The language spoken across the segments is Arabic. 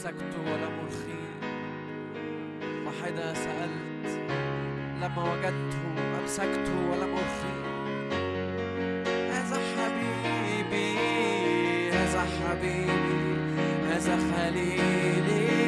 أمسكت ولم أرخي واحدة سألت لما وجدته أمسكت ولم أرخي هذا حبيبي هذا حبيبي هذا خليلي.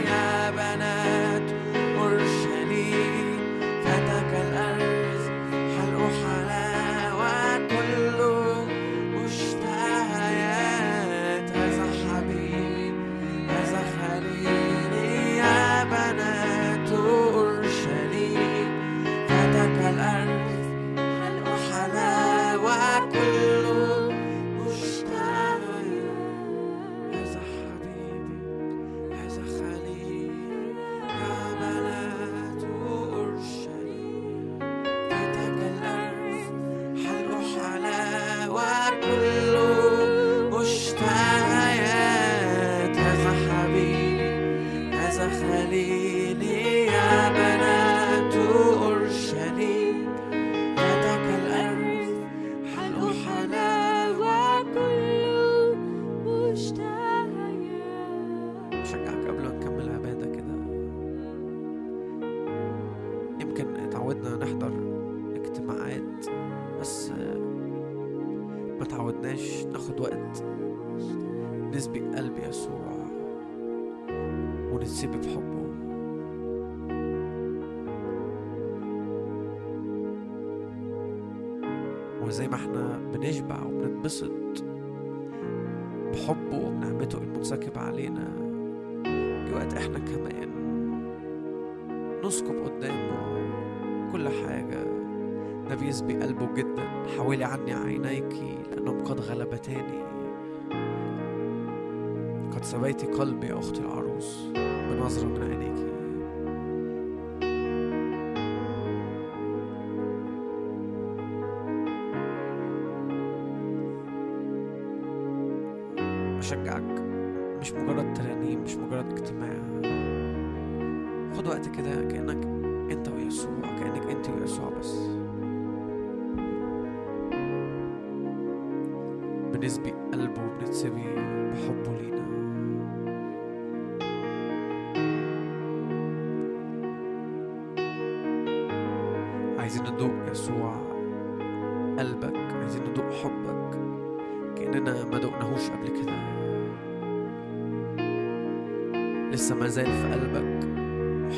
لسه ما زال في قلبك.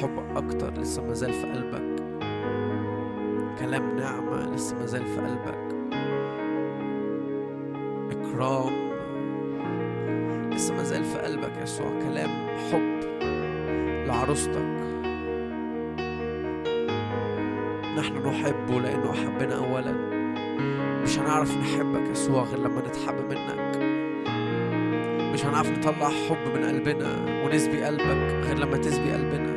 حب أكتر لسه ما زال في قلبك. كلام نعمة لسه ما زال في قلبك. إكرام لسه ما زال في قلبك يسوع. كلام حب لعروستك. نحن نحبه لأنه أحبنا أولا. مش هنعرف نحبك يسوع غير لما نتحب منك. مش هنعرف نطلع حب من قلبنا ونسبي قلبك غير لما تسبي قلبنا.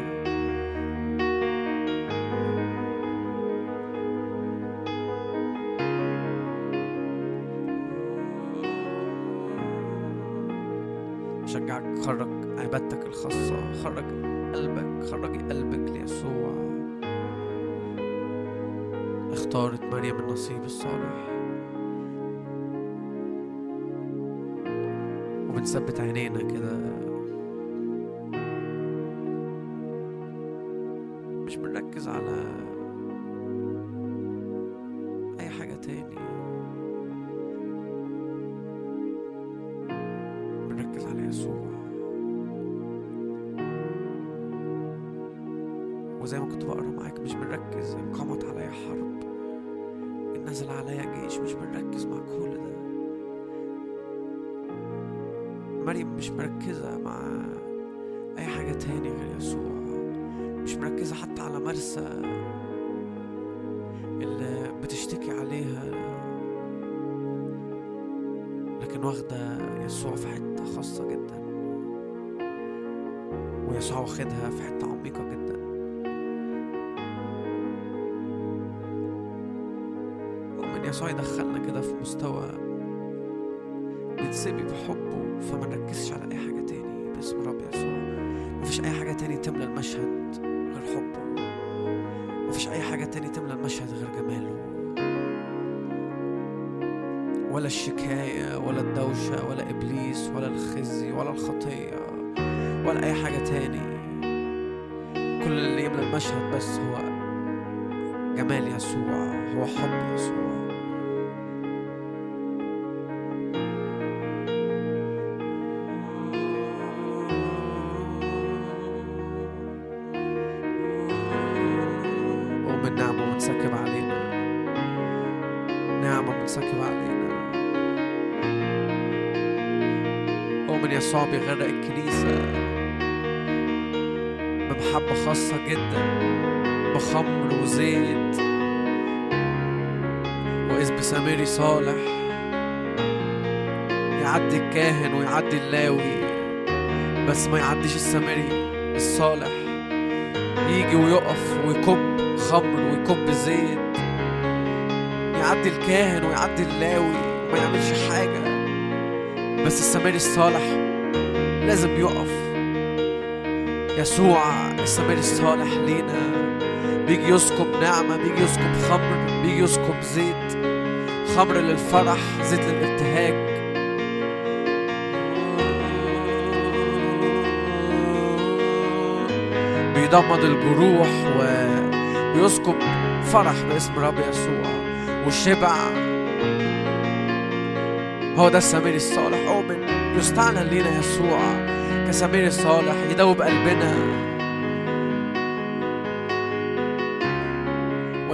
وبنثبت عينينا كده. واخدة يسوع في حتة خاصة جدا. ويسوع واخدها في حتة عميقة جدا. ومن يسوع يدخلنا كده في مستوى نتسبي بحبه فما نركزش على أي حاجة تاني. باسم رب يسوع. مفيش أي حاجة تاني تملى المشهد غير حبه. مفيش أي حاجة تاني تملى المشهد غير جماله. ولا الشكاية ولا الدوشة ولا إبليس ولا الخزي ولا الخطية ولا أي حاجة تاني. كل اللي يملى المشهد بس هو جمال يسوع هو حب يسوع. خاصة جدا بخمر وزيت. وإذ بسامري صالح يعدي الكاهن ويعدي اللاوي بس ما يعديش السامري الصالح. يجي ويقف ويكب خمر ويكب زيت. يعدي الكاهن ويعدي اللاوي وما يعملش حاجة. بس السامري الصالح لازم يقف. يسوع السامري الصالح لينا. بيجي يسكب نعمة بيجي يسكب خمر بيجي يسكب زيت. خمر للفرح زيت للابتهاج. بيضمد الجروح وبيسكب فرح باسم رب يسوع والشبع. هو ده السمير الصالح. أؤمن يستعلن لينا يسوع كسمير الصالح يدوب قلبنا.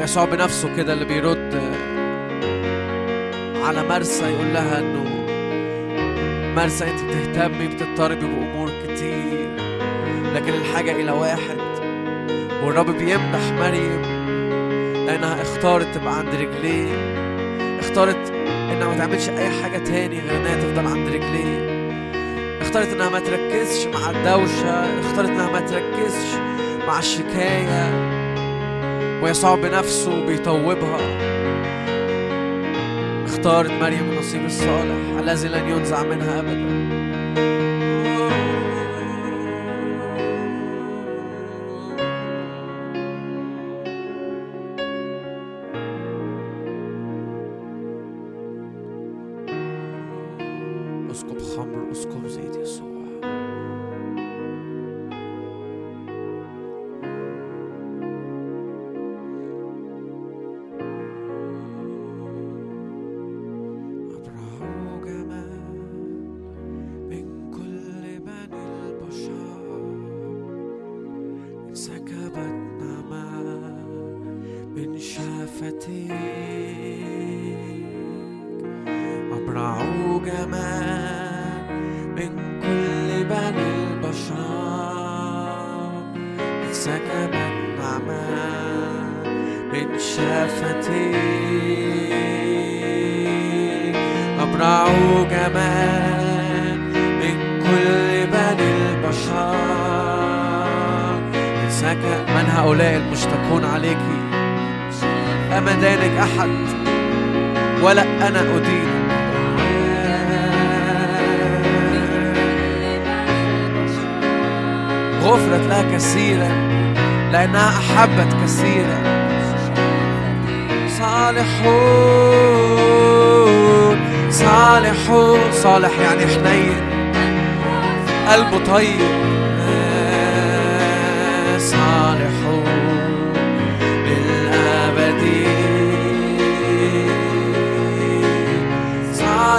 ويسوع بنفسه كده اللي بيرد على مرسى يقول لها إنه مرسى أنت بتهتمي بتضطربي بأمور كتير لكن الحاجة إلى واحد والرب بيمدح مريم لانها اختارت تبقى عند رجليه اختارت إنها ما تعملش أي حاجة تاني غير إنها تفضل عند رجليه اختارت إنها ما تركزش مع الدوشة اختارت إنها ما تركزش مع الشكاية. ويسوع بنفسه بيطوبها اختارت مريم النصيب الصالح الذي لن ينزع منها ابدا.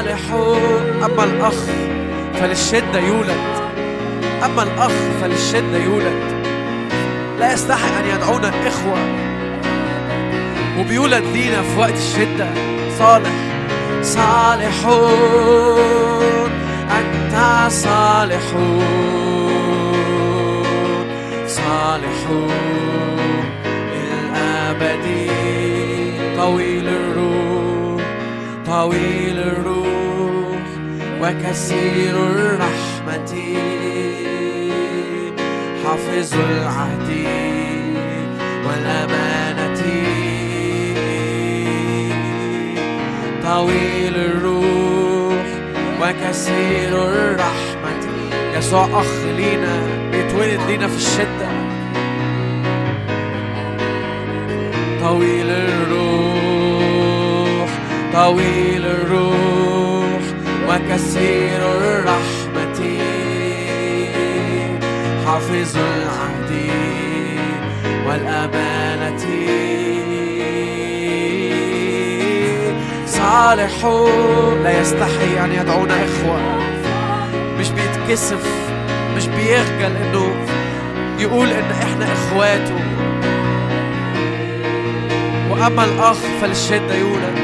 صالحون أما الأخ فللشدة يولد. أما الأخ فللشدة يولد. لا يستحق أن يدعونا إخوة وبيولد لينا في وقت الشدة. صالح صالحون أنت صالحون صالحون للأبد. طويل الروح طويل الروح. وكثير الرحمة. حافظ العهد والأمانة. طويل الروح وكثير الرحمة. يسوع أخ لينا بيتولد لينا في الشدة. طويل الروح طويل الروح. وكثير الرحمة. حافظ العهد والأمانة. صالح لا يستحي أن يدعونا إخوة. مش بيتكسف مش بيخجل إنه يقول إن إحنا إخواته. وأما الأخ فللشدة يولد.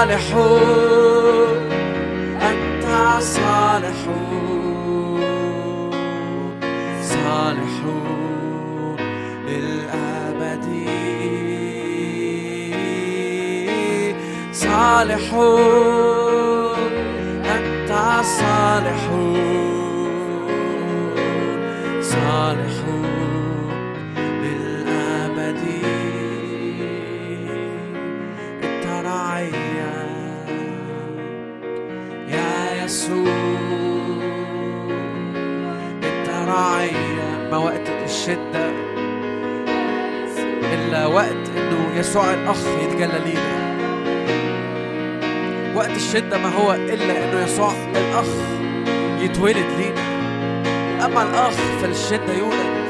صالح أنت صالح. صالح للأبد. صالح يسوع الأخ يتجلى لينا. وقت الشدة ما هو إلا إنه يسوع الأخ يتولد لينا. أما الأخ فالشدة يولد.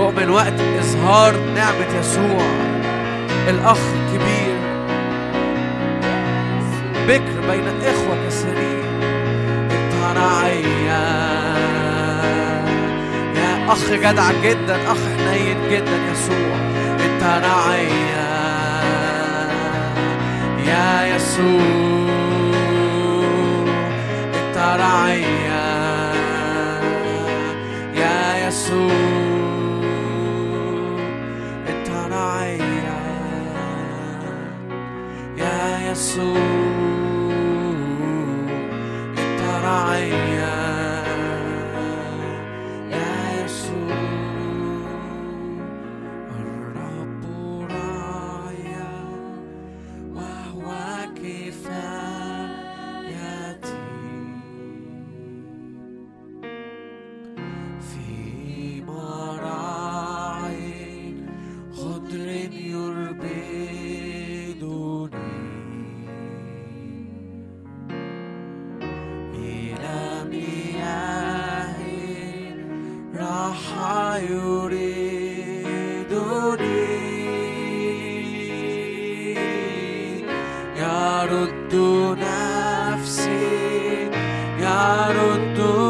أؤمن وقت إظهار نعمة يسوع الأخ كبير بكر بين إخوة كثيرين أنت رعيا يا أخ جدع جدا أخ حنين جدا يسوع. أنت رعيا يا يسوع. أنت رعيا يا يسوع. أنت رعيا يا يسوع. يرد نفسي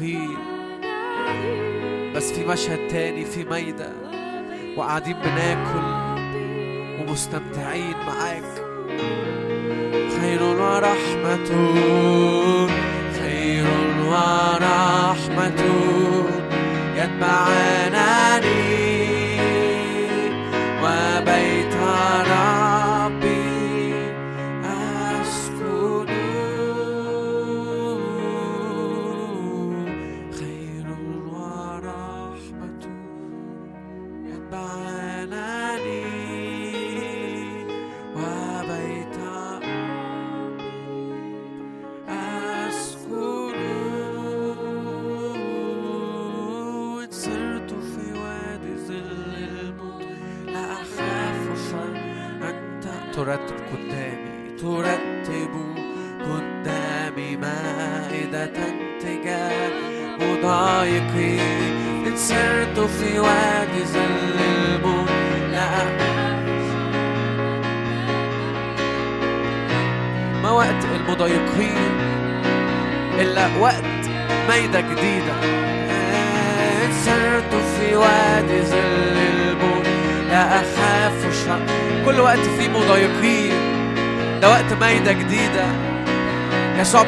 مضايقين بس في مشهد تاني في ميدة وقاعدين بناكل.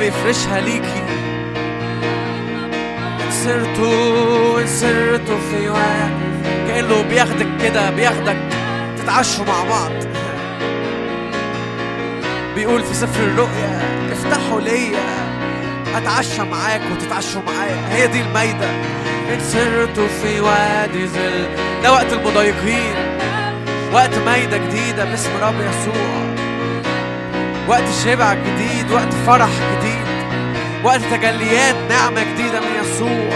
يسوع بيفرشها ليكي. إن سرت إن سرت في وادي كأنه بياخدك كده بياخدك تتعشوا مع بعض. بيقول في سفر الرؤيا افتحوا ليا اتعشى معاك وتتعشوا معايا. هي دي المايدة ان في وادي ظل ده وقت المضايقين. وقت مايدة جديدة باسم رب يسوع. وقت شبع جديد وقت فرح جديد. وقت تجليات نعمة جديدة من يسوع.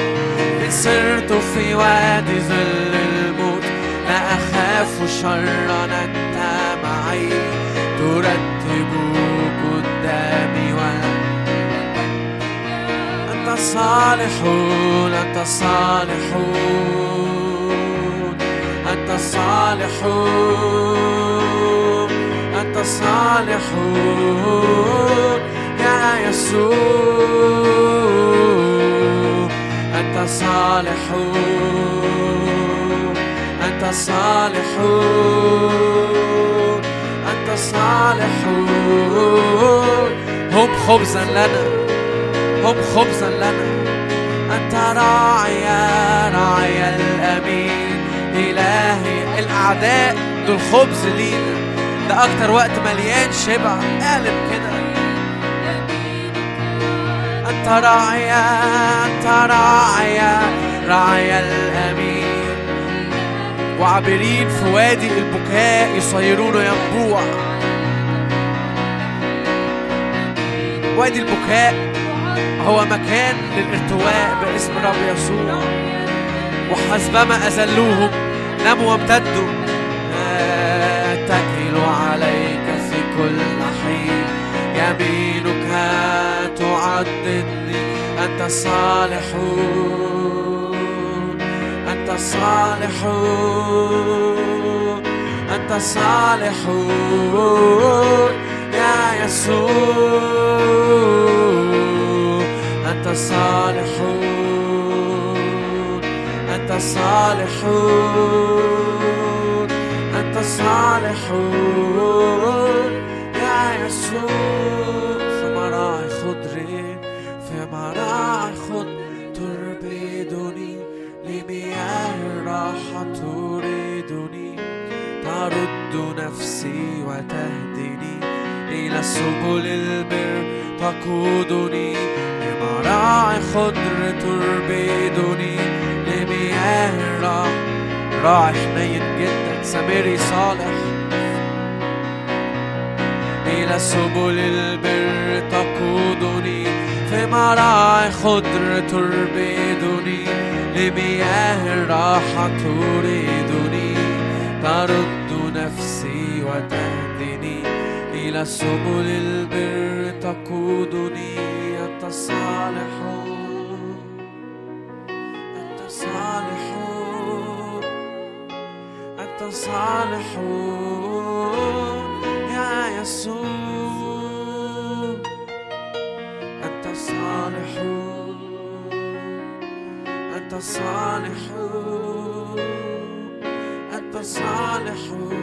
إن سرت في وادي ظل الموت. لا أخاف شرا أنت معي. ترتب قدامي أنت صالحون أنت صالحون أنت صالحون أنت صالحون يا يسوع أنت صالحون أنت صالحون أنت صالحون هم خبزا لنا. هم خبزا لنا. أنت راعي راعي الأمين. إلهي الأعداء دول خبز لينا. ده أكتر وقت مليان شبع. قالب كده. أنت راعي أنت راعي راعي الأمين. وعابرين في وادي البكاء يصيرون ينبوع. وادي البكاء هو مكان للارتواء باسم رب يسوع. وحسبما أذلوهم ناموا وامتدوا. أنت صالحون أنت صالحون أنت صالحون يا يسوع. أنت صالحون أنت صالحون أنت صالحون يا يسوع. نفسي وتهدني إلى سبل البر تقودني لمراعي خضر تربدني لمياه الراحة راعي حنين جدا سميري صالح. إلى سبل البر تقودني في مراعي خضر تربدني لمياه الراحة تريدني. ترد نفسي وتهدني إلى سبل البر تقودني أنت صالح. أنت صالح. صالحون يا يسوع. أنت صالحون أنت صالحون أنت يسوع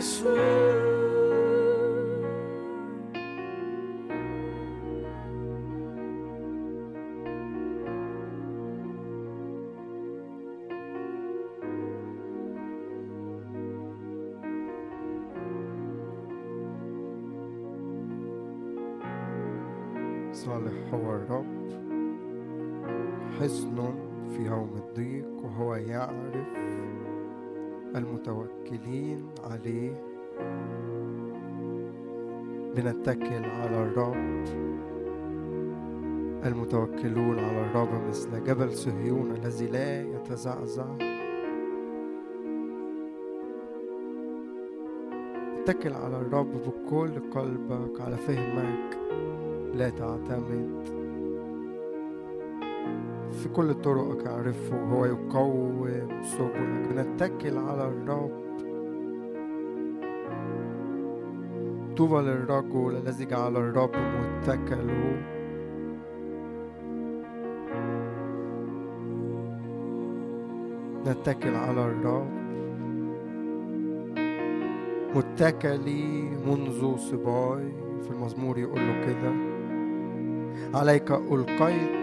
صالح هو الرب حصن في يوم الضيق وهو يعرف المتوكلين عليه. بنتكل على الرب. المتوكلون على الرب مثل جبل صهيون الذي لا يتزعزع. اتكل على الرب بكل قلبك على فهمك. لا تعتمد. في كل طرقك أعرفه هو يقوم سبلك بنتكل على الرب. طوبى للرجل الذي جعل الرب متكله نتكل على الرب. متكلي منذ صباي. في المزمور يقول له كده. عليك ألقيت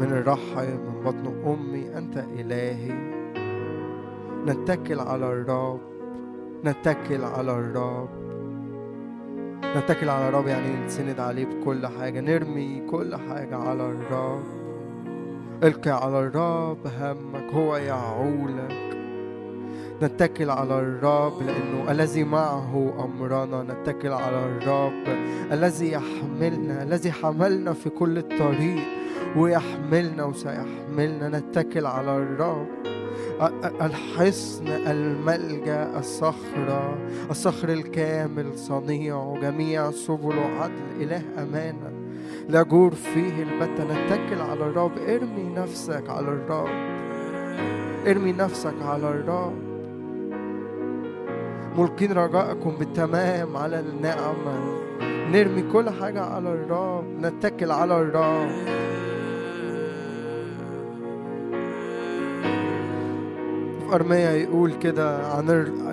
من الرحم من بطن أمي أنت إلهي. نتكل على الرب نتكل على الرب. نتكل على الرب يعني نسند عليه بكل حاجة نرمي كل حاجة على الرب. القي على الرب همك هو يعولك. نتكل على الرب لأنه الذي معه أمرنا. نتكل على الرب الذي يحملنا الذي حملنا في كل الطريق. ويحملنا وسيحملنا نتكل على الرب. الحصن الملجأ الصخرة الصخر الكامل صنيع جميع سبله عدل إله أمانة. لا جور فيه البتة نتكل على الرب. ارمي نفسك على الرب. ارمي نفسك على الرب. ملقين رجاءكم بالتمام على النعمة. نرمي كل حاجة على الرب. نتكل على الرب. في أرميا يقول كده عن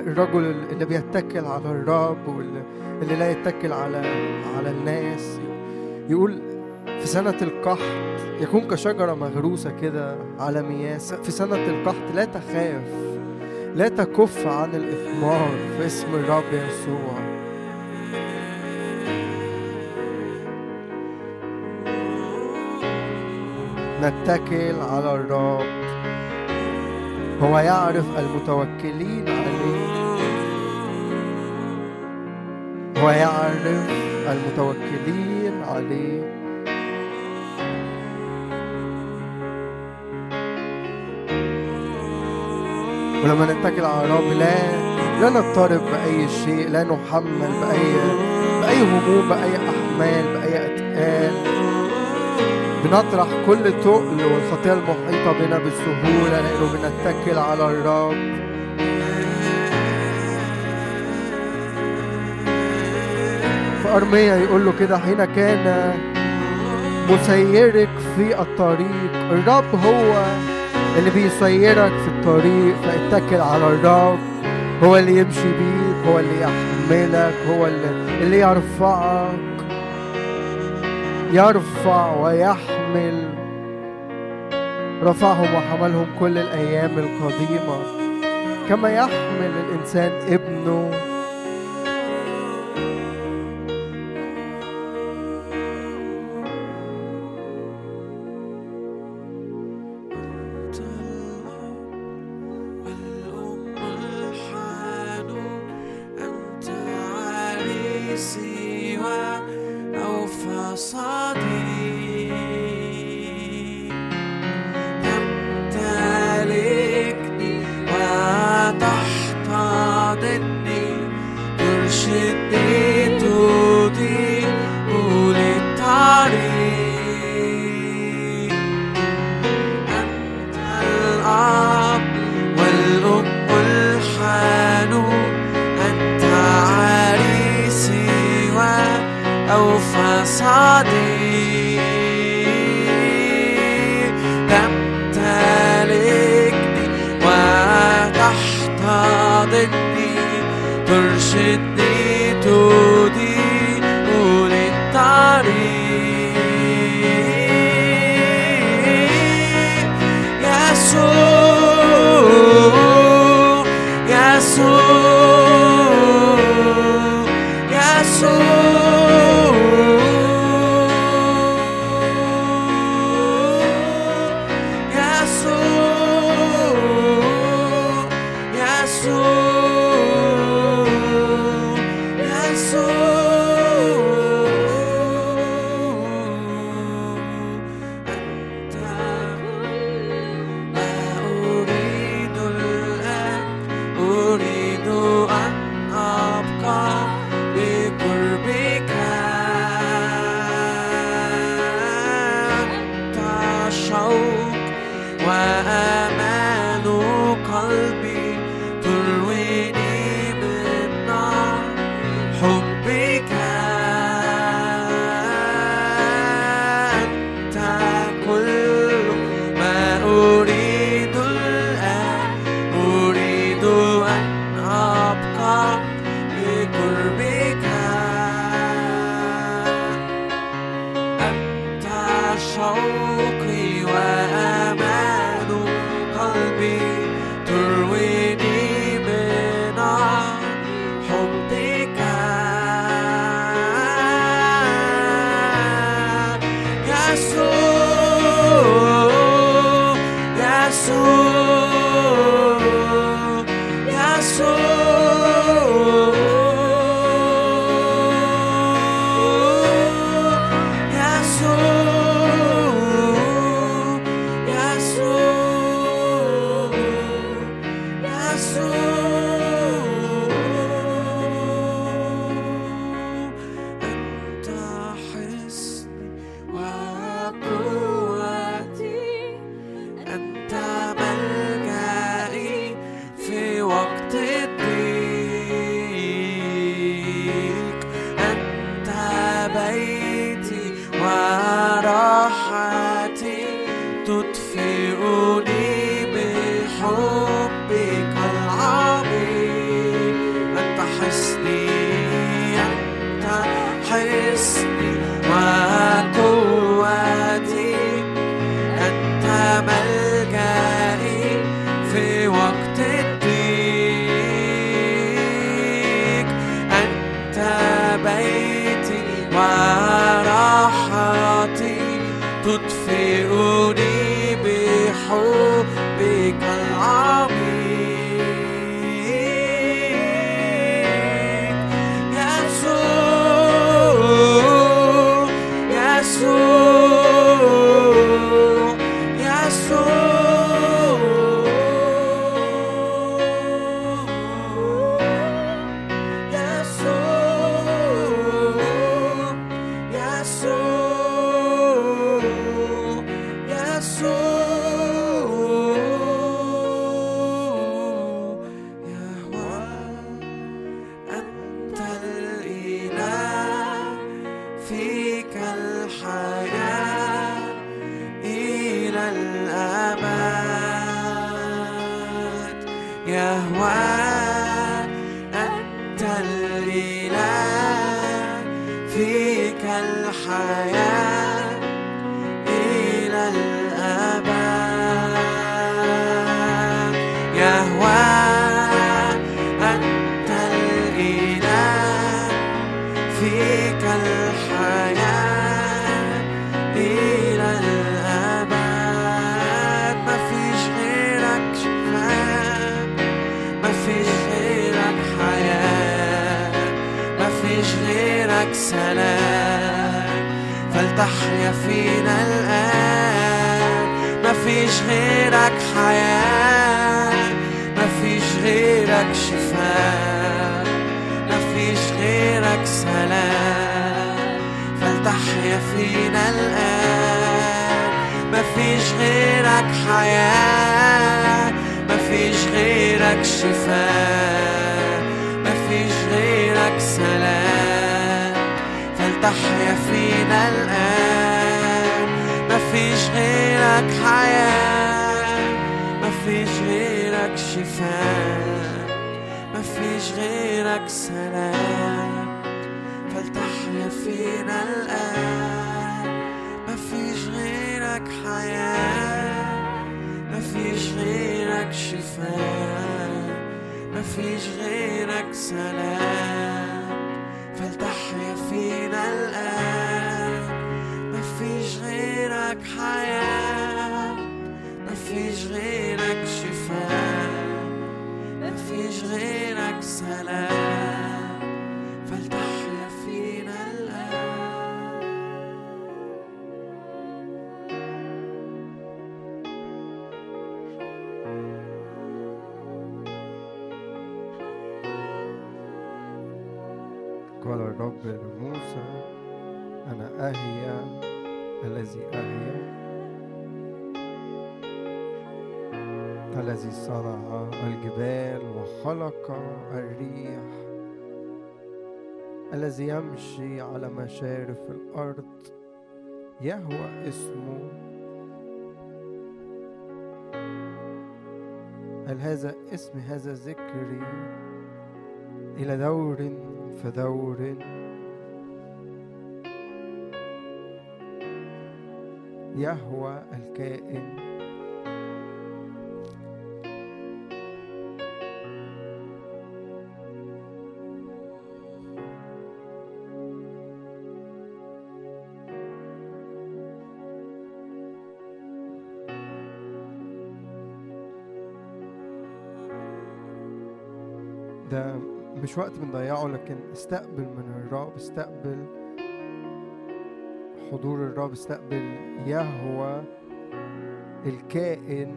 الرجل اللي بيتكل على الرب واللي لا يتكل على على الناس. يقول في سنة القحط يكون كشجرة مغروسة كده على مياه في سنة القحط لا تخاف لا تكف عن الإثمار في اسم الرب يسوع. نتكل على الرب. هو يعرف المتوكلين عليه هو يعرف المتوكلين عليه ولما نتكل على الرب لا لا نضطرب بأي شيء لا نحمل بأي بأي هموم بأي أحمال بأي أتقال. بنطرح كل تقل والخطية المحيطة بنا بسهولة لأنه بنتكل على الرب. في أرميا يقول له كده حين كان مسيرك في الطريق الرب هو اللي بيسيرك في الطريق فاتكل على الرب. هو اللي يمشي بيك هو اللي يحملك هو اللي, اللي يرفعك يرفع ويحمل. رفعهم وحملهم كل الأيام القديمة. كما يحمل الإنسان ابنه قال الرب لموسى أنا أهيا الذي أهيا الذي صنع الجبال وخلق الريح. الذي يمشي على مشارف الأرض. يهوى اسمه. قال هذا اسم هذا ذكري إلى دور فدور يهوى الكائن. مش وقت بنضيعه لكن استقبل من الرب استقبل حضور الرب استقبل يهوى الكائن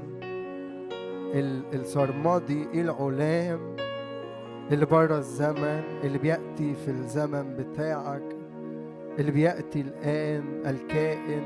السرمدي العلام اللي بره الزمن اللي بيأتي في الزمن بتاعك اللي بيأتي الآن الكائن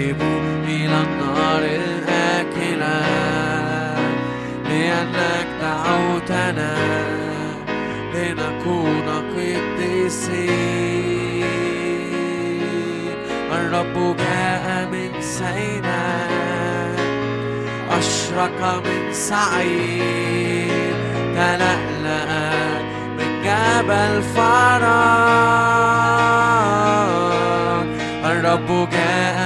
نقترب إلى النار الآكلة لأنك دعوتنا لنكون قديسين. الرب جاء من سيناء أشرق من سعير. تلألأ من جبل فرات الرب جاء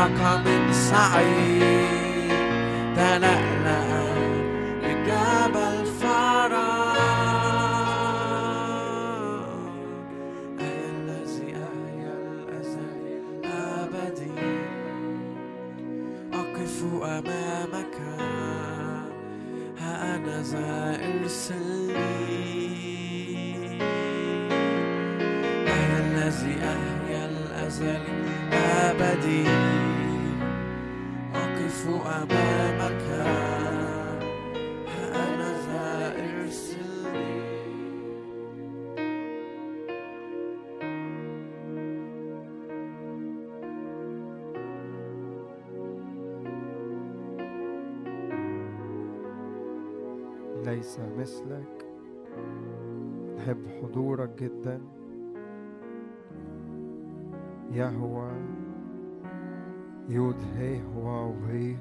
أشرق من سعير تلألأ من جبل فرات أي الذي أحيا الأزل الأبدي أقف أمامك ها أنا ذا ارسلني أي الذي أحيا الأزل الأبدي ليس مثلك. نحب حضورك جدا. يهوى. يود هي واو هي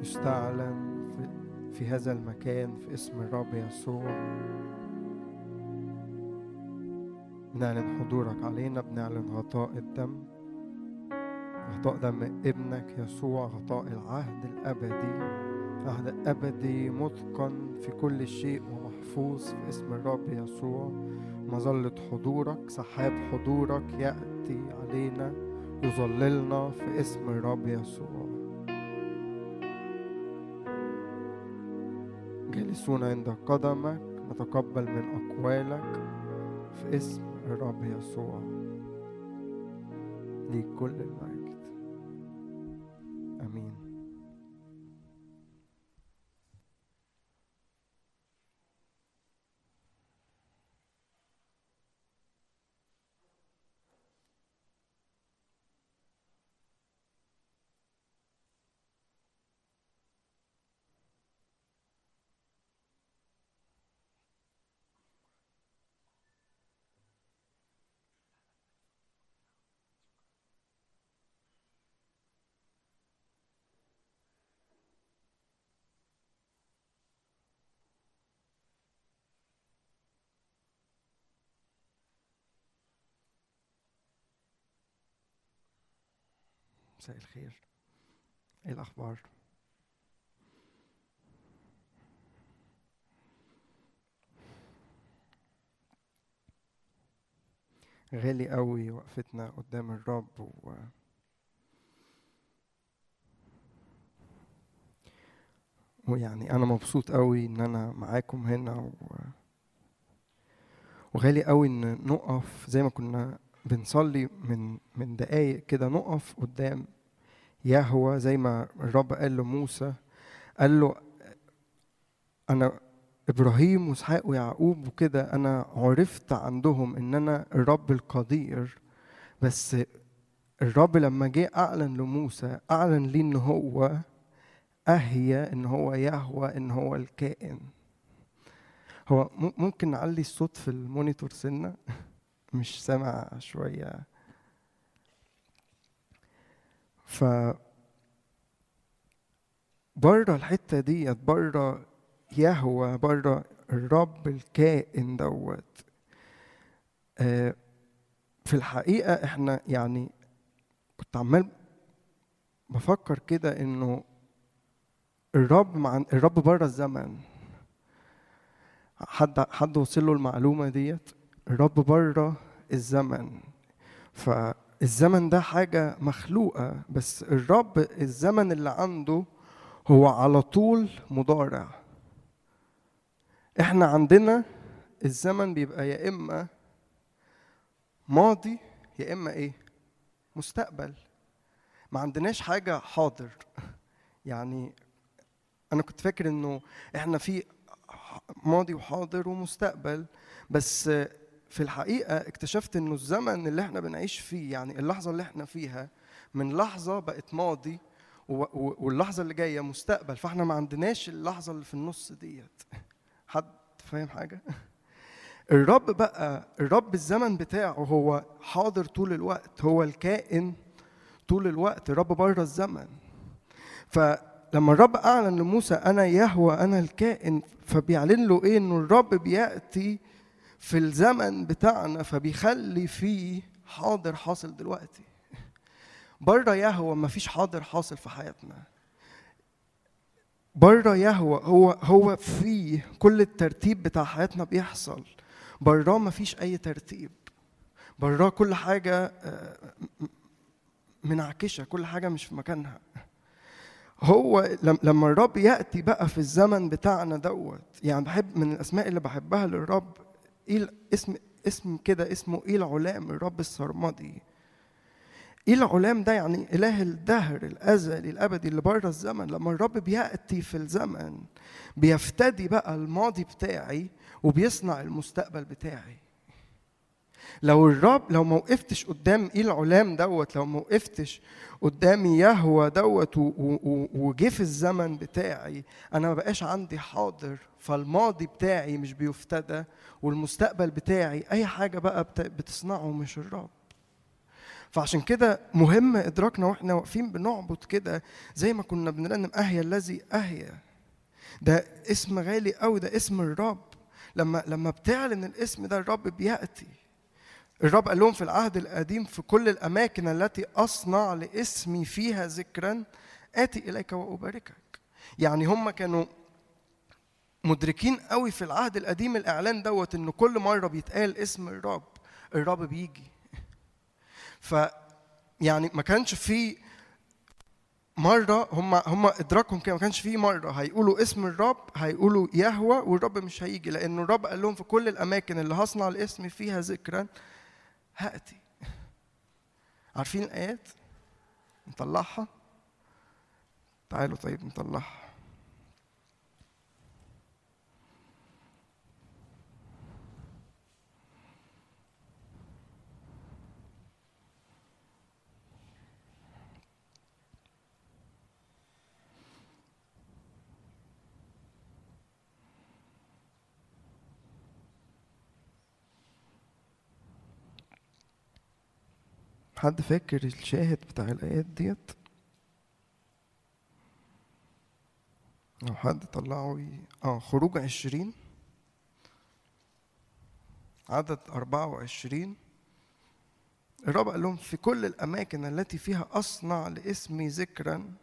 يستعلن في, في هذا المكان في اسم الرب يسوع. بنعلن حضورك علينا بنعلن غطاء الدم غطاء دم ابنك يسوع غطاء العهد الأبدي عهد أبدي متقن في كل شيء ومحفوظ في اسم الرب يسوع. مظلة حضورك سحاب حضورك يأتي علينا. يظللنا في اسم الرب يسوع. جالسون عند قدمك نتقبل من أقوالك في اسم الرب يسوع. ليك كل المجد. آمين. مساء الخير. إيه الأخبار؟ غالي قوي وقفتنا قدام الرب و... ويعني أنا مبسوط قوي إن أنا معاكم هنا و... وغالي قوي إن نقف زي ما كنا بنصلي من من دقايق كده نقف قدام يهوى زي ما الرب قال لموسى قال له أنا إبراهيم وإسحاق ويعقوب وكده أنا عرفت عندهم إن أنا الرب القدير بس الرب لما جه أعلن لموسى أعلن ليه إن هو اهيا إن هو يهوى إن هو الكائن. هو ممكن نعلي الصوت في المونيتور سنة؟ مش سامع شوية. ف بره الحتة ديت بره يهوى بره الرب الكائن دوت آه، في الحقيقة إحنا يعني كنت عمال بفكر كده إنه الرب مع الرب بره الزمن. حد حد وصل له المعلومة ديت؟ الرب بره الزمن. الزمن ده حاجة مخلوقة بس الرب الزمن اللي عنده هو على طول مضارع. إحنا عندنا الزمن بيبقى يا إما ماضي يا إما إيه؟ مستقبل. ما عندناش حاجة حاضر. يعني أنا كنت فاكر إنه إحنا في ماضي وحاضر ومستقبل بس في الحقيقة اكتشفت إنه الزمن اللي إحنا بنعيش فيه يعني اللحظة اللي إحنا فيها من لحظة بقت ماضي و- و- واللحظة اللي جاية مستقبل. فإحنا ما عندناش اللحظة اللي في النص ديت. حد فاهم حاجة؟ الرب بقى الرب الزمن بتاعه هو حاضر طول الوقت. هو الكائن طول الوقت. الرب بره الزمن. فلما الرب أعلن لموسى أنا يهوى أنا الكائن فبيعلن له إيه؟ إنه الرب بيأتي في الزمن بتاعنا فبيخلي فيه حاضر حاصل دلوقتي. بره يهوى ما فيش حاضر حاصل في حياتنا. بره يهوى هو هو فيه كل الترتيب بتاع حياتنا بيحصل. براه ما فيش أي ترتيب. براه كل حاجة منعكشه كل حاجة مش في مكانها هو لم- لما الرب ياتي بقى في الزمن بتاعنا دوت يعني بحب من الاسماء اللي بحبها للرب إيه اسم اسم كده اسمه إيه العلام الرب السرمدي إيه العلام ده يعني إله الدهر الازلي الأبدي اللي بره الزمن. لما الرب بيأتي في الزمن بيفتدي بقى الماضي بتاعي وبيصنع المستقبل بتاعي. لو الرب لو ما وقفتش قدام إيه العلام دوت لو ما وقفتش قدامي يهوى دوت وجه في الزمن بتاعي أنا ما بقاش عندي حاضر فالماضي بتاعي مش بيفتدى والمستقبل بتاعي أي حاجة بقى بت- بتصنعه مش الرب. فعشان كده مهم إدراكنا وإحنا واقفين بنعبد كده زي ما كنا بنرنم اهيا الذي اهيا ده اسم غالي قوي ده اسم الرب. لما لما بتعلن الاسم ده الرب بيأتي. الرب قال لهم في العهد القديم في كل الأماكن التي أصنع لاسمي فيها ذكرا آتي إليك وأباركك. يعني هم كانوا مدركين قوي في العهد القديم الإعلان دوت إن كل مرة بيتقال اسم الرب الرب بيجي. ف يعني ما كانش في مرة هم هم إدراكهم كده ما كانش في مرة هيقولوا اسم الرب هيقولوا يهوى والرب مش هيجي. لأنه الرب قال لهم في كل الأماكن اللي هصنع الاسم فيها ذكرا هأتي. عارفين الآيات؟ نطلعها. تعالوا طيب نطلعها. حد فاكر الشاهد بتاع الآيات ديت؟ لو حد طلعه ي... آه خروج عشرين. عدد أربعة وعشرين. الرب قال لهم في كل الأماكن التي فيها أصنع لاسمي ذكرا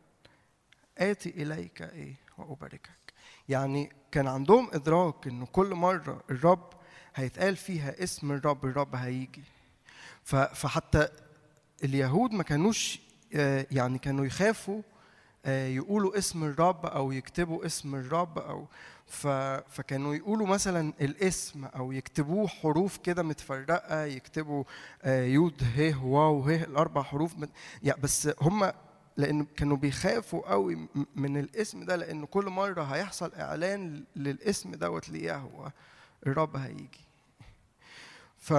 آتي إليك إيه وأباركك. يعني كان عندهم إدراك إنه كل مرة الرب هيتقال فيها اسم الرب الرب هيجي. فحتى اليهود ما كانوش آه، يعني كانوا يخافوا آه، يقولوا اسم الرب أو يكتبوا اسم الرب أو. فكانوا يقولوا مثلا الاسم أو يكتبوه حروف كده متفرقة يكتبوا آه، يود ه واو ه الأربع حروف. يعني بس هم لأن كانوا بيخافوا قوي من الاسم ده لأن كل مرة هيحصل إعلان للاسم دوت ليهوه الرب هيجي ف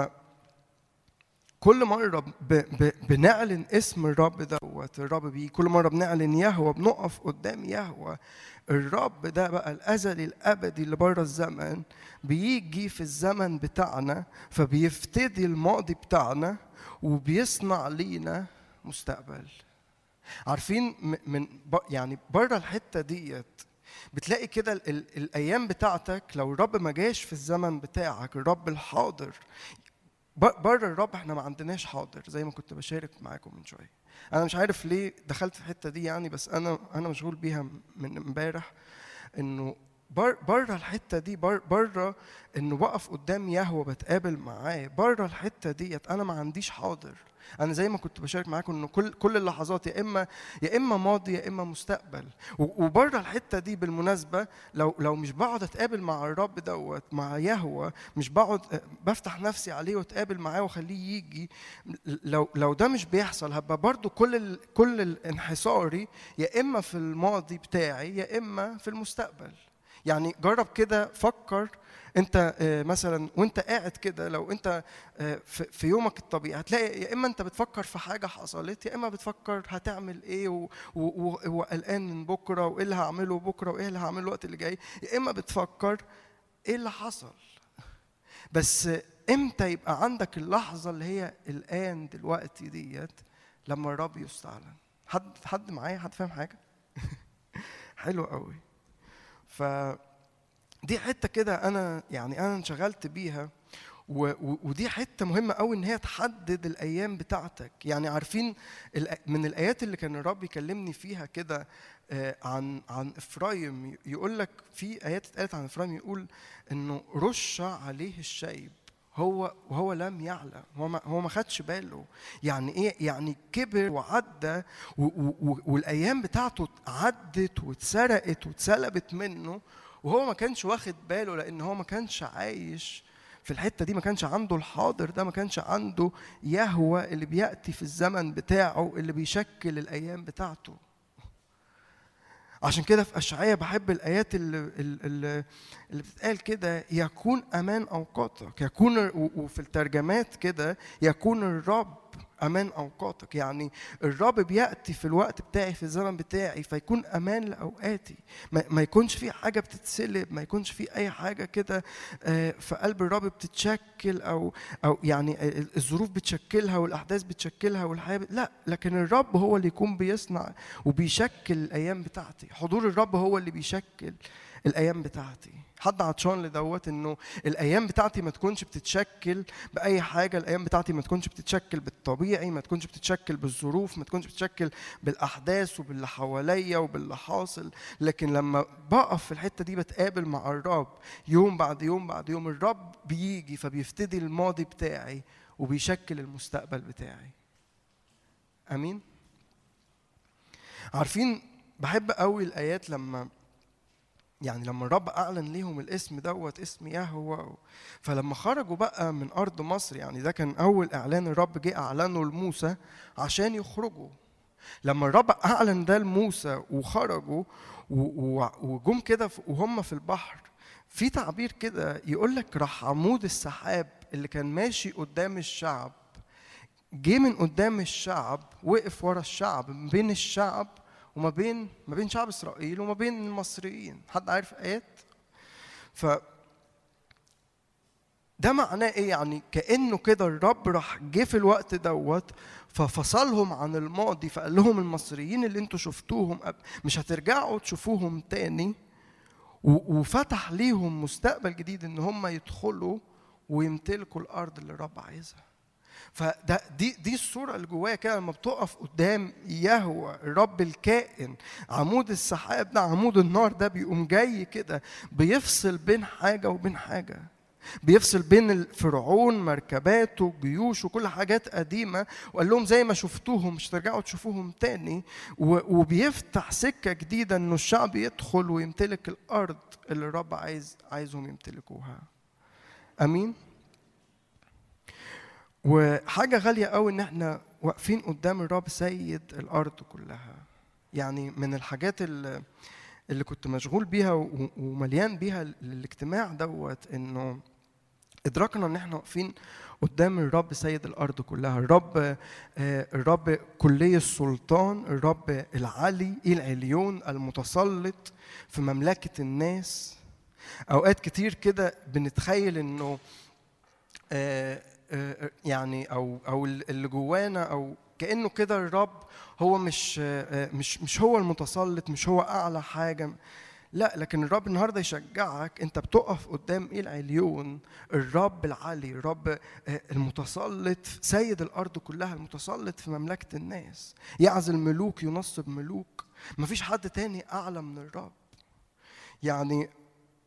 كل مرة ب ب بنعلن اسم الرب دوت الرب بيجي كل مرة بنعلن يهوى بنقف قدام يهوى الرب ده بقى الأزلي الأبدي اللي بره الزمن بيجي في الزمن بتاعنا فبيفتدي الماضي بتاعنا وبيصنع لينا مستقبل. عارفين من يعني بره الحتة ديت بتلاقي كده ال- ال- الأيام بتاعتك لو الرب ما جاش في الزمن بتاعك الرب الحاضر بره الرب إحنا ما عندناش حاضر زي ما كنت بشارك معاكم من شوية. أنا مش عارف ليه دخلت في الحتة دي يعني بس أنا أنا مشغول بيها من امبارح إنه بر- بره الحتة دي بر- بره إنه بقف قدام يهوة بتقابل معاه بره الحتة ديت أنا ما عنديش حاضر. أنا زي ما كنت بشارك معاكم إنه كل كل اللحظات يا اما يا إما ماضي يا إما مستقبل. وبره الحتة دي بالمناسبة لو لو مش بقعد أتقابل مع الرب دوت مع يهوة مش بقعد آه، بفتح نفسي عليه وأتقابل معاه وأخليه يجي لو لو ده مش بيحصل هبقى برضو كل ال كل الانحصاري يا إما في الماضي بتاعي يا إما في المستقبل. يعني جرب كده فكر انت آه، مثلا وانت قاعد كده لو انت آه، في يومك الطبيعي هتلاقي يا إما انت بتفكر في حاجة حصلت يا إما بتفكر هتعمل إيه وقلقان من بكرة وإيه اللي هعمله بكرة وإيه اللي هعمله الوقت اللي جاي يا إما بتفكر إيه اللي حصل. بس إمتى يبقى عندك اللحظة اللي هي الآن دلوقتي ديت لما الرب يستعلن؟ حد حد معايا؟ حد فاهم حاجة؟ حلو قوي. ف دي حتة كده أنا يعني أنا انشغلت بيها و- ودي حتة مهمة قوي إن هي تحدد الأيام بتاعتك. يعني عارفين من الآيات اللي كان الرب يكلمني فيها كده آه، عن عن إفرايم يقول لك في آيات اتقالت عن إفرايم يقول إنه رش عليه الشيب هو وهو لم يعلم هو ما هو ما خدش باله. يعني إيه؟ يعني كبر وعدى والأيام بتاعته عدت واتسرقت واتسلبت منه وهو ما كانش واخد باله لأن هو ما كانش عايش في الحتة دي ما كانش عنده الحاضر ده ما كانش عنده يهوى اللي بيأتي في الزمن بتاعه اللي بيشكل الأيام بتاعته. عشان كده في اشعياء بحب الآيات اللي, اللي, اللي بتتقال كده يكون أمان أوقاتك يكون وفي الترجمات كده يكون الرب أمان أوقاتك. يعني الرب بيأتي في الوقت بتاعي في الزمن بتاعي فيكون أمان لأوقاتي. ما, يكونش في حاجة بتتسلب ما يكونش في أي حاجة كده آه، في قلب الرب بتتشكل أو أو يعني ال- الظروف بتشكلها والأحداث بتشكلها والحياة. لا لكن الرب هو اللي يكون بيصنع وبيشكل الأيام بتاعتي. حضور الرب هو اللي بيشكل. الأيام بتاعتي. حد عطشان لدوت إنه الأيام بتاعتي ما تكونش بتتشكل بأي حاجة. الأيام بتاعتي ما تكونش بتتشكل بالطبيعي ما تكونش بتتشكل بالظروف ما تكونش بتتشكل بالأحداث وباللي حواليا وباللي حاصل. لكن لما بقف في الحتة دي بتقابل مع الرب يوم بعد يوم بعد يوم الرب بيجي فبيفتدي الماضي بتاعي وبيشكل المستقبل بتاعي. آمين؟ عارفين بحب قوي الآيات لما يعني لما الرب أعلن ليهم الاسم دوت اسم يهوة فلما خرجوا بقى من أرض مصر يعني ده كان أول إعلان الرب جه أعلنه لموسى عشان يخرجوا. لما الرب أعلن ده لموسى وخرجوا وجم كده وهم في البحر في تعبير كده يقول لك راح عمود السحاب اللي كان ماشي قدام الشعب جه من قدام الشعب وقف ورا الشعب بين الشعب وما بين ما بين شعب إسرائيل وما بين المصريين. حد عارف آيات؟ ف ده معناه إيه؟ يعني كأنه كده الرب راح جه في الوقت دوت ففصلهم عن الماضي فقال لهم المصريين اللي أنتوا شفتوهم مش هترجعوا تشوفوهم تاني. وفتح ليهم مستقبل جديد إن هم يدخلوا ويمتلكوا الأرض اللي الرب عايزها. فده دي دي الصورة اللي جوايا كده لما بتقف قدام يهوى الرب الكائن عمود السحاب ده عمود النار ده بيقوم جاي كده بيفصل بين حاجة وبين حاجة. بيفصل بين الفرعون مركباته جيوشه كل حاجات قديمة. وقال لهم زي ما شفتوهم مش ترجعوا تشوفوهم تاني. وبيفتح سكة جديدة إنه الشعب يدخل ويمتلك الأرض اللي الرب عايز عايزهم يمتلكوها. أمين؟ وحاجة غالية قوي إن إحنا واقفين قدام الرب سيد الأرض كلها. يعني من الحاجات اللي اللي كنت مشغول بيها ومليان بيها الاجتماع دوت إنه إدراكنا إن إحنا واقفين قدام الرب سيد الأرض كلها. الرب آه، الرب كلي السلطان الرب العلي العليون المتسلط في مملكة الناس. أوقات كتير كده بنتخيل إنه آه، يعني أو أو اللي جوانا أو كأنه كده الرب هو مش مش مش هو المتسلط مش هو أعلى حاجة. لا لكن الرب النهارده يشجعك. أنت بتقف قدام إيه العليون؟ الرب العلي الرب آه، المتسلط سيد الأرض كلها المتسلط في مملكة الناس. يعزل ملوك ينصب ملوك. مفيش حد تاني أعلى من الرب. يعني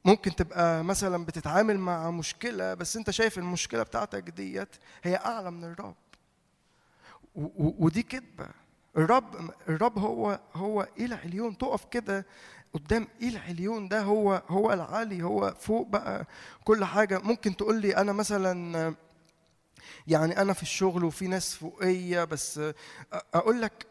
ممكن تبقى مثلا بتتعامل مع مشكلة بس أنت شايف المشكلة بتاعتك ديت هي أعلى من الرب. ودي كذبه الرب الرب هو هو إيه العليون تقف كده قدام إيه العليون ده هو هو العالي هو فوق بقى كل حاجة. ممكن تقول لي أنا مثلا يعني أنا في الشغل وفي ناس فوقية بس أقول لك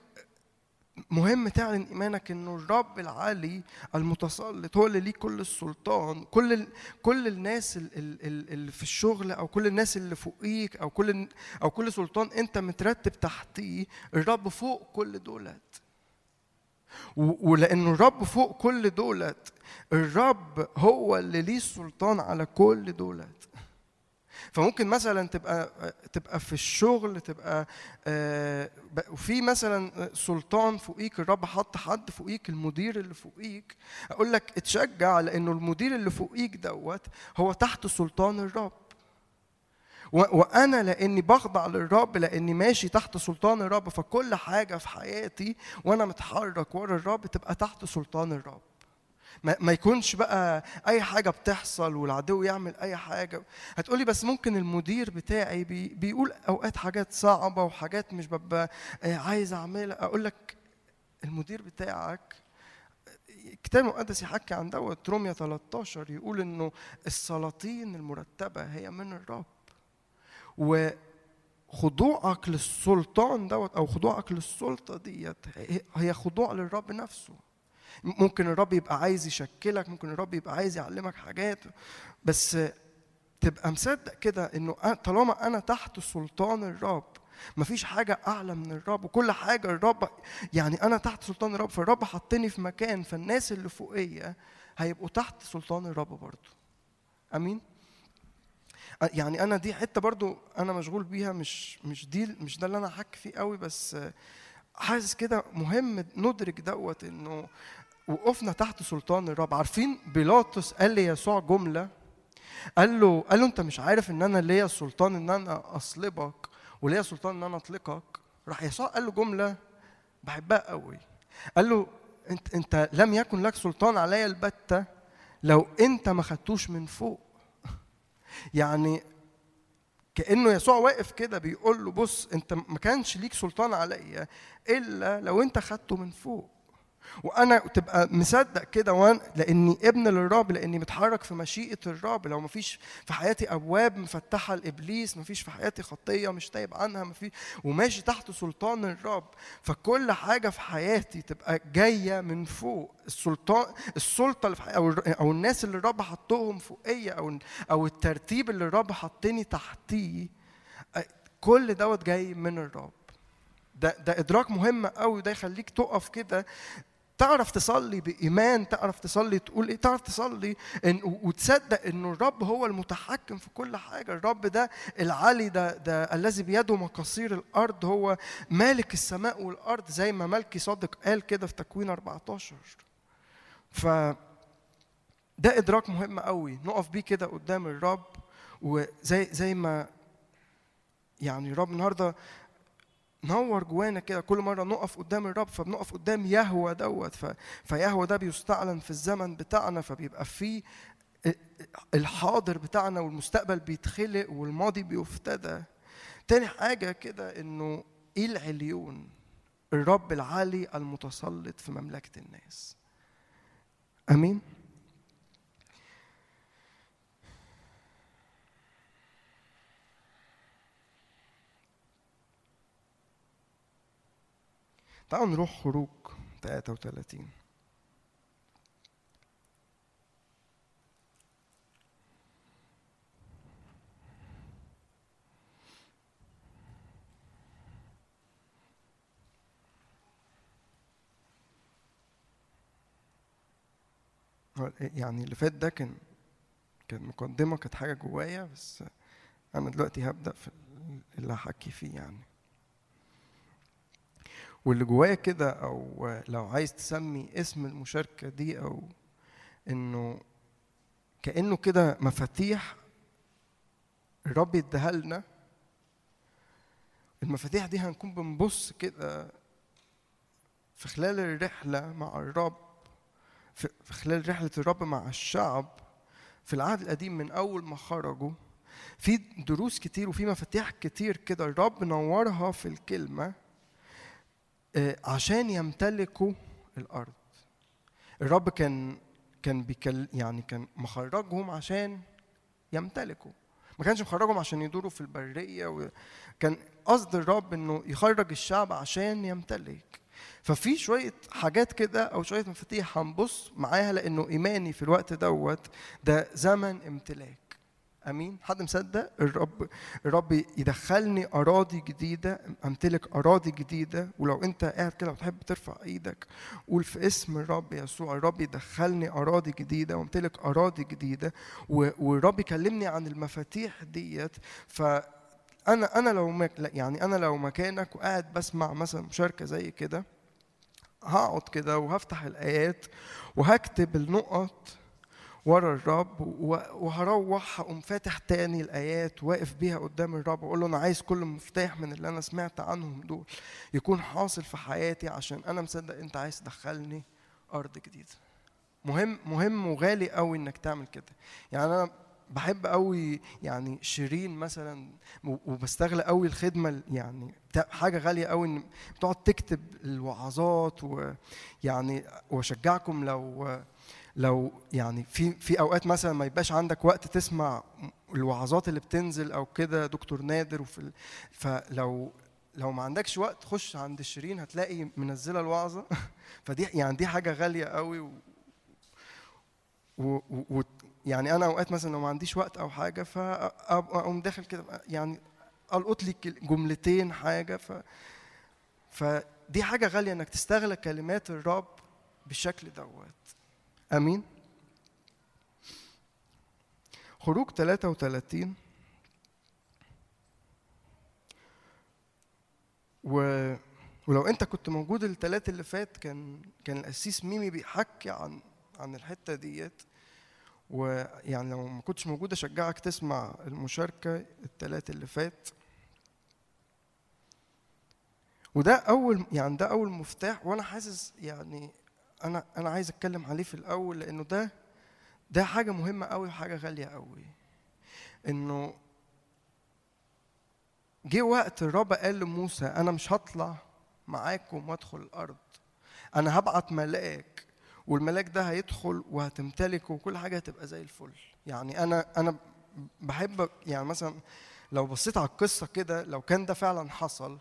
مهم تعلن إيمانك إنه الرب العالي المتسلط هو اللي ليه كل السلطان كل. كل الناس ال- ال- ال- اللي في الشغل أو كل الناس اللي فوقيك أو كل أو كل سلطان أنت مترتب تحتيه الرب فوق كل دولت ولأنه الرب فوق كل دولت الرب هو اللي ليه السلطان على كل دولت فممكن مثلا تبقى تبقى في الشغل تبقى آه، وفي مثلا سلطان فوقيك الرب حط حد فوقيك المدير اللي فوقيك. أقول لك اتشجع لأنه المدير اللي فوقيك دوت هو تحت سلطان الرب. وأنا لأني بخضع للرب لأني ماشي تحت سلطان الرب فكل حاجة في حياتي وأنا متحرك ورا الرب تبقى تحت سلطان الرب. ما, يكونش بقى أي حاجة بتحصل والعدو يعمل أي حاجة. هتقولي بس ممكن المدير بتاعي بي بيقول أوقات حاجات صعبة وحاجات مش ببقى آه، عايز أعملها. أقول لك المدير بتاعك الكتاب المقدس يحكي عن دوت. روميا 13 يقول إنه السلاطين المرتبة هي من الرب. وخضوعك للسلطان دوت أو خضوعك للسلطة ديت هي خضوع للرب نفسه. ممكن الرب يبقى عايز يشكلك ممكن الرب يبقى عايز يعلمك حاجات بس تبقى مصدق كده إنه طالما أنا تحت سلطان الرب مفيش حاجة أعلى من الرب وكل حاجة الرب يعني أنا تحت سلطان الرب فالرب حطني في مكان فالناس اللي فوقية هيبقوا تحت سلطان الرب برضو أمين؟ يعني أنا دي حتة برضو أنا مشغول بيها مش مش دي مش ده اللي أنا هحكي فيه قوي بس حاسس كده مهم ندرك دوت إنه وقفنا تحت سلطان الرب. عارفين بيلاطس قال ليسوع جملة؟ قال له قال له أنت مش عارف إن أنا ليا السلطان إن أنا أصلبك وليا سلطان إن أنا أطلقك؟ راح يسوع قال له جملة بحبها قوي. قال له أنت أنت لم يكن لك سلطان عليا البتة لو أنت ما خدتوش من فوق. يعني كأنه يسوع واقف كده بيقول له بص أنت ما كانش ليك سلطان عليا إلا لو أنت خدته من فوق. وأنا تبقى مصدق كده وأنا لأني ابن للرب لأني متحرك في مشيئة الرب. لو مفيش في حياتي أبواب مفتحة لإبليس مفيش في حياتي خطية مش تايب عنها مفيش وماشي تحت سلطان الرب. فكل حاجة في حياتي تبقى جاية من فوق. السلطان السلطة اللي في حياتي أو أو الناس اللي الرب حطهم فوقية أو أو الترتيب اللي الرب حطني تحتيه كل دوت جاي من الرب. ده ده إدراك مهم قوي ده يخليك تقف كده تعرف تصلي بإيمان تعرف تصلي تقول إيه تعرف تصلي إن وتصدق إنه الرب هو المتحكم في كل حاجة. الرب ده العلي ده ده الذي بيده مقاصير الأرض هو مالك السماء والأرض زي ما ملكي صادق قال كده في تكوين 14 ف ده إدراك مهم قوي. نقف بيه كده قدام الرب وزي زي ما يعني الرب النهارده نور جوانا كده كل مرة نقف قدام الرب فبنقف قدام يهوى دوت ف... فيهوى ده بيستعلن في الزمن بتاعنا فبيبقى فيه الحاضر بتاعنا والمستقبل بيتخلق والماضي بيفتدى. تاني حاجة كده إنه إيه العليون؟ الرب العالي المتسلط في مملكة الناس. آمين؟ تعالوا نروح خروج 33 هو يعني اللي فات ده كان كان مقدمة كانت حاجة جوايا بس أنا دلوقتي هبدأ في اللي هحكي فيه يعني. واللي جوايا كده أو لو عايز تسمي اسم المشاركة دي أو إنه كأنه كده مفاتيح الرب يديها لنا المفاتيح دي هنكون بنبص كده في خلال الرحلة مع الرب في خلال رحلة الرب مع الشعب في العهد القديم من أول ما خرجوا. في دروس كتير وفي مفاتيح كتير كده الرب نورها في الكلمة. آه، عشان يمتلكوا الأرض. الرب كان كان بيكل يعني كان مخرجهم عشان يمتلكوا. ما كانش مخرجهم عشان يدوروا في البرية وكان قصد الرب إنه يخرج الشعب عشان يمتلك. ففي شوية حاجات كده أو شوية مفاتيح هنبص معاها لأنه إيماني في الوقت دوت ده زمن امتلاك. أمين؟ حد مصدق؟ الرب الرب يدخلني أراضي جديدة أمتلك أراضي جديدة ولو أنت قاعد كده وتحب ترفع إيدك قول في اسم الرب يسوع الرب يدخلني أراضي جديدة وأمتلك أراضي جديدة والرب يكلمني عن المفاتيح ديت. ف أنا أنا لو مك يعني أنا لو مكانك وقاعد بسمع مثلا مشاركة زي كده هقعد كده وهفتح الآيات وهكتب النقط ورا الرب وهروح هقوم فاتح تاني الآيات واقف بيها قدام الرب وأقول له أنا عايز كل مفتاح من اللي أنا سمعت عنهم دول يكون حاصل في حياتي عشان أنا مصدق أنت عايز تدخلني أرض جديدة. مهم مهم وغالي قوي إنك تعمل كده. يعني أنا بحب قوي يعني شيرين مثلا وبستغل قوي الخدمة ال- يعني حاجة غالية قوي إن بتقعد تكتب الوعظات ويعني وأشجعكم لو لو يعني في في أوقات مثلا ما يبقاش عندك وقت تسمع الوعظات اللي بتنزل أو كده دكتور نادر وفي فلو لو ما عندكش وقت خش عند شيرين هتلاقي منزلة الوعظة. فدي يعني دي حاجة غالية قوي و و و يعني أنا أوقات مثلا لو ما عنديش وقت أو حاجة فاقوم داخل كده يعني ألقط لي جملتين حاجة. ف فدي حاجة غالية إنك تستغل كلمات الرب بالشكل دوت. آمين. خروج 33 و ولو أنت كنت موجود الثلاث اللي فات كان كان القسيس ميمي بيحكي عن عن الحتة ديت. ويعني لو ما كنتش موجود أشجعك تسمع المشاركة الثلاث اللي فات. وده أول يعني ده أول مفتاح وأنا حاسس يعني أنا أنا عايز أتكلم عليه في الأول لأنه ده ده حاجة مهمة قوي وحاجة غالية قوي إنه جه وقت الرب قال لموسى أنا مش هطلع معاكم وأدخل الأرض. أنا هبعت ملاك والملاك ده هيدخل وهتمتلكه وكل حاجة هتبقى زي الفل. يعني أنا أنا بحب يعني مثلا لو بصيت على القصة كده لو كان ده فعلا حصل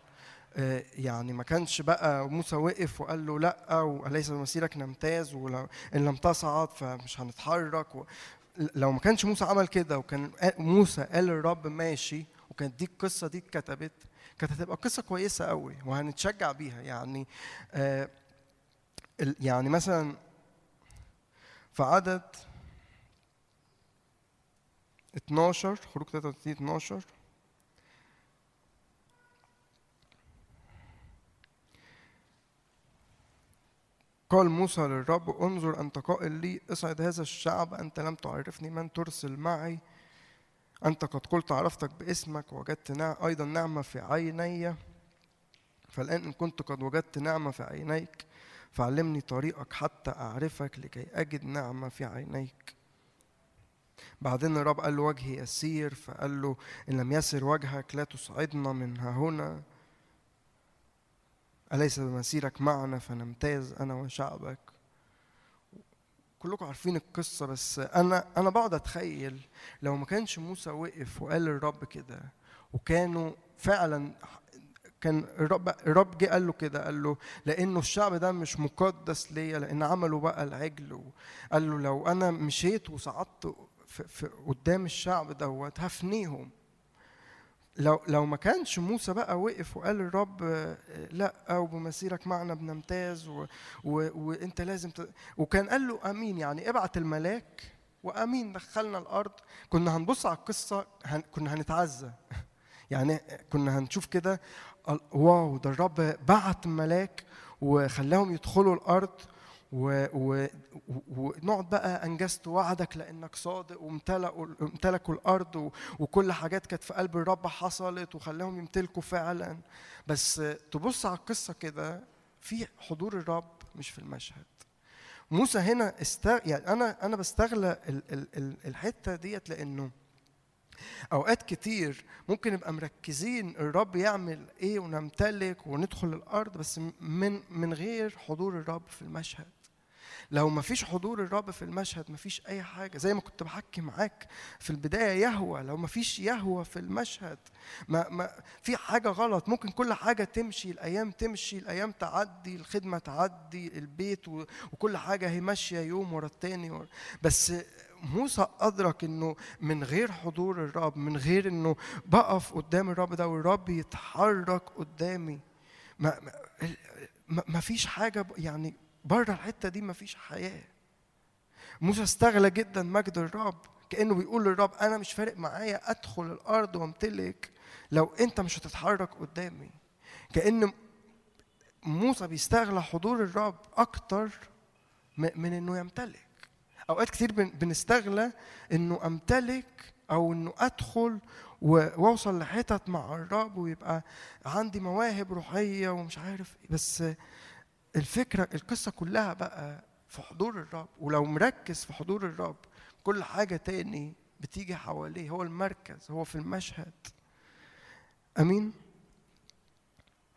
يعني ما كانش بقى موسى وقف وقال له لأ وليس بمسيرك نمتاز ولو إن لم تصعد فمش هنتحرك. لو ما كانش موسى عمل كده وكان موسى قال للرب ماشي وكانت دي القصة دي اتكتبت كانت هتبقى قصة كويسة قوي وهنتشجع بيها يعني آه يعني مثلا في عدد 12 خروج 33 12 قال موسى للرب انظر أنت قائل لي اصعد هذا الشعب أنت لم تعرفني من ترسل معي؟ أنت قد قلت عرفتك باسمك وجدت نع... أيضا نعمة في عيني. فالآن إن كنت قد وجدت نعمة في عينيك فعلمني طريقك حتى أعرفك لكي أجد نعمة في عينيك. بعدين الرب قال له وجهي يسير فقال له إن لم يسر وجهك لا تصعدنا من هنا. أليس بمسيرك معنا فنمتاز أنا وشعبك؟ كلكم عارفين القصة بس أنا أنا بقعد أتخيل لو ما كانش موسى وقف وقال للرب كده وكانوا فعلا كان الرب الرب جه قال له كده قال له لأنه الشعب ده مش مقدس ليا لأن عملوا بقى العجل وقال له لو أنا مشيت وصعدت في, قدام الشعب دوت هفنيهم. لو لو ما كانش موسى بقى وقف وقال للرب آه، لا وبمسيرك معنا بنمتاز و و وإنت لازم. وكان قال له آمين يعني ابعت الملاك وآمين دخلنا الأرض كنا هنبص على القصة هن... كنا هنتعزى يعني كنا هنشوف كده واو ده الرب بعت ملاك وخلاهم يدخلوا الأرض ونقعد بقى أنجزت وعدك لأنك صادق وامتلأوا امتلكوا الأرض وكل حاجات كانت في قلب الرب حصلت وخلاهم يمتلكوا فعلا. بس تبص على القصة كده في حضور الرب مش في المشهد. موسى هنا است... يعني أنا أنا بستغلى ال... ال... ال- الحتة ديت لأنه أوقات كتير ممكن نبقى مركزين الرب يعمل إيه ونمتلك وندخل الأرض بس من من غير حضور الرب في المشهد. لو ما فيش حضور الرب في المشهد ما فيش أي حاجة زي ما كنت بحكي معاك في البداية يهوى لو ما فيش يهوى في المشهد ما ما في حاجة غلط ممكن كل حاجة تمشي الأيام تمشي الأيام تعدي الخدمة تعدي البيت وكل حاجة هي ماشية يوم ورا التاني ورا- بس موسى أدرك إنه من غير حضور الرب من غير إنه بقف قدام الرب ده والرب يتحرك قدامي ما ما, ما- فيش حاجة ب- يعني بره الحتة دي ما فيش حياة موسى استغلى جدا مجد الرب كأنه بيقول للرب أنا مش فارق معايا أدخل الأرض وامتلك لو أنت مش هتتحرك قدامي كأن موسى بيستغلى حضور الرب أكتر من إنه يمتلك أوقات كتير بن- بنستغلى إنه أمتلك أو إنه أدخل وأوصل لحتت مع الرب ويبقى عندي مواهب روحية ومش عارف. بس الفكرة القصة كلها بقى في حضور الرب. ولو مركز في حضور الرب كل حاجة تاني بتيجي حواليه. هو المركز هو في المشهد. أمين؟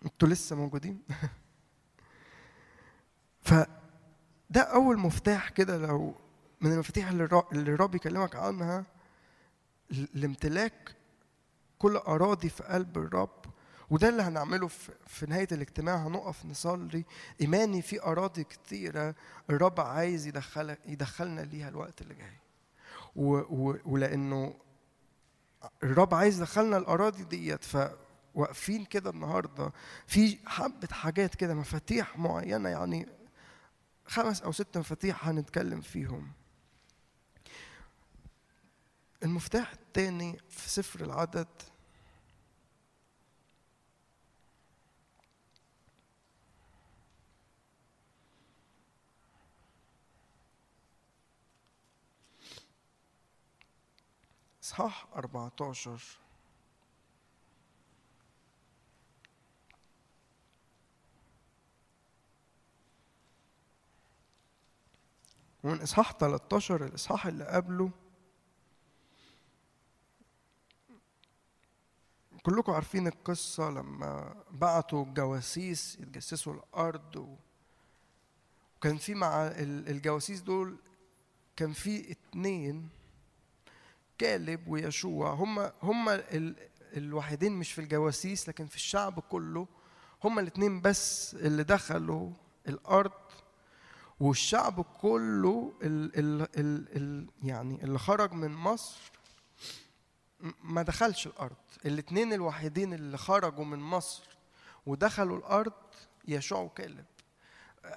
أنتوا لسه موجودين؟ فده أول مفتاح كده لو من المفاتيح اللي الر- اللي الرب يكلمك عنها لامتلاك كل أراضي في قلب الرب. وده اللي هنعمله في, في نهاية الاجتماع. هنقف نصلي إيماني في أراضي كتيرة الرب عايز يدخل يدخلنا ليها الوقت اللي جاي. و و ولأنه الرب عايز يدخلنا الأراضي ديت فواقفين كده النهارده. في حبة حاجات كده مفاتيح معينة يعني خمس أو ست مفاتيح هنتكلم فيهم. المفتاح الثاني في سفر العدد اصحاح 14 ومن إصحاح 13 الاصحاح اللي قبله كلكم عارفين القصة لما بعتوا الجواسيس يتجسسوا الأرض. وكان في مع ال- الجواسيس دول كان في اتنين كالب ويشوع. هم هم ال... الوحيدين مش في الجواسيس لكن في الشعب كله هم الاتنين بس اللي دخلوا الأرض. والشعب كله ال... ال... ال... ال... يعني اللي خرج من مصر ما دخلش الأرض. الاثنين الوحيدين اللي خرجوا من مصر ودخلوا الأرض يشوع وكالب.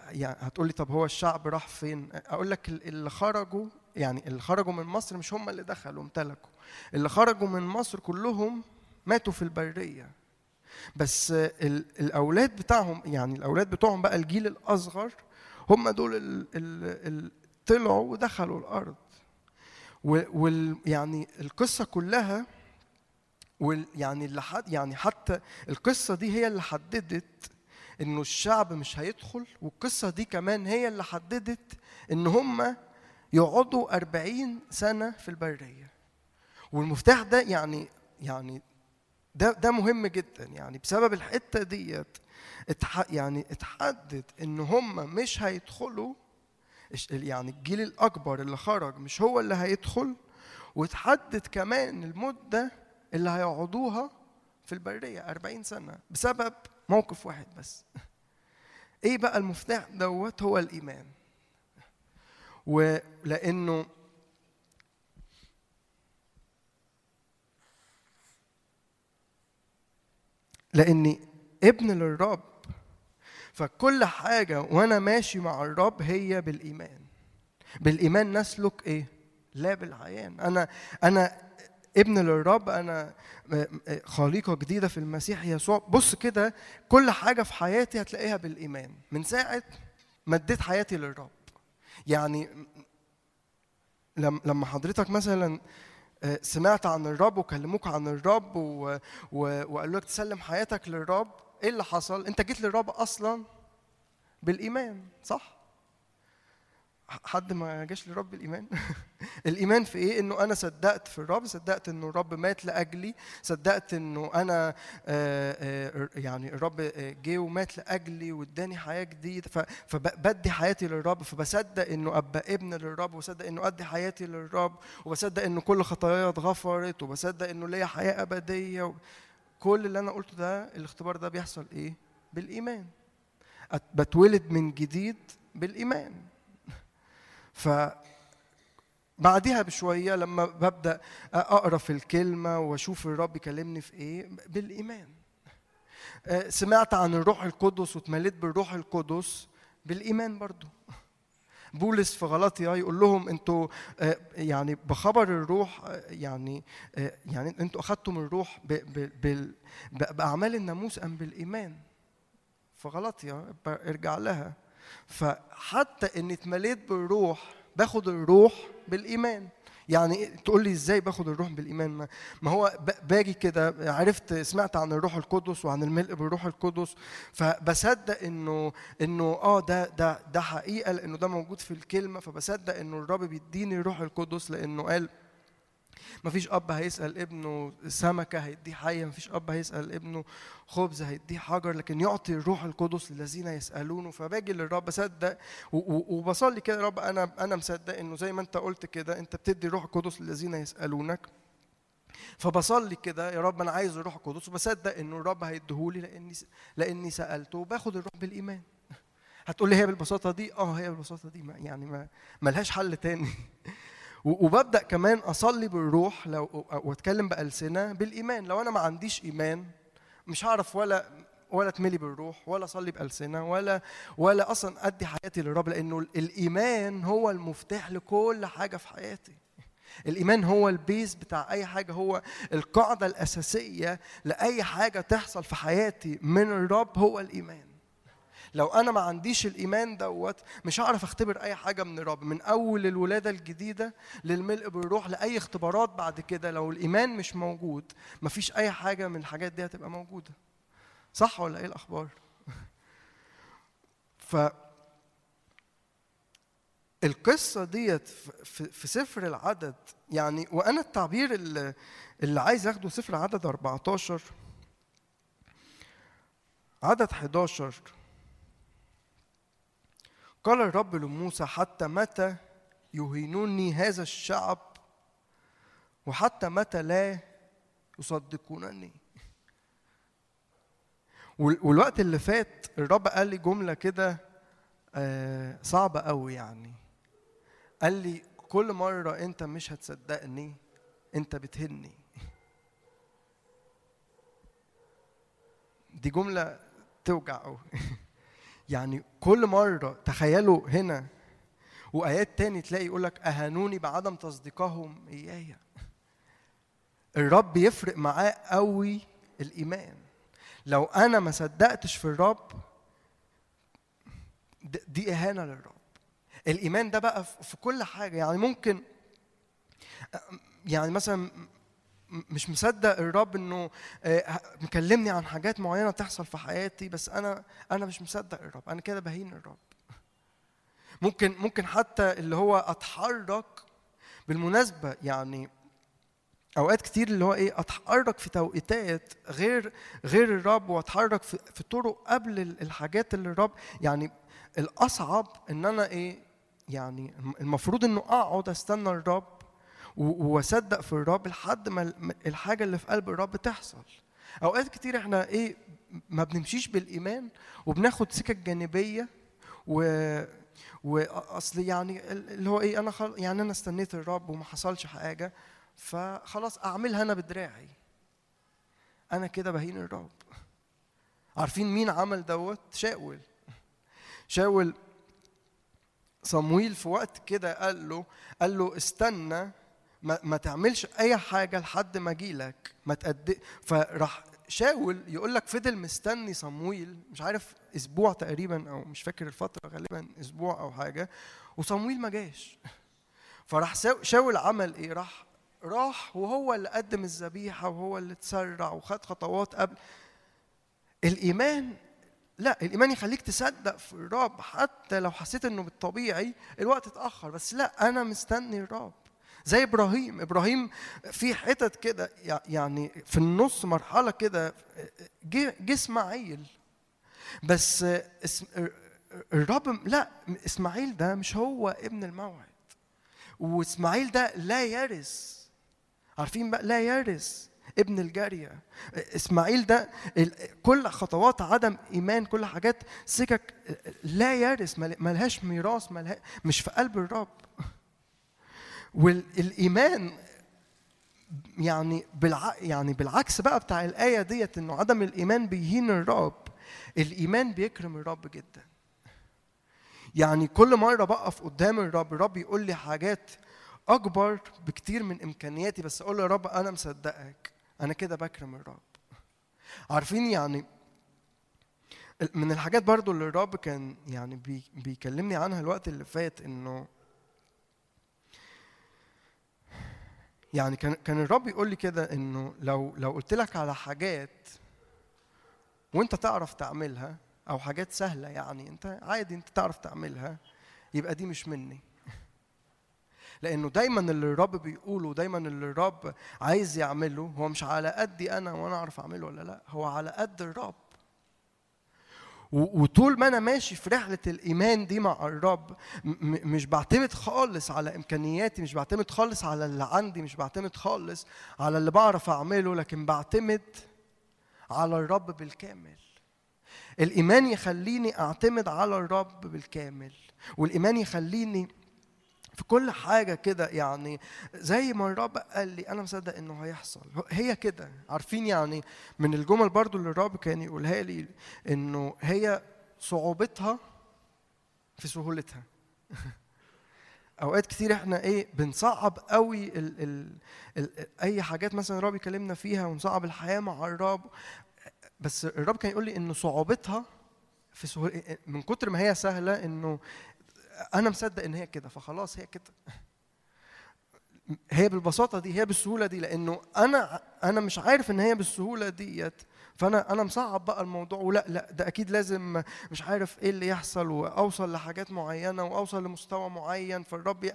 يعني هتقولي طب هو الشعب راح فين؟ أقول لك ال- اللي خرجوا يعني اللي خرجوا من مصر مش هم اللي دخلوا امتلكوا. اللي خرجوا من مصر كلهم ماتوا في البرية. بس ال- الأولاد بتاعهم يعني الأولاد بتوعهم بقى الجيل الأصغر هم دول اللي طلعوا ودخلوا الأرض. وال يعني القصة كلها وال يعني اللي يعني حتى القصة دي هي اللي حددت إنه الشعب مش هيدخل والقصة دي كمان هي اللي حددت إن هم يقعدوا أربعين سنة في البرية. والمفتاح ده يعني يعني ده ده مهم جدا. يعني بسبب الحتة ديت يعني اتحدد إن هم مش هيدخلوا يعني الجيل الأكبر اللي خرج مش هو اللي هيدخل وتحدد كمان المدة اللي هيقعدوها في البرية 40 سنة بسبب موقف واحد بس. إيه بقى المفتاح دوت؟ هو الإيمان. ولأنه لأني ابن للرب فكل حاجة وأنا ماشي مع الرب هي بالإيمان. بالإيمان نسلك إيه؟ لا بالعيان. أنا أنا ابن للرب أنا خليقة جديدة في المسيح يسوع. بص كده كل حاجة في حياتي هتلاقيها بالإيمان. من ساعة ما اديت حياتي للرب. يعني لم- لما حضرتك مثلا آه، سمعت عن الرب وكلموك عن الرب. وقالوا لك تسلم حياتك للرب إيه اللي حصل أنت جيت للرب أصلا بالإيمان صح حد ما جاش لرب الإيمان؟ الإيمان في إيه؟ إنه أنا صدقت في الرب صدقت إنه الرب مات لأجلي صدقت إنه أنا آه، آه، يعني الرب آه، جه ومات لأجلي واداني حياة جديدة. فبدي حياتي للرب فبصدق إنه أبقى ابن للرب وبصدق إنه أدي حياتي للرب وبصدق إنه كل خطاياي اتغفرت وبصدق إنه ليا حياة أبدية. كل اللي أنا قلته ده الاختبار ده بيحصل إيه؟ بالإيمان. بتولد من جديد بالإيمان. ف بعديها بشوية لما ببدأ أقرأ في الكلمة وأشوف الرب يكلمني في إيه؟ بالإيمان. آه، سمعت عن الروح القدس واتمليت بالروح القدس بالإيمان برضو. بولس في غلطيا يقول لهم أنتوا آه، يعني بخبر الروح آه، يعني يعني أنتوا اخذتم الروح بأعمال الناموس أم بالإيمان؟ في غلطيا ارجع لها. فحتى اني اتمليت بالروح باخد الروح بالإيمان. يعني تقول لي إزاي باخد الروح بالإيمان؟ ما, هو باجي كده عرفت سمعت عن الروح القدس وعن الملء بالروح القدس فبصدق إنه إنه آه ده ده ده حقيقة لأنه ده موجود في الكلمة فبصدق إنه الرب بيديني الروح القدس لأنه قال مفيش أب هيسأل ابنه سمكة هيديه حية مفيش أب هيسأل ابنه خبز هيديه حجر لكن يعطي الروح القدس للذين يسألونه. فباجي للرب اصدق وبصلي كده يا رب أنا أنا مصدق إنه زي ما أنت قلت كده أنت بتدي الروح القدس للذين يسألونك. فبصلي كده يا رب أنا عايز الروح القدس وبصدق إنه الرب هيديهولي لأني لأني سألته وباخد الروح بالإيمان. هتقول لي هي بالبساطة دي؟ آه هي بالبساطة دي ما يعني ما ملهاش حل تاني. وببدأ كمان أصلي بالروح لو وأتكلم بألسنة بالإيمان. لو أنا ما عنديش إيمان مش هعرف ولا ولا أتملي بالروح ولا أصلي بألسنة ولا ولا أصلا أدي حياتي للرب لأنه الإيمان هو المفتاح لكل حاجة في حياتي. الإيمان هو البيز بتاع أي حاجة هو القاعدة الأساسية لأي حاجة تحصل في حياتي من الرب هو الإيمان. لو أنا ما عنديش الإيمان دوت مش هعرف أختبر أي حاجة من الرب من أول الولادة الجديدة للملء بالروح لأي اختبارات بعد كده. لو الإيمان مش موجود مفيش أي حاجة من الحاجات دي هتبقى موجودة. صح ولا إيه الأخبار؟ ف القصة ديت في- سفر العدد يعني وأنا التعبير اللي, اللي عايز أخده سفر عدد 14 عدد 11 قال الرب لموسى حتى متى يهينوني هذا الشعب؟ وحتى متى لا يصدقونني؟ وال- والوقت اللي فات الرب قال لي جملة كده آه، صعبة قوي يعني. قال لي كل مرة أنت مش هتصدقني أنت بتهني دي جملة توجع قوي يعني كل مرة تخيلوا هنا وآيات تاني تلاقي يقول لك أهانوني بعدم تصديقهم إياي الرب يفرق معاه قوي الإيمان. لو أنا ما صدقتش في الرب دي إهانة للرب. الإيمان ده بقى في كل حاجة. يعني ممكن يعني مثلا مش مصدق الرب إنه آه، مكلمني عن حاجات معينة تحصل في حياتي بس أنا أنا مش مصدق الرب. أنا كده بهين الرب. ممكن ممكن حتى اللي هو أتحرك بالمناسبة يعني أوقات كتير اللي هو إيه أتحرك في توقيتات غير غير الرب وأتحرك في, في طرق قبل ال- الحاجات اللي الرب يعني الأصعب إن أنا إيه يعني المفروض إنه أقعد أستنى الرب وأصدق في الرب لحد ما ال- الحاجة اللي في قلب الرب تحصل. أوقات كتير إحنا إيه ما بنمشيش بالإيمان وبناخد سكك جانبية و واصل يعني ال- اللي هو إيه أنا خل... يعني أنا استنيت الرب وما حصلش حاجة فخلاص أعملها أنا بدراعي. أنا كده بهين الرب. عارفين مين عمل دوت؟ شاول. شاول صمويل في وقت كده قال له قال له استنى ما, ما تعملش أي حاجة لحد ما اجيلك ما تقد فراح شاول يقول لك فضل مستني صمويل مش عارف أسبوع تقريبا أو مش فاكر الفترة غالبا أسبوع أو حاجة وصمويل ما جاش. فراح شاول عمل إيه؟ راح راح وهو اللي قدم الذبيحة وهو اللي تسرع وخد خطوات قبل. الإيمان لا الإيمان يخليك تصدق في الرب. حتى لو حسيت إنه بالطبيعي الوقت اتأخر بس لا أنا مستني الرب. زي إبراهيم. إبراهيم في حتت كده يع- يعني في النص مرحلة كده جه اسماعيل بس الرب لا إسماعيل ده مش هو ابن الموعد. وإسماعيل ده لا يرث. عارفين بقى؟ لا يرث ابن الجارية. إسماعيل ده كل خطوات عدم إيمان كل حاجات سكك لا يرث مل- ملهاش ميراث ملها مش في قلب الرب. والإيمان يعني بالع... يعني بالعكس بقى بتاع الآية ديت إنه عدم الإيمان بيهين الرب. الإيمان بيكرم الرب جدا. يعني كل مرة بقف قدام الرب الرب يقول لي حاجات أكبر بكتير من إمكانياتي بس أقول له يا رب أنا مصدقك. أنا كده بكرم الرب. عارفين يعني من الحاجات برضو اللي الرب كان يعني بي بيكلمني عنها الوقت اللي فات إنه يعني كان كان الرب يقول لي كده إنه لو لو قلت لك على حاجات وأنت تعرف تعملها أو حاجات سهلة يعني أنت عادي أنت تعرف تعملها يبقى دي مش مني. لأنه دايما اللي الرب بيقوله دايما اللي الرب عايز يعمله هو مش على قدي أنا وأنا أعرف أعمله ولا لأ هو على قد الرب. وطول ما أنا ماشي في رحلة الإيمان دي مع الرب مش بعتمد خالص على إمكانياتي مش بعتمد خالص على اللي عندي مش بعتمد خالص على اللي بعرف أعمله لكن بعتمد على الرب بالكامل. الإيمان يخليني أعتمد على الرب بالكامل والإيمان يخليني في كل حاجة كده يعني زي ما الرب قال لي أنا مصدق إنه هيحصل. هي كده. عارفين يعني من الجمل برضو اللي الرب كان يقولها لي إنه هي صعوبتها في سهولتها. أوقات كتير إحنا إيه بنصعب قوي ال ال ال أي حاجات مثلا الرب يكلمنا فيها ونصعب الحياة مع الرب. بس الرب كان يقول لي إنه صعوبتها في سهول من كتر ما هي سهلة إنه أنا مصدق إن هي كده فخلاص هي كده. هي بالبساطة دي هي بالسهولة دي لأنه أنا أنا مش عارف إن هي بالسهولة ديت. فأنا أنا مصعب بقى الموضوع ولا لا ده أكيد لازم مش عارف إيه اللي يحصل وأوصل لحاجات معينة وأوصل لمستوى معين فالرب ي...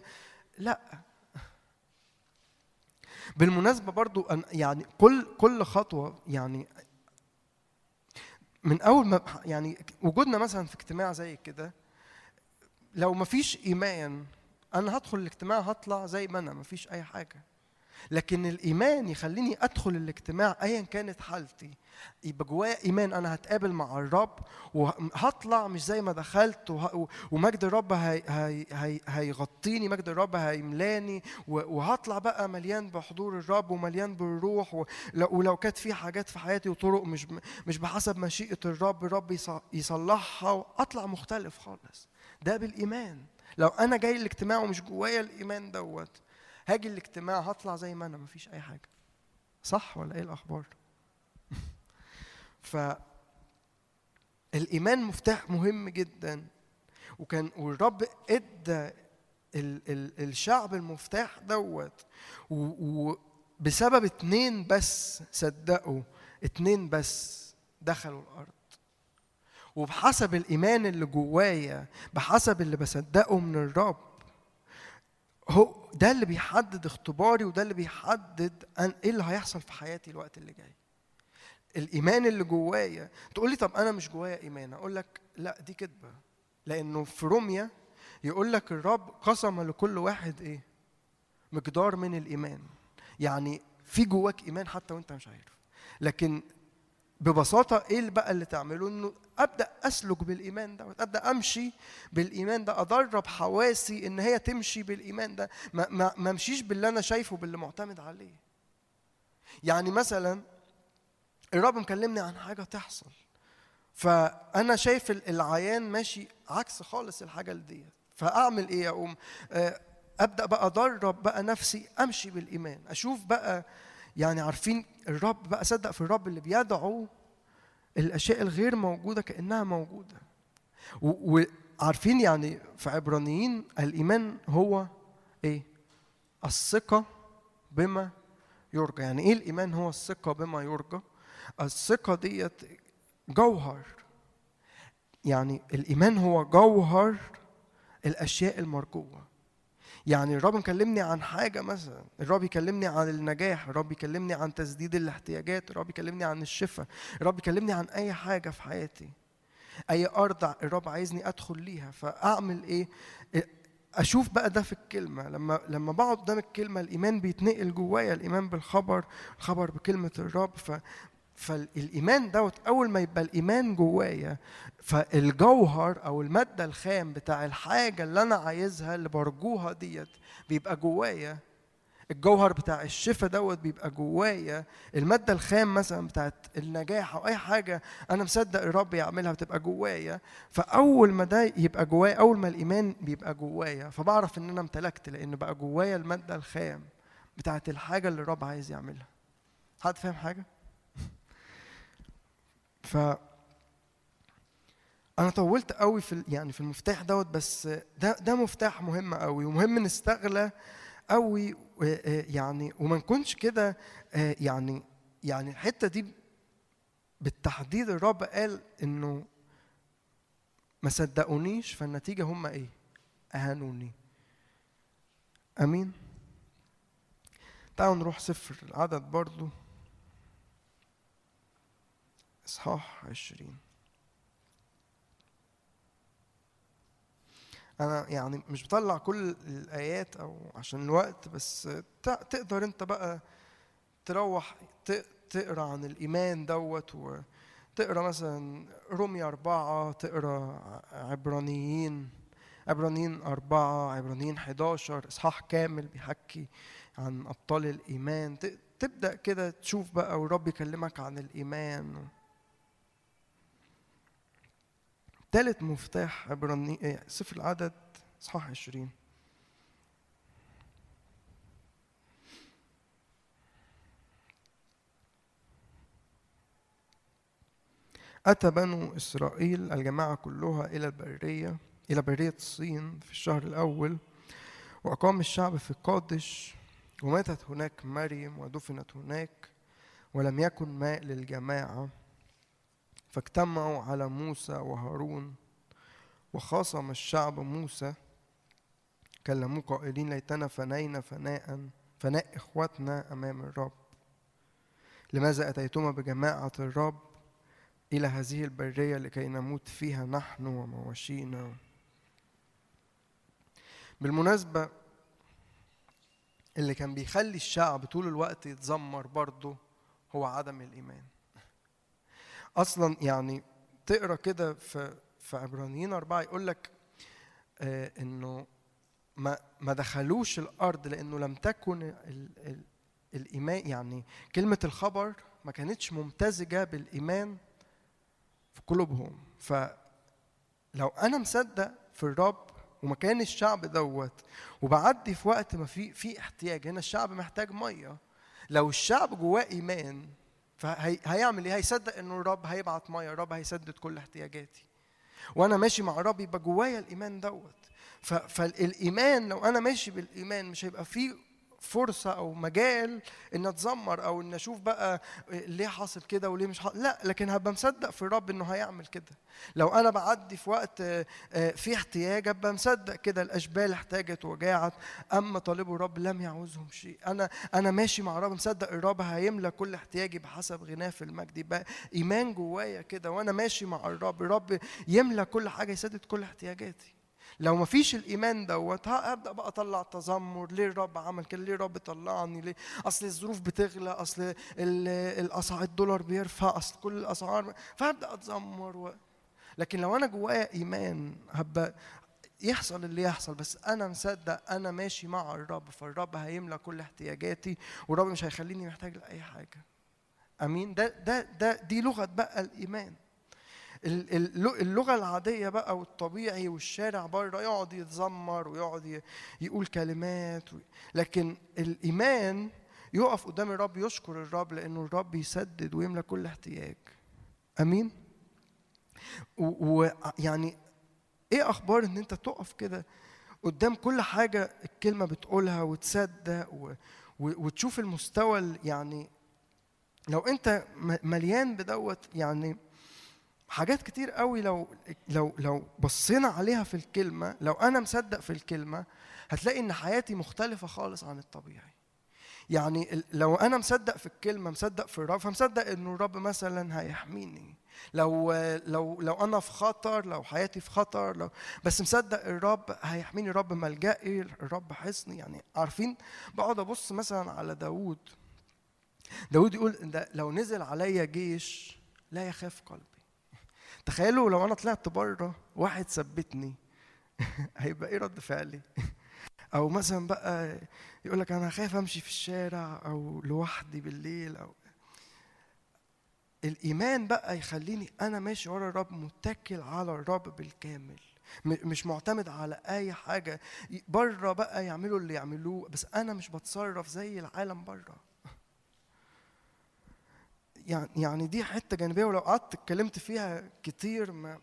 لا. بالمناسبة برضو يعني كل كل خطوة يعني من أول ما يعني وجودنا مثلا في اجتماع زي كده لو ما فيش إيمان أنا هدخل الاجتماع هطلع زي ما أنا ما فيش أي حاجة. لكن الإيمان يخليني أدخل الاجتماع ايا كانت حالتي. يبقى جوايا إيمان أنا هتقابل مع الرب وهطلع مش زي ما دخلت ومجد الرب هي هي هي هيغطيني مجد الرب هيملاني وهطلع بقى مليان بحضور الرب ومليان بالروح ولو- كانت في حاجات في حياتي وطرق مش مش بحسب مشيئة الرب الرب يص- يصلحها واطلع مختلف خالص. ده بالإيمان. لو أنا جاي الاجتماع ومش جوايا الإيمان دوت هاجي الاجتماع هطلع زي ما أنا مفيش أي حاجة. صح ولا إيه الأخبار؟ ف الإيمان مفتاح مهم جدا. وكان والرب إدى ال ال الشعب المفتاح دوت. وبسبب اتنين بس صدقوا اتنين بس دخلوا الأرض. وبحسب الإيمان اللي جوايا بحسب اللي بصدقه من الرب هو ده اللي بيحدد اختباري وده اللي بيحدد إيه اللي هيحصل في حياتي الوقت اللي جاي. الإيمان اللي جوايا تقول لي طب أنا مش جوايا إيمان أقول لك لا دي كذبه لأنه في روميا يقول لك الرب قسم لكل واحد إيه؟ مقدار من الإيمان. يعني في جواك إيمان حتى وأنت مش عارف. لكن ببساطة إيه اللي بقى اللي تعمله إنه أبدأ أسلك بالإيمان ده أبدأ أمشي بالإيمان ده أدرب حواسي إن هي تمشي بالإيمان ده. ما, ما, ما أمشيش باللي أنا شايفه باللي معتمد عليه. يعني مثلا الرب مكلمني عن حاجة تحصل. فأنا شايف ال- العيان ماشي عكس خالص الحاجة دي فأعمل إيه؟ أقوم آه، أبدأ بقى أدرب بقى نفسي أمشي بالإيمان. أشوف بقى يعني عارفين الرب بقى صدق في الرب اللي بيدعو الأشياء الغير موجودة كأنها موجودة. وعارفين يعني في عبرانيين الإيمان هو إيه؟ الثقة بما يرجى. يعني إيه الإيمان هو الثقة بما يرجى؟ الثقة ديت جوهر. يعني الإيمان هو جوهر الأشياء المرجوة. يعني الرب مكلمني عن حاجة مثلا. الرب يكلمني عن النجاح الرب يكلمني عن تسديد الاحتياجات الرب يكلمني عن الشفاء الرب يكلمني عن أي حاجة في حياتي. أي ارض الرب عايزني أدخل ليها. فأعمل إيه؟ أشوف بقى ده في الكلمة. لما لما بقعد قدام الكلمة الإيمان بيتنقل جوايا. الإيمان بالخبر الخبر بكلمة الرب. فالإيمان دوت أول ما يبقى الإيمان جوايا فالجوهر أو المادة الخام بتاع الحاجة اللي أنا عايزها اللي برجوها ديت بيبقى جوايا. الجوهر بتاع الشفاء دوت بيبقى جوايا. المادة الخام مثلا بتاعت النجاح أو أي حاجة أنا مصدق الرب يعملها بتبقى جوايا. فأول ما ده يبقى جوايا أول ما الإيمان بيبقى جوايا فبعرف إن أنا امتلكت لأن بقى جوايا المادة الخام بتاعت الحاجة اللي الرب عايز يعملها. حد فاهم حاجة؟ ف أنا طولت قوي في يعني في المفتاح دوت بس ده ده مفتاح مهم قوي ومهم نستغله قوي يعني وما نكونش كده آه، يعني يعني الحتة دي بالتحديد الرب قال إنه ما صدقونيش فالنتيجة هم إيه؟ أهانوني. آمين؟ تعالوا نروح سفر العدد برضو. إصحاح عشرين. أنا يعني مش بطلع كل الآيات أو عشان الوقت بس تقدر أنت بقى تروح تقرأ عن الإيمان دوت وتقرأ مثلا رومية أربعة تقرأ عبرانيين عبرانيين أربعة عبرانيين 11 إصحاح كامل بيحكي عن أبطال الإيمان. تبدأ كده تشوف بقى والرب يكلمك عن الإيمان. تالت مفتاح عبراني إيه، سفر العدد اصحاح 20 أتى بنو إسرائيل الجماعة كلها إلى البرية إلى برية الصين في الشهر الأول وأقام الشعب في قادش وماتت هناك مريم ودفنت هناك ولم يكن ماء للجماعة. فاجتمعوا على موسى وهارون وخاصم الشعب موسى. كلموه قائلين ليتنا فنينا فناء فناء إخوتنا أمام الرب. لماذا أتيتما بجماعة الرب إلى هذه البرية لكي نموت فيها نحن ومواشينا؟ بالمناسبة اللي كان بيخلي الشعب طول الوقت يتذمر برضه هو عدم الإيمان. أصلا يعني تقرأ كده في في عبرانيين أربعة يقول لك آه إنه ما ما دخلوش الأرض لأنه لم تكن ال ال الإيمان يعني كلمة الخبر ما كانتش ممتزجة بالإيمان في قلوبهم. فلو أنا مصدق في الرب ومكان الشعب دوت وبعدي في وقت ما في في احتياج هنا الشعب محتاج مية لو الشعب جواه إيمان فهيعمل إيه؟ هيصدق إنه الرب هيبعت مية، الرب هيسدد كل احتياجاتي. وأنا ماشي مع الرب يبقى جوايا الإيمان دوت. فالإيمان لو أنا ماشي بالإيمان مش هيبقى فيه فرصة أو مجال إن اتذمر أو إن أشوف بقى ليه حاصل كده وليه مش حاصل لا لكن هبقى مصدق في الرب إنه هيعمل كده. لو أنا بعدي في وقت آه، في احتياج ابقى مصدق كده الأشبال احتاجت وجاعت أما طالبوا الرب لم يعوزهم شيء. أنا أنا ماشي مع الرب مصدق الرب هيملى كل احتياجي بحسب غناه في المجد. يبقى إيمان جوايا كده وأنا ماشي مع الرب الرب يملى كل حاجة يسدد كل احتياجاتي. لو ما فيش الإيمان دوت هبدا بقى أطلع تذمر. ليه الرب عمل كده؟ ليه الرب طلعني؟ ليه؟ أصل الظروف بتغلى أصل ال- الأسعار الدولار بيرفع أصل كل الأسعار. فهبدأ أتذمر و... لكن لو أنا جوايا إيمان هبقى يحصل اللي يحصل. بس أنا مصدق أنا ماشي مع الرب فالرب هيملى كل احتياجاتي والرب مش هيخليني محتاج لأي حاجة. أمين؟ ده ده ده دي لغة بقى الإيمان. ال- ال- اللغة العادية بقى والطبيعي والشارع بره يقعد يتذمر ويقعد يقول كلمات لكن الإيمان يقف قدام الرب يشكر الرب لأنه الرب يسدد ويملى كل احتياج. أمين؟ ويعني إيه أخبار إن أنت تقف كده قدام كل حاجة الكلمة بتقولها وتصدق و... وتشوف المستوى ال- يعني لو أنت مليان بدوت يعني حاجات كتير قوي لو لو لو بصينا عليها في الكلمة لو أنا مصدق في الكلمة هتلاقي إن حياتي مختلفة خالص عن الطبيعي. يعني لو أنا مصدق في الكلمة مصدق في الرب فمصدق إنه الرب مثلا هيحميني. لو لو لو أنا في خطر لو حياتي في خطر لو بس مصدق الرب هيحميني الرب ملجئي الرب حصني. يعني عارفين بقعد أبص مثلا على داوود. داوود يقول ده لو نزل عليا جيش لا يخاف قلبي. تخيلوا لو أنا طلعت بره واحد ثبتني هيبقى إيه رد فعلي؟ أو مثلا بقى يقول لك أنا خايف أمشي في الشارع أو لوحدي بالليل أو الإيمان بقى يخليني أنا ماشي ورا الرب متكل على الرب بالكامل. مش معتمد على أي حاجة. بره بقى يعملوا اللي يعملوه بس أنا مش بتصرف زي العالم بره. يعني يعني دي حتة جانبية ولو قعدت اتكلمت فيها كتير ما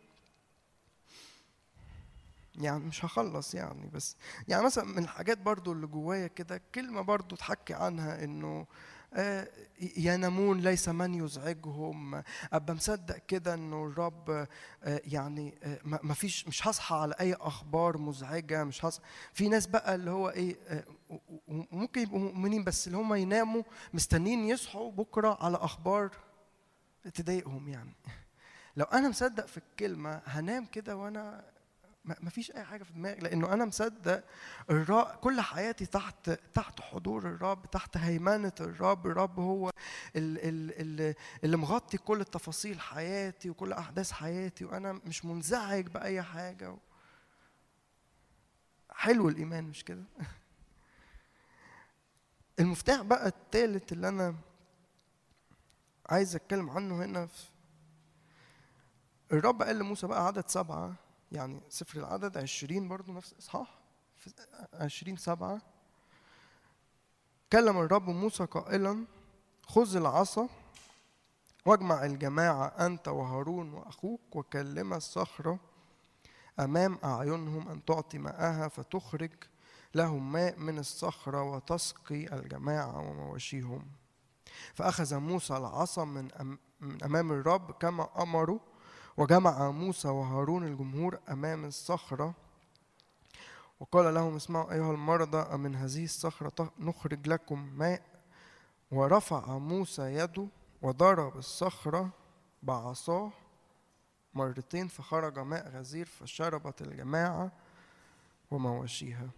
يعني مش هخلص يعني. بس يعني مثلا من الحاجات برضو اللي جوايا كده كلمة برضو تحكي عنها آه، ينامون ليس من يزعجهم. ابقى مصدق كده إنه الرب آه، يعني آه، ما فيش مش هصحى على أي أخبار مزعجة مش هصحى في ناس بقى اللي هو إيه آه، وممكن يبقوا مؤمنين بس اللي هم يناموا مستنيين يصحوا بكرة على أخبار تضايقهم يعني. لو أنا مصدق في الكلمة هنام كده وأنا ما فيش أي حاجة في دماغي لأنه أنا مصدق الرب كل حياتي تحت تحت حضور الرب تحت هيمنة الرب. الرب هو ال- ال- ال- اللي مغطي كل تفاصيل حياتي وكل أحداث حياتي وأنا مش منزعج بأي حاجة حلو الإيمان مش كده؟ المفتاح بقى الثالث اللي أنا عايز أتكلم عنه هنا في الرب قال لموسى بقى عدد سبعة يعني سفر العدد عشرين برضو نفس في عشرين سبعة. كلم الرب موسى قائلا خذ العصا واجمع الجماعة أنت وهارون وأخوك وكلم الصخرة أمام أعينهم أن تعطي ماءها فتخرج لهم ماء من الصخرة وتسقي الجماعة ومواشيهم. فأخذ موسى العصا من أمام الرب كما أمره وجمع موسى وهارون الجمهور أمام الصخرة وقال لهم اسمعوا أيها المرضى من هذه الصخرة نخرج لكم ماء. ورفع موسى يده وضرب الصخرة بعصاه مرتين فخرج ماء غزير فشربت الجماعة ومواشيها.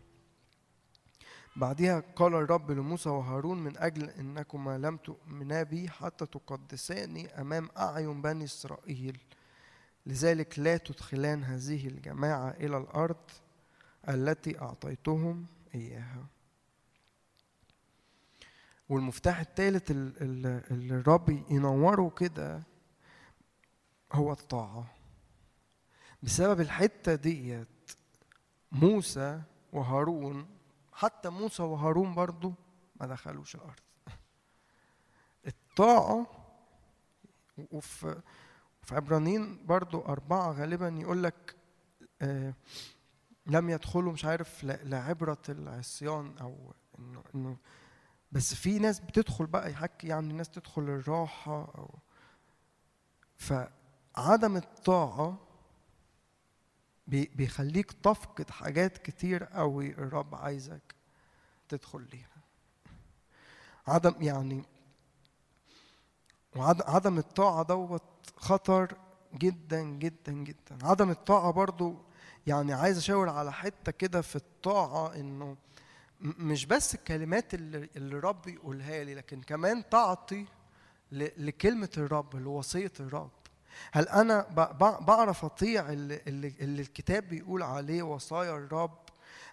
بعدها قال الرب لموسى وهارون من أجل أنكما لم تؤمنا بي حتى تقدساني أمام أعين بني إسرائيل. لذلك لا تدخلان هذه الجماعة إلى الأرض التي أعطيتهم إياها. والمفتاح الثالث ال- ال- اللي الرب ينوره كده هو الطاعة. بسبب الحتة ديت موسى وهارون حتى موسى وهارون برضو ما دخلوش الأرض. الطاعة وفي في عبرانيين برضو أربعة غالبا يقول لك آه لم يدخلوا مش عارف لعبرة العصيان أو إنه إنه بس في ناس بتدخل بقى يحكي يعني ناس تدخل الراحة أو فعدم الطاعة بي- بيخليك تفقد حاجات كتير قوي الرب عايزك تدخل ليها. عدم يعني وعدم الطاعة دوت خطر جدا جدا جدا. عدم الطاعة برضو يعني عايز أشاور على حتة كده في الطاعة إنه مش بس الكلمات اللي, اللي الرب يقولها لي لكن كمان ل- لكلمة الرب لوصية الرب. هل أنا بعرف أطيع اللي, اللي, الكتاب بيقول عليه وصايا الرب؟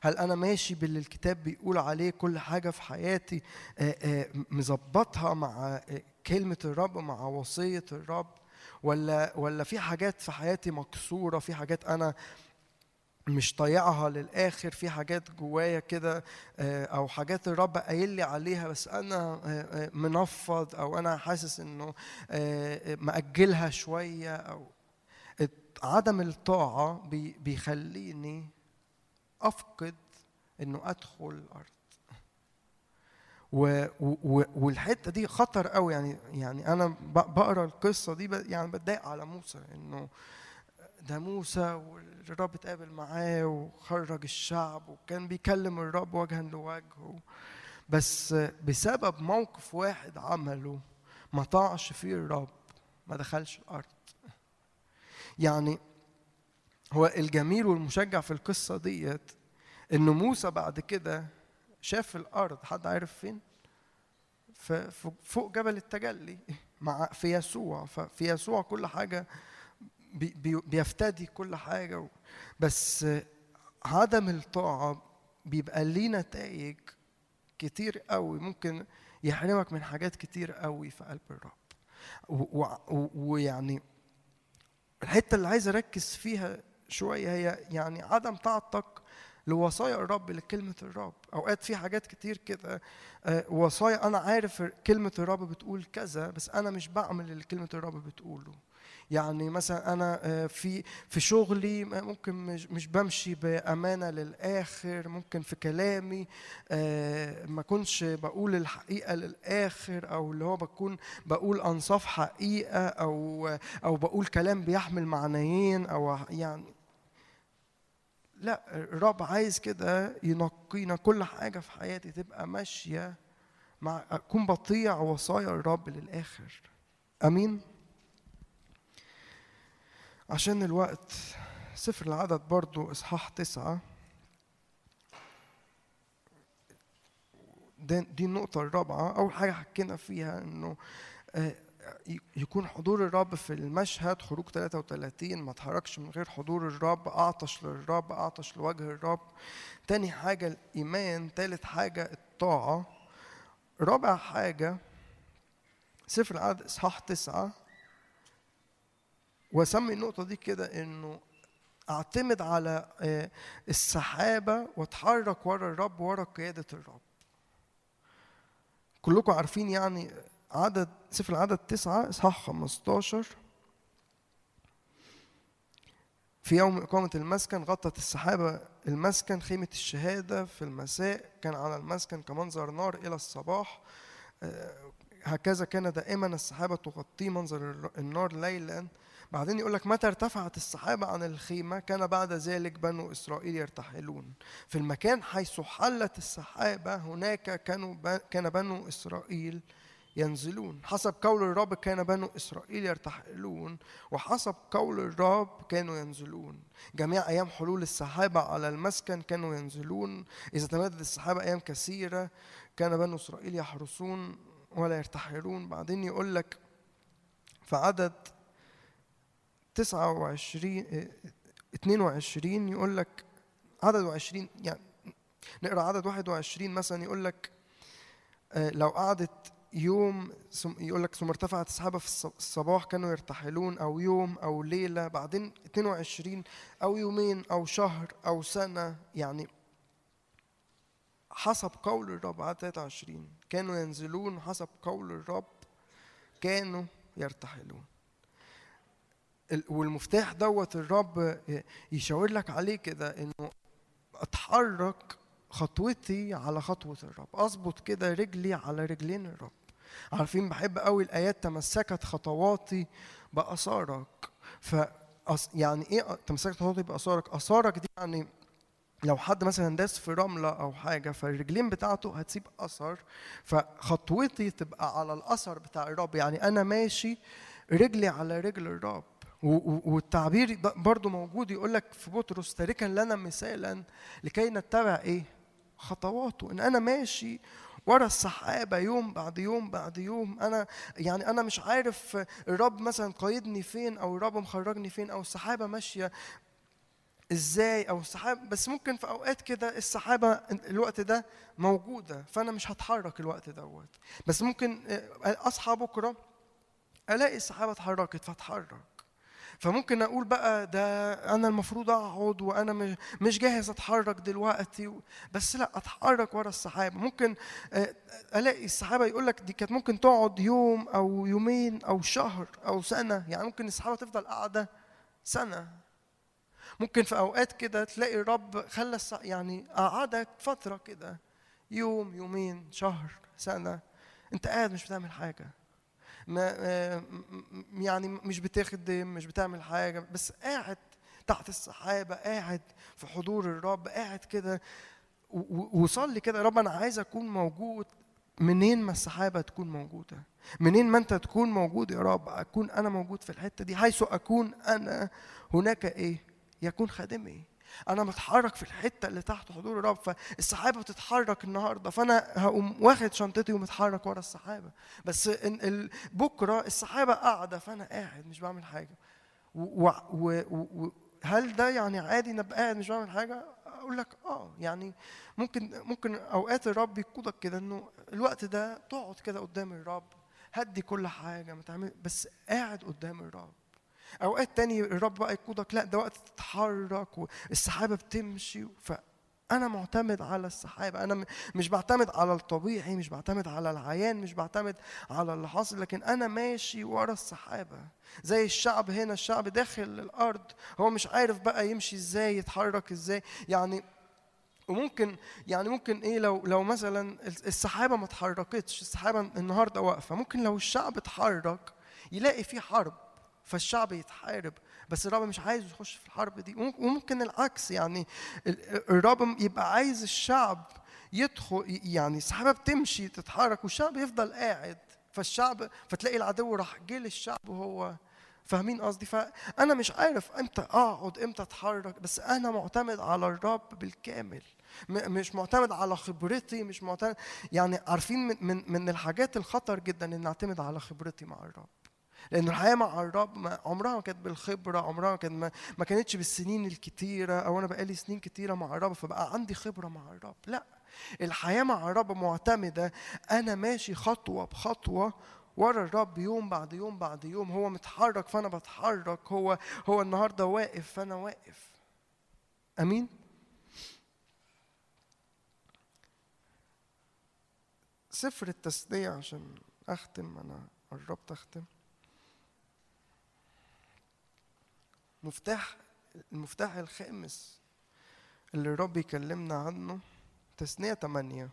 هل أنا ماشي باللي الكتاب بيقول عليه كل حاجة في حياتي مظبطها مع كلمة الرب مع وصية الرب؟ ولا ولا في حاجات في حياتي مكسورة في حاجات أنا مش طايعها للآخر في حاجات جوايا كده آه، أو حاجات الرب قايل لي عليها بس أنا آه، آه، منفض أو أنا حاسس إنه مأجلها شوية أو الت- عدم الطاعة بي- بيخليني أفقد إنه أدخل الأرض. و و والحتة دي خطر قوي. يعني يعني أنا بقرأ القصة دي يعني بتضايق على موسى إنه ده موسى والرب اتقابل معاه وخرج الشعب وكان بيكلم الرب وجها لوجهه. بس بسبب موقف واحد عمله ما طاعش فيه الرب ما دخلش الأرض. يعني هو الجميل والمشجع في القصة ديت إن موسى بعد كده شاف الأرض حد عارف فين؟ فوق جبل التجلي مع في يسوع. ففي يسوع كل حاجة بي بي بيفتدي كل حاجة بس عدم الطاعة بيبقى ليه نتائج كتير قوي. ممكن يحرمك من حاجات كتير قوي في قلب الرب. ويعني الحتة اللي عايز أركز فيها شوية هي يعني عدم طاعتك لوصايا الرب لكلمة الرب. أوقات في حاجات كتير كده آه، وصايا أنا عارف كلمة الرب بتقول كذا بس أنا مش بعمل اللي كلمة الرب بتقوله. يعني مثلا أنا آه، في في شغلي ممكن مش مش بمشي بأمانة للآخر ممكن في كلامي آه، ما كنش بقول الحقيقة للآخر أو اللي هو بكون بقول أنصاف حقيقة أو أو بقول كلام بيحمل معنيين أو يعني لا الرب عايز كده ينقينا كل حاجة في حياتي تبقى ماشية مع أكون بطيع وصايا الرب للآخر. أمين؟ عشان الوقت سفر العدد برضو إصحاح تسعة. دي النقطة الرابعة. أول حاجة حكينا فيها إنه آه، يكون حضور الرب في المشهد خروج 33 ما اتحركش من غير حضور الرب أعطش للرب أعطش لوجه الرب. تاني حاجة الإيمان تالت حاجة الطاعة. رابع حاجة سفر العدد إصحاح تسعة. وأسمي النقطة دي كده إنه أعتمد على آه، السحابة وأتحرك ورا الرب ورا قيادة الرب. كلكم عارفين يعني عدد سفر العدد تسعة إصحاح 15 في يوم إقامة المسكن غطت السحابة المسكن خيمة الشهادة في المساء. كان على المسكن كمنظر نار إلى الصباح. آه، هكذا كان دائما السحابة تغطيه منظر النار ليلا. بعدين يقول لك متى ارتفعت السحابة عن الخيمة؟ كان بعد ذلك بنو إسرائيل يرتحلون. في المكان حيث حلت السحابة هناك كانوا كان بنو إسرائيل ينزلون. حسب قول الرب كان بنو إسرائيل يرتحلون وحسب قول الرب كانوا ينزلون. جميع أيام حلول السحابة على المسكن كانوا ينزلون. إذا تمدد السحابة أيام كثيرة كان بنو إسرائيل يحرسون ولا يرتحلون. بعدين يقول لك في عدد 29 آه، 22 يقول لك عدد 20 يعني نقرأ عدد 21 مثلا يقول لك آه، لو قعدت يوم يقول لك ثم ارتفعت السحابة في الص- الصباح كانوا يرتحلون أو يوم أو ليلة بعدين 22 أو يومين أو شهر أو سنة يعني حسب قول الرب. عدد 23 كانوا ينزلون حسب قول الرب. كانوا يرتحلون ال- والمفتاح دوت الرب يشاور لك عليه كده إنه اتحرك خطوتي على خطوة الرب. أظبط كده رجلي على رجلين الرب. عارفين بحب قوي الآيات تمسكت خطواتي بآثارك. ف يعني إيه تمسكت خطواتي بآثارك؟ آثارك دي يعني لو حد مثلا داس في رملة أو حاجة فالرجلين بتاعته هتسيب أثر فخطوتي تبقى على الأثر بتاع الرب. يعني أنا ماشي رجلي على رجل الرب. والتعبير برضو موجود يقول لك في بطرس تاركا لنا مثالا لكي نتبع إيه؟ خطواته. إن أنا ماشي ورا السحابه يوم بعد يوم بعد يوم. أنا يعني أنا مش عارف الرب مثلا قايدني فين أو الرب مخرجني فين أو السحابه ماشية إزاي أو السحابه بس ممكن في أوقات كده السحابه الوقت ده موجودة فأنا مش هتحرك الوقت دوت. بس ممكن أصحى بكرة ألاقي السحابه اتحركت فاتحرك. فممكن أقول بقى ده أنا المفروض أقعد وأنا مش جاهز أتحرك دلوقتي بس لأ أتحرك ورا السحابه ممكن آه، ألاقي السحابه يقول لك دي كانت ممكن تقعد يوم أو يومين أو شهر أو سنة. يعني ممكن السحابه تفضل قاعدة سنة. ممكن في أوقات كده تلاقي الرب خلى يعني قعدك فترة كده يوم يومين شهر سنة. أنت قاعد مش بتعمل م- يعني مش بتخدم مش بتعمل حاجة بس قاعد تحت السحابة قاعد في حضور الرب قاعد كده وصلي كده يا رب أنا عايز أكون موجود منين ما السحابة تكون موجودة؟ منين ما أنت تكون موجود يا رب أكون أنا موجود في الحتة دي حيث أكون أنا هناك إيه؟ يكون خادمي. أنا متحرك في الحتة اللي تحت حضور الرب فالسحابة بتتحرك النهارده فأنا هقوم واخد شنطتي ومتحرك ورا السحابة. بس بكرة السحابة قاعدة فأنا قاعد مش بعمل حاجة. و- و- و- و- هل ده يعني عادي إن قاعد مش بعمل حاجة؟ أقول لك آه يعني ممكن ممكن أوقات الرب يقودك كده إنه الوقت ده تقعد كده قدام الرب هدي كل حاجة ما تعمل بس قاعد قدام الرب. أوقات تاني الرب بقى يقودك لأ ده وقت تتحرك والسحابة بتمشي فأنا معتمد على السحابة أنا مش بعتمد على الطبيعي مش بعتمد على العيان مش بعتمد على اللي حاصل لكن أنا ماشي ورا السحابة. زي الشعب هنا الشعب داخل الأرض هو مش عارف بقى يمشي إزاي يتحرك إزاي. يعني وممكن يعني ممكن إيه لو لو مثلا السحابة ما اتحركتش السحابة النهارده واقفة ممكن لو الشعب اتحرك يلاقي في حرب. فالشعب يتحارب. بس الرب مش عايز يخش في الحرب دي. وممكن- العكس يعني ال- الرب يبقى عايز الشعب يدخل يعني السحابة بتمشي تتحرك والشعب يفضل قاعد. فالشعب فتلاقي العدو راح جه للشعب وهو فاهمين قصدي. فأنا مش عارف إمتى أقعد إمتى أتحرك. بس أنا معتمد على الرب بالكامل. مش معتمد على خبرتي مش معتمد يعني عارفين من من من الحاجات الخطر جدا إن نعتمد على خبرتي مع الرب. لأن الحياة مع الرب ما عمرها ما كانت بالخبرة عمرها ما كانت ما, كانتش بالسنين الكتيرة أو أنا بقالي سنين كتيرة مع الرب فبقى عندي خبرة مع الرب. لا الحياة مع الرب معتمدة أنا ماشي خطوة بخطوة ورا الرب يوم بعد يوم بعد يوم. هو متحرك فأنا بتحرك هو هو النهارده واقف فأنا واقف. آمين؟ سفر التثنيه عشان أختم أنا قربت أختم. مفتاح المفتاح الخامس اللي الرب يكلمنا عنه تثنية تمانية.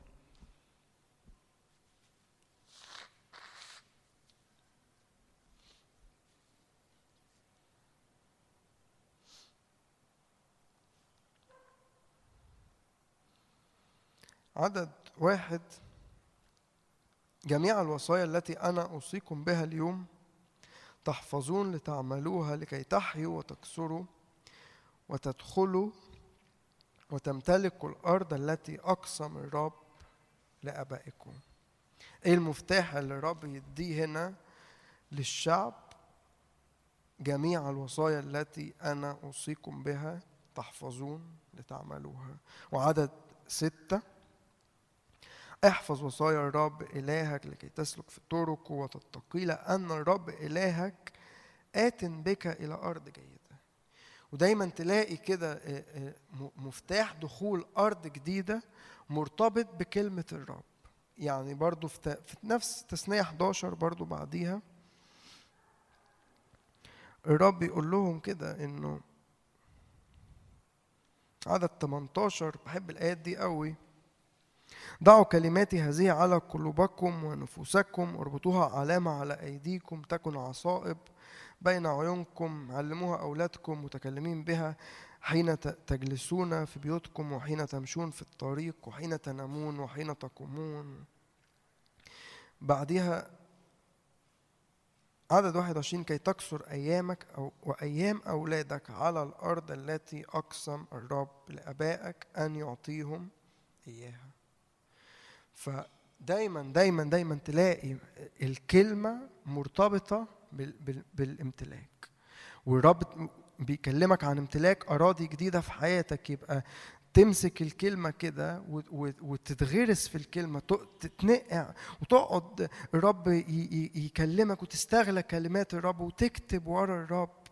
عدد واحد جميع الوصايا التي أنا أوصيكم بها اليوم تحفظون لتعملوها لكي تحيوا وتكسروا وتدخلوا وتمتلكوا الأرض التي أقسم الرب لآبائكم. إيه المفتاح اللي الرب يديه هنا للشعب؟ جميع الوصايا التي أنا أوصيكم بها تحفظون لتعملوها. وعدد ستة. احفظ وصايا الرب إلهك لكي تسلك في طرقه وتتقي لأن الرب إلهك آت بك إلى أرض جيدة. ودايما تلاقي كده آه، آه، مفتاح دخول أرض جديدة مرتبط بكلمة الرب. يعني برضو في نفس تثنية 11 برضو بعديها الرب يقول لهم كده إنه عدد 18 بحب الآيات دي قوي ضعوا كلماتي هذه على قلوبكم ونفوسكم واربطوها علامة على أيديكم تكن عصائب بين عيونكم علموها أولادكم متكلمين بها حين تجلسون في بيوتكم وحين تمشون في الطريق وحين تنامون وحين تقومون. بعدها عدد 21 كي تكسر أيامك أو وأيام أولادك على الأرض التي أقسم الرب لآبائك أن يعطيهم إياها. فدايما دايما دايما تلاقي بال بال بالامتلاك. والرب بيكلمك عن امتلاك أراضي جديدة في حياتك يبقى تمسك الكلمة كده وتتغرس في الكلمة تتنقع وتقعد الرب يكلمك وتستغلى كلمات الرب وتكتب ورا الرب.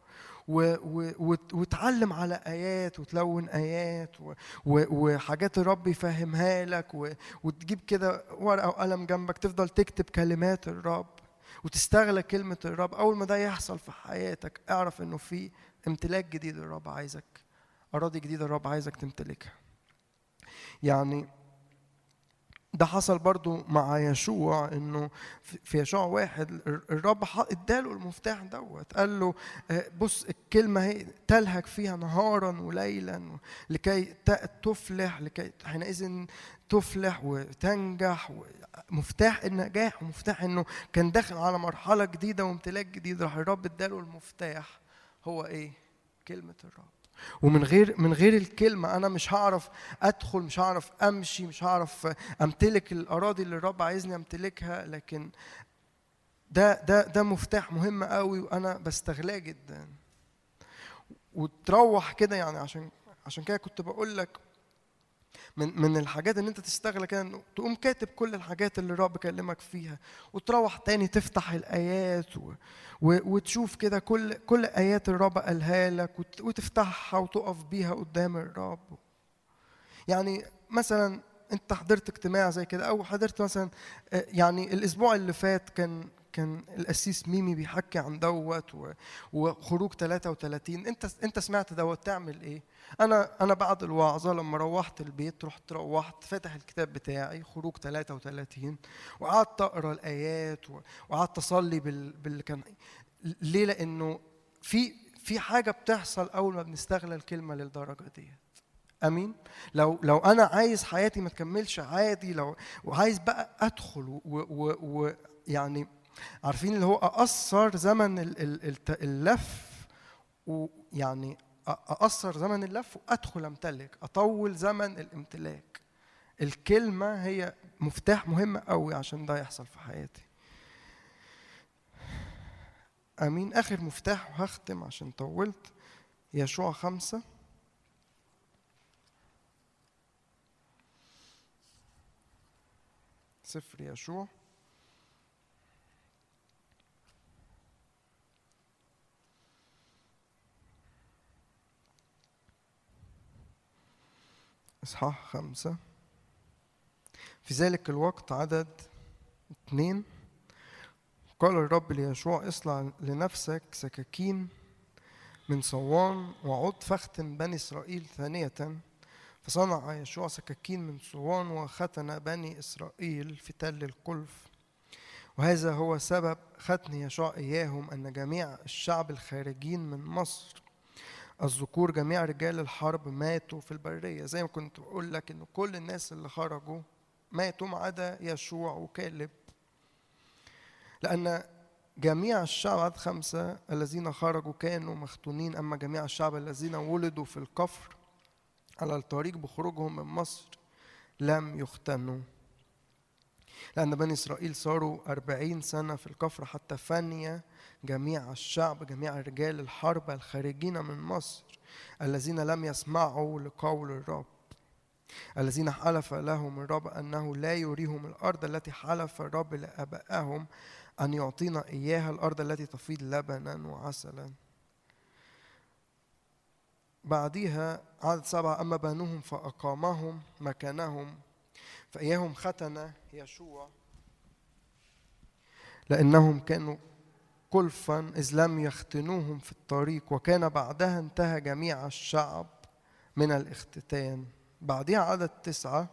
وتعلم على آيات وتلون آيات وحاجات الرب يفهمها لك وتجيب كده ورقة وقلم جنبك تفضل تكتب كلمات الرب وتستغلى كلمة الرب. أول ما ده يحصل في حياتك اعرف إنه في امتلاك جديد الرب عايزك أراضي جديدة الرب عايزك تمتلكها. يعني ده حصل برضو مع يشوع إنه في- يشوع واحد الر- الرب إداله المفتاح دوت قال له آه، بص الكلمة هي تلهك فيها نهارا وليلا لكي تفلح لكي حينئذ تفلح وتنجح مفتاح النجاح ومفتاح إنه كان داخل على مرحلة جديدة وامتلاك جديد راح الرب إداله المفتاح. هو إيه؟ كلمة الرب. ومن غير من غير الكلمة أنا مش هعرف أدخل مش هعرف أمشي مش هعرف أمتلك الأراضي اللي الرب عايزني أمتلكها لكن ده ده ده مفتاح مهم قوي وأنا بستغلاه جدا. وتروح كده يعني عشان عشان كده كنت بقول لك من من الحاجات ان انت تستغل كده إنه تقوم كاتب كل الحاجات اللي الرب كلمك فيها وتروح تاني تفتح الآيات و و وتشوف كده كل كل آيات الرب قالها لك وت- وتفتحها وتقف بيها قدام الرب. يعني مثلا انت حضرت اجتماع زي كده أو حضرت مثلا آه، يعني الأسبوع اللي فات كان كان القسيس ميمي بيحكي عن دوت وخروج 33 انت انت سمعت دوت تعمل إيه؟ أنا أنا بعد الوعظة لما روحت البيت رحت روحت فاتح الكتاب بتاعي خروج 33 وقعدت أقرأ الآيات وقعدت أصلي بال باللي كان ليه؟ لأنه في في حاجة بتحصل أول ما بنستغل الكلمة للدرجة ديت. أمين؟ لو لو أنا عايز حياتي ما تكملش عادي لو وعايز بقى أدخل ويعني عارفين اللي هو أقصر زمن اللف ويعني أ- أقصر زمن اللف وأدخل أمتلك أطول زمن الامتلاك. الكلمة هي مفتاح مهم قوي عشان ده يحصل في حياتي. أمين آخر مفتاح وهختم عشان طولت. يشوع خمسة. سفر يشوع. إصحاح خمسة. في ذلك الوقت عدد اثنين قال الرب ليشوع اصنع لنفسك سكاكين من صوان وعد فاختن بني إسرائيل ثانية. فصنع يشوع سكاكين من صوان وختن بني إسرائيل في تل القلف. وهذا هو سبب ختن يشوع إياهم أن جميع الشعب الخارجين من مصر الذكور جميع رجال الحرب ماتوا في البرية. زي ما كنت بقول لك إن كل الناس اللي خرجوا ماتوا ما عدا يشوع وكالب. لأن جميع الشعب عدد خمسة الذين خرجوا كانوا مختونين أما جميع الشعب الذين ولدوا في الكفر على الطريق بخروجهم من مصر لم يختنوا. لأن بني إسرائيل صاروا أربعين سنة في الكفر حتى فني جميع الشعب جميع رجال الحرب الخارجين من مصر الذين لم يسمعوا لقول الرب. الذين حلف لهم الرب أنه لا يريهم الأرض التي حلف الرب لآبائهم أن يعطينا إياها الأرض التي تفيض لبنا وعسلا. بعديها عدد سبعة أما بنوهم فأقامهم مكانهم فإياهم ختن يشوع لأنهم كانوا كلفا إذ لم يختنوهم في الطريق وكان بعدها انتهى جميع الشعب من الاختتان. بعدها عدد تسعة.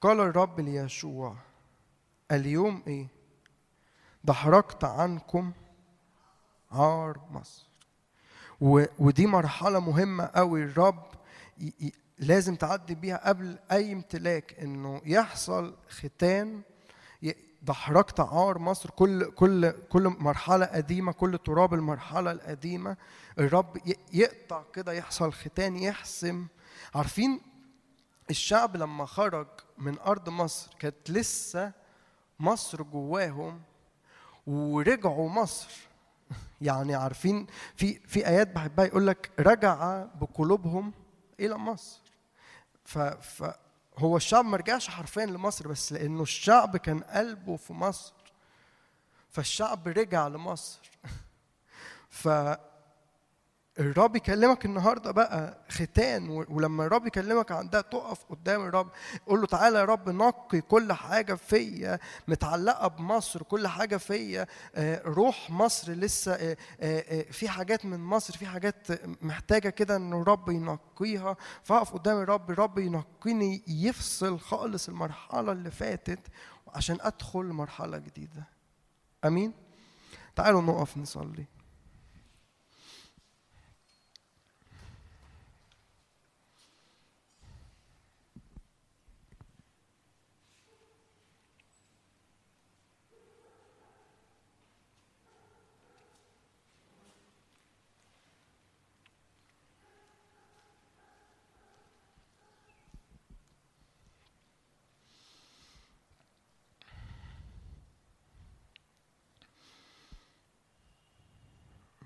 قال الرب ليشوع اليوم إيه؟ دحرجت عنكم عار مصر. ودي مرحلة مهمة قوي الرب لازم تعدي بيها قبل أي امتلاك إنه يحصل ختان دحرجت عار مصر كل كل كل مرحلة قديمة كل تراب المرحلة القديمة الرب يقطع كده يحصل ختان يحسم. عارفين الشعب لما خرج من أرض مصر كانت لسه مصر جواهم ورجعوا مصر. يعني عارفين في في آيات بحبها يقول لك رجع بقلوبهم إلى مصر. ف فهو الشعب ما رجعش حرفيا لمصر بس لأنه الشعب كان قلبه في مصر. فالشعب رجع لمصر. ف الرب يكلمك النهارده بقى ختان ولما الرب يكلمك عن ده تقف قدام الرب قول له تعالى يا رب نقي كل حاجة فيا متعلقة بمصر كل حاجة فيا آه، روح مصر لسه آه، آه، في حاجات من مصر في حاجات محتاجة كده إن الرب ينقيها. فأقف قدام الرب الرب ينقيني يفصل خالص المرحلة اللي فاتت عشان أدخل مرحلة جديدة. آمين؟ تعالوا نقف نصلي.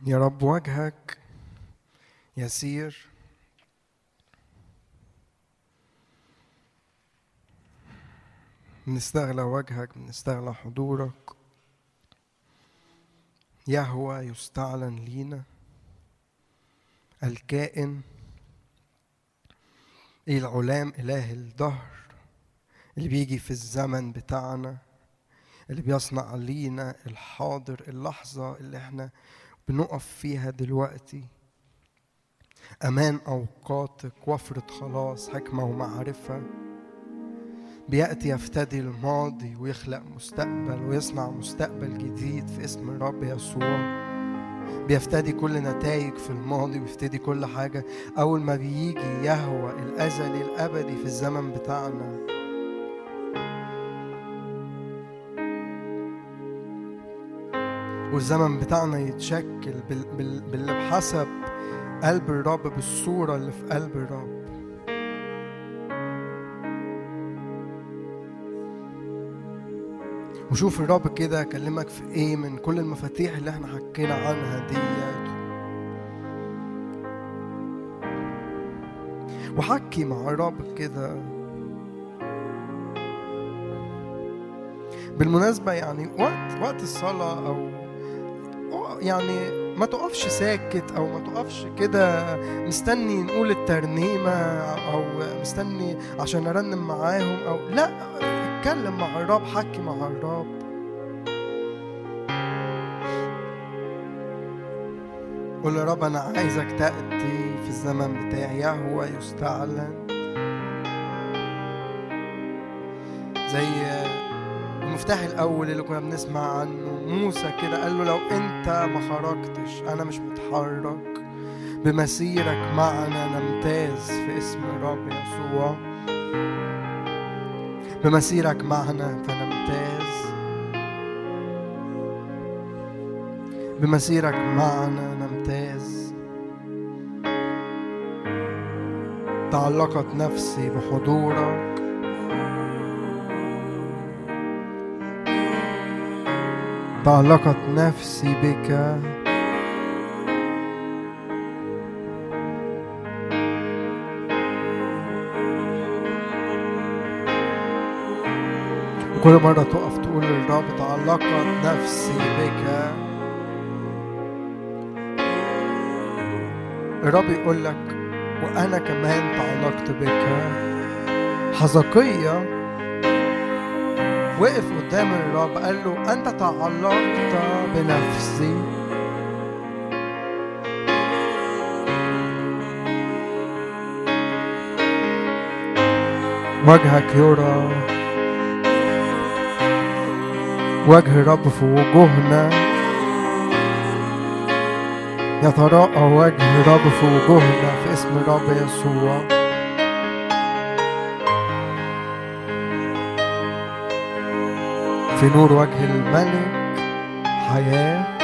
يا رب وجهك يسير. بنستغلى وجهك بنستغلى حضورك. يهوى يستعلن لينا. الكائن العلام إله الدهر اللي بيجي في الزمن بتاعنا اللي بيصنع لينا الحاضر اللحظة اللي إحنا بنقف فيها دلوقتي. أمان أوقاتك وفرة خلاص حكمة ومعرفة. بيأتي يفتدي الماضي ويخلق مستقبل ويصنع مستقبل جديد في اسم الرب يسوع. بيفتدي كل نتائج في الماضي ويفتدي كل حاجة. أول ما بيجي يهوى الأزلي الأبدي في الزمن بتاعنا. والزمن بتاعنا يتشكل بال- بال- باللي بحسب قلب الرب بالصورة اللي في قلب الرب. وشوف الرب كده اكلمك في إيه من كل المفاتيح اللي إحنا حكينا عنها ديت. وحكي مع الرب كده. بالمناسبة يعني وقت وقت الصلاة أو يعني ما تقفش ساكت أو ما تقفش كده مستني نقول الترنيمة أو مستني عشان أرنم معاهم أو لا اتكلم مع الرب حكي مع الرب. قول يا رب أنا عايزك تأتي في الزمن بتاعي يهوى يستعلن. زي المفتاح الأول اللي كنا بنسمع عنه موسى كده قال له لو أنت ما خرجتش أنا مش متحرك بمسيرك معنا نمتاز في اسم الرب يسوع. بمسيرك معنا فنمتاز بمسيرك معنا نمتاز. تعلقت نفسي بحضورك. تعلقت نفسي بك. وكل مرة تقف تقول للرب تعلقت نفسي بك. الرب يقول لك وأنا كمان تعلقت بك. حزقية وقف قدام الرب قال له أنت تعلقت بنفسي. وجهك يرى. وجه الرب في وجوهنا. يتراءى وجه الرب في وجوهنا في اسم الرب يسوع؟ في نور وجه الملك حياة.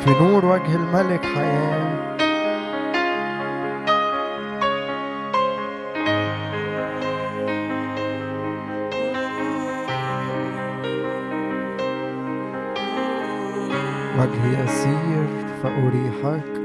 في نور وجه الملك حياة. وجهي يسير فأريحك.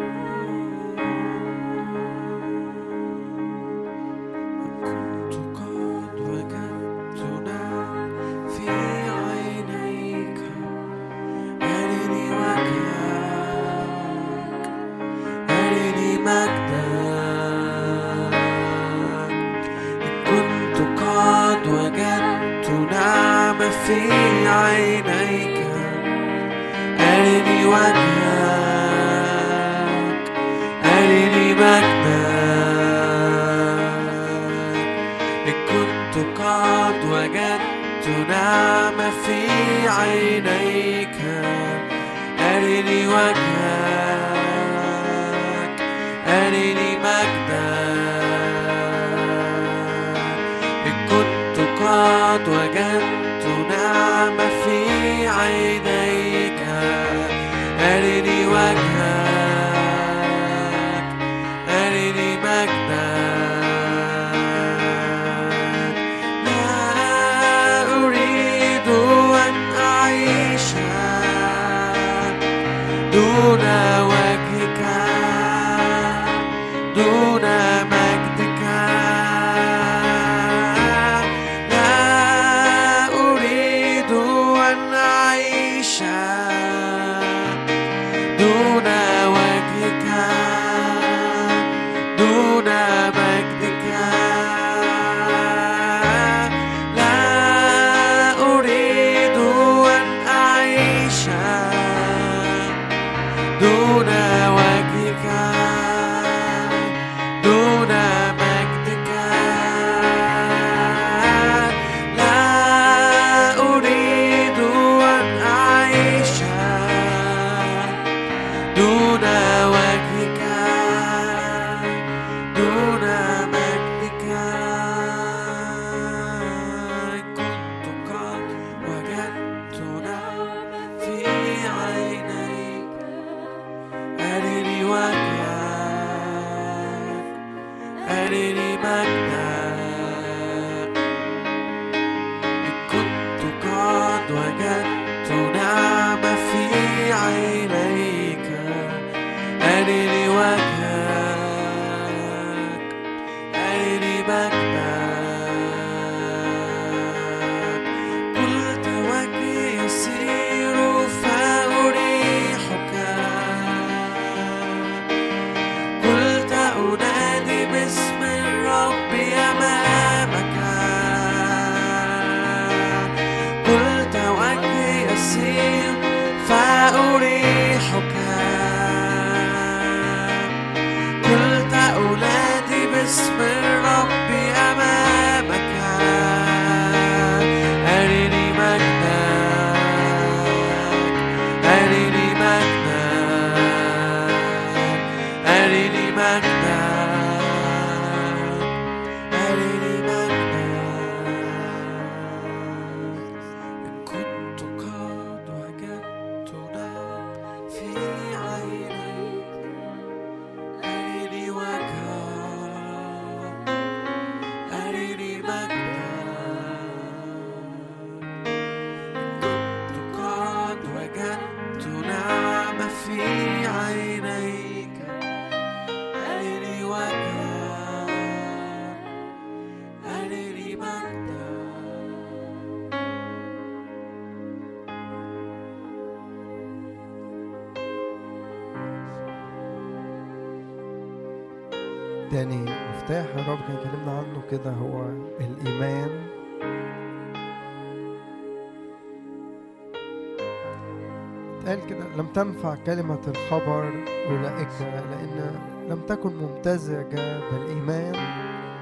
تنفع كلمة الخبر أولئك لأن لم تكن ممتزجة بالإيمان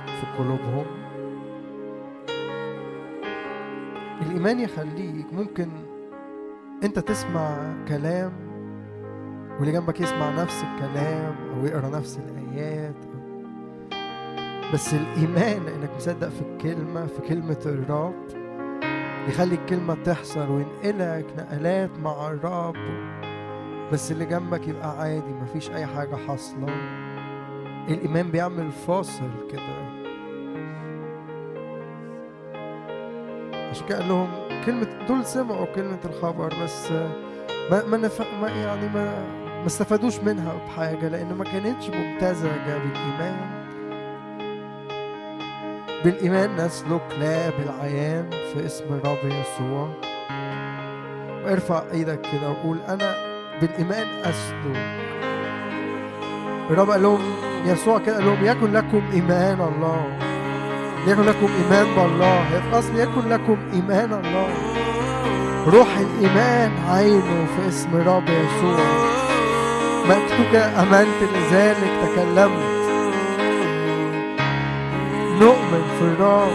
في قلوبهم. الإيمان يخليك ممكن أنت تسمع كلام واللي جنبك يسمع نفس الكلام أو يقرأ نفس الآيات. بس الإيمان إنك مصدق في الكلمة في كلمة الرب يخلي الكلمة تحصل وينقلك نقلات مع الرب. بس اللي جنبك يبقى عادي مفيش أي حاجة حاصلة. الإيمان بيعمل فاصل كده. عشان كده قال لهم كلمة دول سمعوا كلمة الخبر بس ما ما. ما يعني ما ما استفادوش منها بحاجة لأن ما كانتش ممتزجة بالإيمان بالإيمان نسلك لا بالعيان في اسم الرب يسوع. وارفع إيدك كده وقول أنا بالإيمان أسلك الرب قال لهم يسوع كده قال لهم يكن لكم إيمان الله. يكن لكم إيمان بالله. أصل يكن لكم إيمان الله. روح الإيمان عينه في اسم الرب يسوع. مكتوب آمنت لذلك تكلمت. نؤمن في الرب.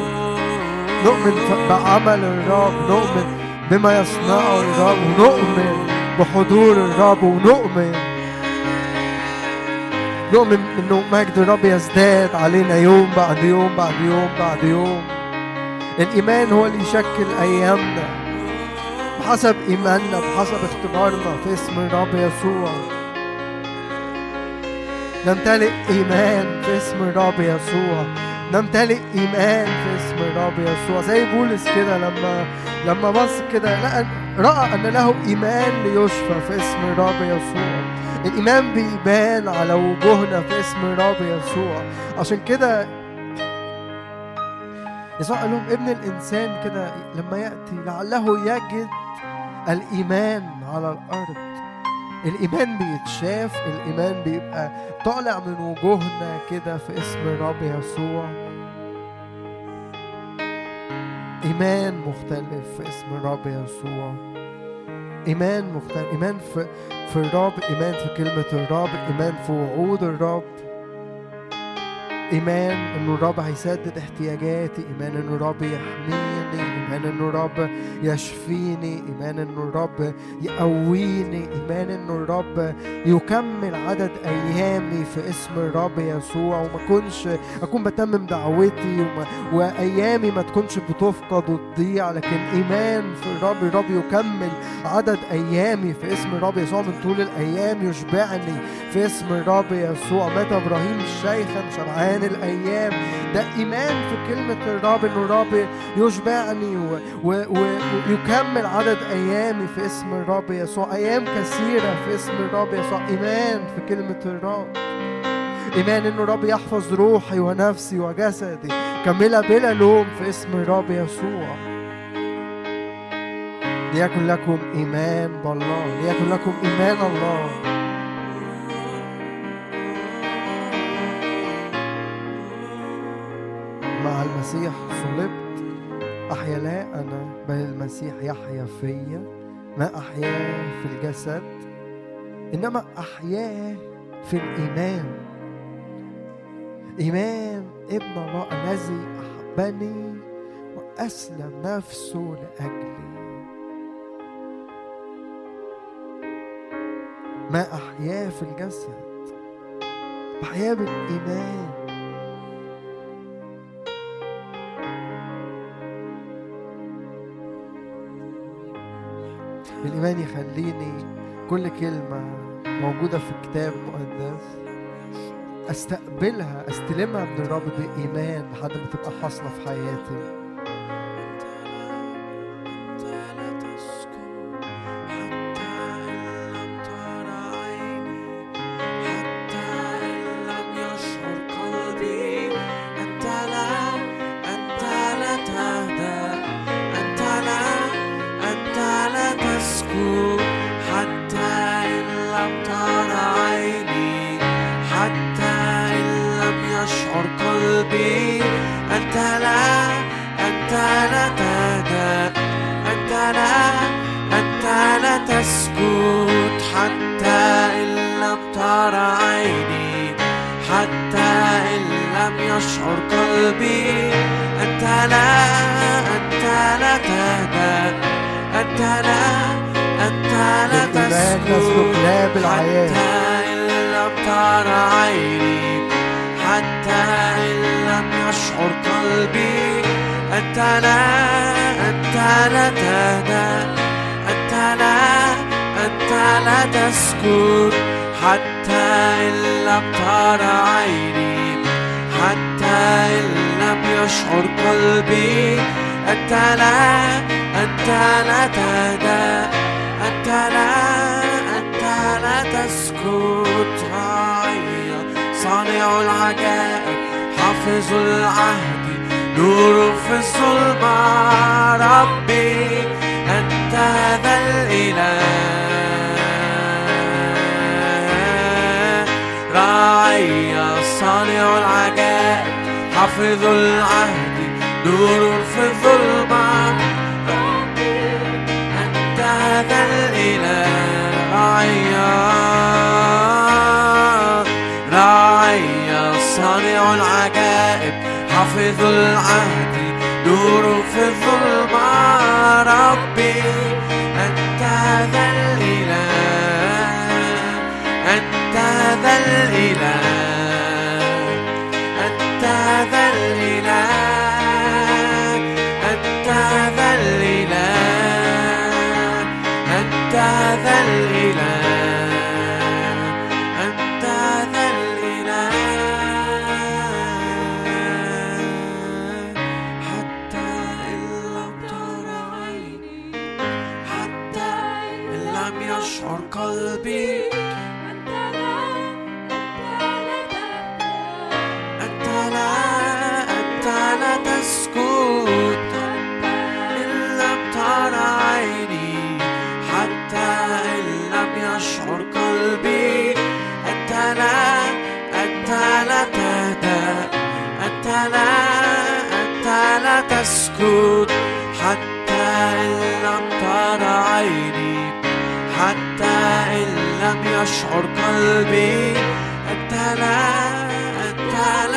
نؤمن بعمل الرب. نؤمن بما يصنعه الرب. ونؤمن بحضور الرب ونؤمن. نؤمن إنه مجد الرب يزداد علينا يوم بعد يوم بعد يوم بعد يوم. الإيمان هو اللي يشكل أيامنا. بحسب إيماننا بحسب اختبارنا في اسم الرب يسوع. نمتلئ إيمان في اسم الرب يسوع. نمتلئ إيمان في اسم الرب يسوع. زي بولس كده لما لما بص كده لقى رأى أن له إيمان ليشفى في اسم الرب يسوع. الإيمان بيبان على وجوهنا في اسم الرب يسوع. عشان كده يسوع قال لهم ابن الإنسان كده لما يأتي لعله يجد الإيمان على الأرض. الإيمان بيتشاف الإيمان بيبقى طالع من وجوهنا كده في اسم الرب يسوع. إيمان مختلف في اسم الرب يسوع. إيمان مختلف إيمان في في الرب إيمان في كلمة الرب إيمان في وعود الرب. إيمان إنه الرب هيسدد احتياجاتي إيمان إنه الرب يحميني إيمان إنه الرب يشفيني إيمان إنه الرب يقويني إيمان إنه الرب يكمل عدد أيامي في اسم الرب يسوع. وما اكونش أكون بتمم دعوتي وما وأيامي ما تكونش بتفقد وتضيع لكن إيمان في الرب الرب يكمل عدد أيامي في اسم الرب يسوع. من طول الأيام يشبعني في اسم الرب يسوع. مات إبراهيم شيخا شبعان. الأيام. ده إيمان في كلمة الرب انه الرب يشبعني ويكمل عدد أيامي في اسم الرب يسوع. أيام كثيرة في اسم الرب يسوع. إيمان في كلمة الرب. إيمان انه الرب يحفظ روحي ونفسي وجسدي. كامله بلا لوم في اسم الرب يسوع. ليكن لكم إيمان بالله. ليكن لكم إيمان الله. مع المسيح صلبت. أحيا لا أنا بل المسيح يحيا فيا. ما أحياه في الجسد إنما أحياه في الإيمان. إيمان ابن الله الذي أحبني وأسلم نفسه لأجلي. ما أحياه في الجسد بحياه بالإيمان. الإيمان يخليني كل كلمة موجودة في الكتاب المقدس أستقبلها أستلمها من الرب بإيمان لحد ما تبقى حاصلة في حياتي. ترى عيني حتى إن لم يشعر قلبي. أنت لا أنت لا تهدأ أنت لا أنت لا تسكت. حتى إن لم ترى عيني حتى إن لم يشعر قلبي. أنت لا أنت لا تهدأ أنت لا العجائب. حافظ العهد نور في الظلمة ربي أنت هذا الإله. راعي صانع العجائب. حافظ العهد نور في الظلمة ربي أنت هذا الإله. راعي. العجائب حافظ العهد نور في الظلمة. ربي أنت ذا الإله أنت ذا الإله. تسكت حتى إن لم ترى عيني حتى إن لم يشعر قلبي. أنت لا أنت لا.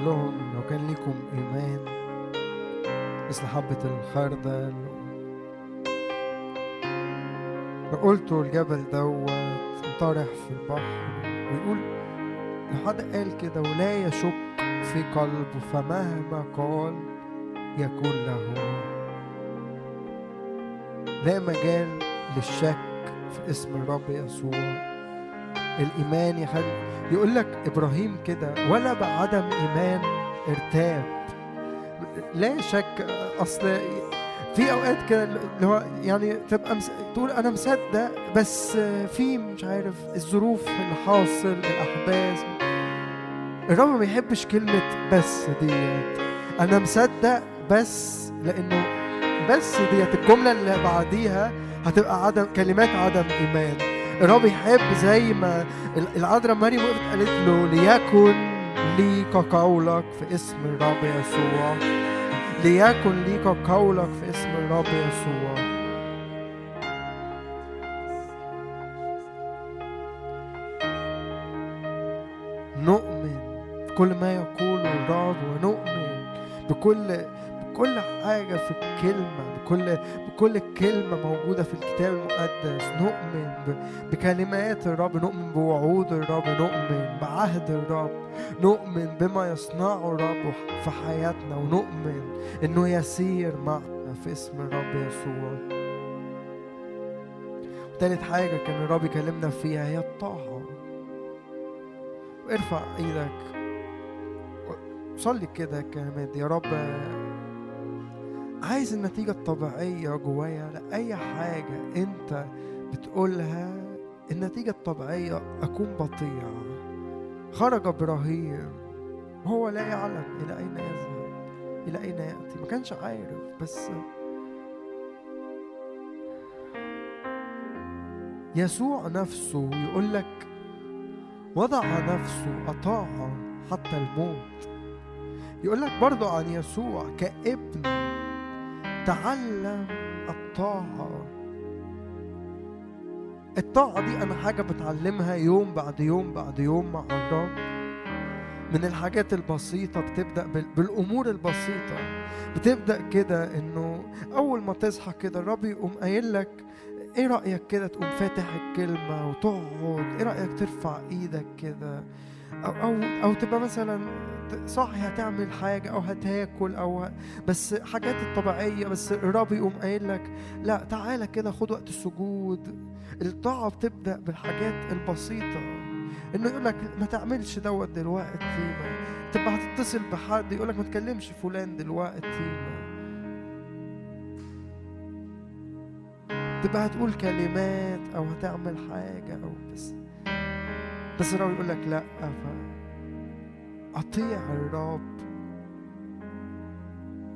قال لهم لو كان ليكم إيمان. مثل حبة الخردل لو قلتوا الجبل دوت انطرح في البحر. ويقول لو حد قال كده ولا يشك في قلبه فمهما قال يكون له. لا مجال للشك في اسم الرب يسوع. الإيمان يخلي يقول لك إبراهيم كده ولا بعدم إيمان ارتاب. لا شك أصل في أوقات كده اللي هو يعني تبقى مس... تقول أنا مصدق بس في مش عارف الظروف اللي حاصل الأحداث. الرب ما بيحبش كلمة بس ديت. أنا مصدق بس لأنه بس ديت الجملة اللي بعديها هتبقى عدم كلمات عدم إيمان. الرب يحب زي ما العذراء مريم وقفت قالت له ليكن لي كقولك في اسم الرب يسوع. ليكن لي كقولك في اسم الرب يسوع. نؤمن بكل ما يقوله الرب ونؤمن بكل بكل حاجة في الكلمة بكل بكل كلمة موجودة في الكتاب المقدس. نؤمن بكلمات الرب نؤمن بوعود الرب نؤمن بعهد الرب نؤمن بما يصنعه الرب في حياتنا ونؤمن إنه يسير معنا في اسم الرب يسوع. تالت حاجة كان الرب يكلمنا فيها هي الطاعة. ارفع إيدك صلي كده الكلمات دي يا رب عايز النتيجة الطبيعية جوايا لأي حاجة أنت بتقولها النتيجة الطبيعية أكون بطيع. خرج إبراهيم وهو لا يعلم إلى أين يذهب إلى أين يأتي. ما كانش عارف بس يسوع نفسه يقول لك وضع نفسه أطاع حتى الموت. يقول لك برضه عن يسوع كابن. تعلم الطاعة. الطاعة دي أنا حاجة بتعلمها يوم بعد يوم بعد يوم مع الرب من الحاجات البسيطة بتبدأ بال- بالأمور البسيطة. بتبدأ كده إنه أول ما تصحى كده الرب يقوم قايل لك إيه رأيك كده تقوم فاتح الكلمة وتقعد. إيه رأيك ترفع إيدك كده. أو أو أو تبقى مثلا صاحي هتعمل حاجة أو هتاكل أو ه... بس حاجات الطبيعية بس الرب يقوم قايل لك لا تعالى كده خد وقت السجود. الطاعة بتبدأ بالحاجات البسيطة. إنه يقول لك ما تعملش دوت دلوقتي ما تبقى هتتصل بحد يقول لك ما تكلمش فلان دلوقتي ما تبقى هتقول كلمات أو هتعمل حاجة أو بس بس الرب يقول لك لا ف أطيع الرب.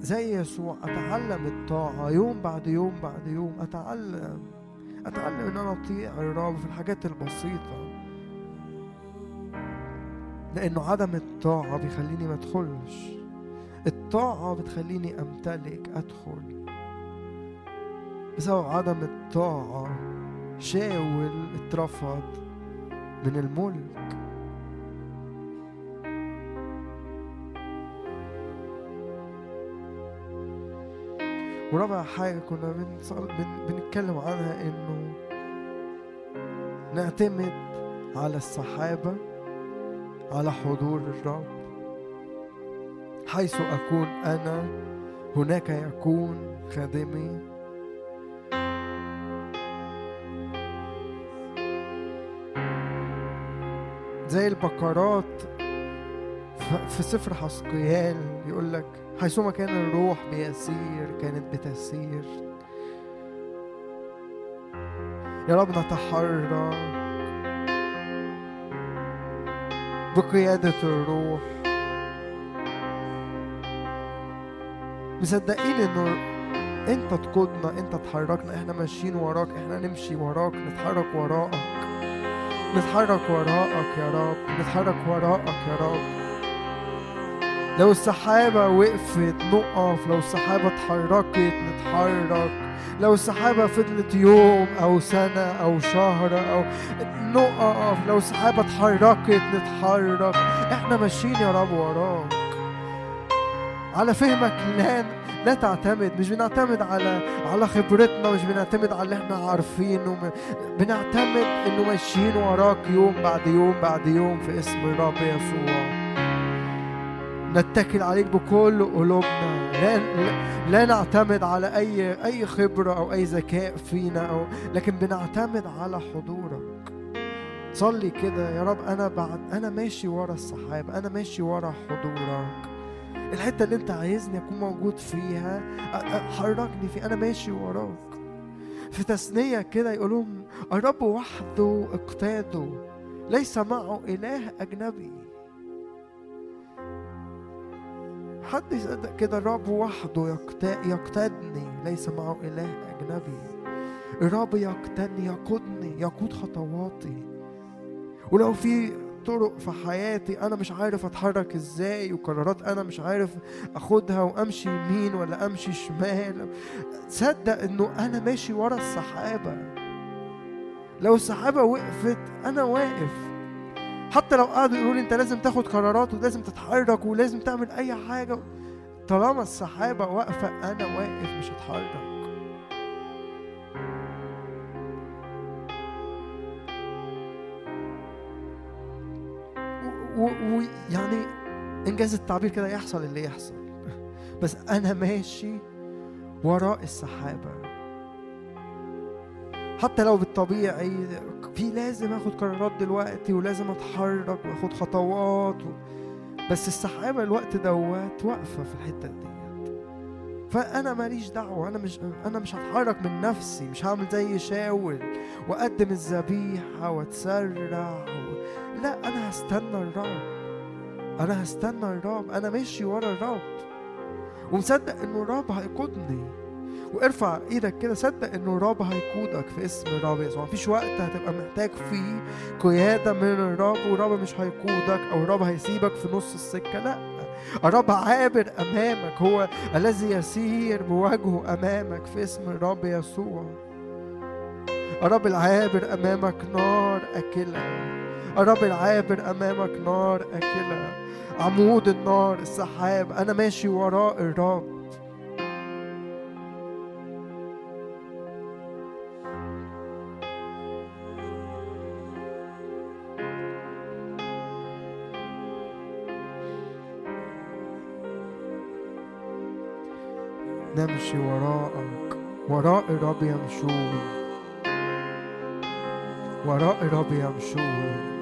زي يسوع أتعلم الطاعة يوم بعد يوم بعد يوم. أتعلم أتعلم إن أنا أطيع الرب في الحاجات البسيطة. لأنه عدم الطاعة بيخليني ما أدخلش. الطاعة بتخليني أمتلك أدخل. بسبب عدم الطاعة شاول اترفض. من الملك ورابع حاجة كنا. بنتكلم عنها إنه نعتمد على السحابة على حضور الرب حيث أكون أنا هناك يكون خادمي زي البقرات في سفر حسقيال يقول لك حيثما كان الروح بيسير كانت بتسير. يا رب نتحرك بقيادة الروح. مصدقين إنه أنت تقودنا أنت تحركنا إحنا ماشيين وراك إحنا نمشي وراك نتحرك وراءك نتحرك وراءك يا رب نتحرك وراءك يا رب. لو السحابة وقفت نقف. لو السحابة اتحركت نتحرك. لو السحابة فضلت يوم أو سنة أو شهر أو نقف. لو السحابة اتحركت نتحرك. إحنا ماشيين يا رب وراك. على فهمك لا لا تعتمد مش بنعتمد على على خبرتنا مش بنعتمد على اللي إحنا عارفينه بنعتمد انه ماشيين وراك يوم بعد يوم بعد يوم في اسم الرب يسوع. نتكل عليك بكل قلوبنا. لا, لا نعتمد على أي أي خبرة أو أي ذكاء فينا أو لكن بنعتمد على حضورك. صلي كده يا رب أنا بعد أنا ماشي ورا السحاب أنا ماشي ورا حضورك. الحتة اللي انت عايزني أكون موجود فيها حركني فيه أنا ماشي وراك. في تثنية كده يقولون الرب وحده اقتاده ليس معه إله أجنبي. حد يصدق كده؟ الرب وحده يقتا- يقتدني ليس معه إله أجنبي. الرب يقتدني يقودني يقود خطواتي. ولو في طرق في حياتي أنا مش عارف أتحرك إزاي وقرارات أنا مش عارف أخدها وأمشي يمين ولا أمشي شمال. صدق إنه أنا ماشي ورا السحابة لو السحابة وقفت أنا واقف. حتى لو قعدوا يقولوا أنت لازم تاخد قرارات ولازم تتحرك ولازم تعمل أي حاجة. طالما السحابه واقفة أنا واقف مش هتحرك. ويعني إنجاز التعبير كده يحصل اللي يحصل. بس أنا ماشي وراء السحابة. حتى لو بالطبيعي في لازم آخد قرارات دلوقتي ولازم أتحرك وآخد خطوات و... بس السحابة الوقت دوت واقفة في الحتة ديت فأنا ماليش دعوة أنا مش أنا مش هتحرك من نفسي مش هعمل زي شاول وأقدم الذبيحة واتسرع و... لا أنا هستنى الرب أنا هستنى الرب أنا ماشي ورا الرب ومصدق إنه الرب هيقودني. وارفع إيدك كده صدق إنه الرب هيقودك في اسم الرب يسوع. مفيش وقت هتبقى محتاج فيه قيادة من الرب والرب مش هيقودك أو الرب هيسيبك في نص السكة لا. الرب عابر أمامك هو الذي يسير بوجهه أمامك في اسم الرب يسوع. الرب العابر أمامك نار أكلة. الرب العابر أمامك نار أكلة. عمود النار السحاب أنا ماشي وراء الرب. نمشي وراءك. وراء الرب يمشون. وراء الرب يمشون.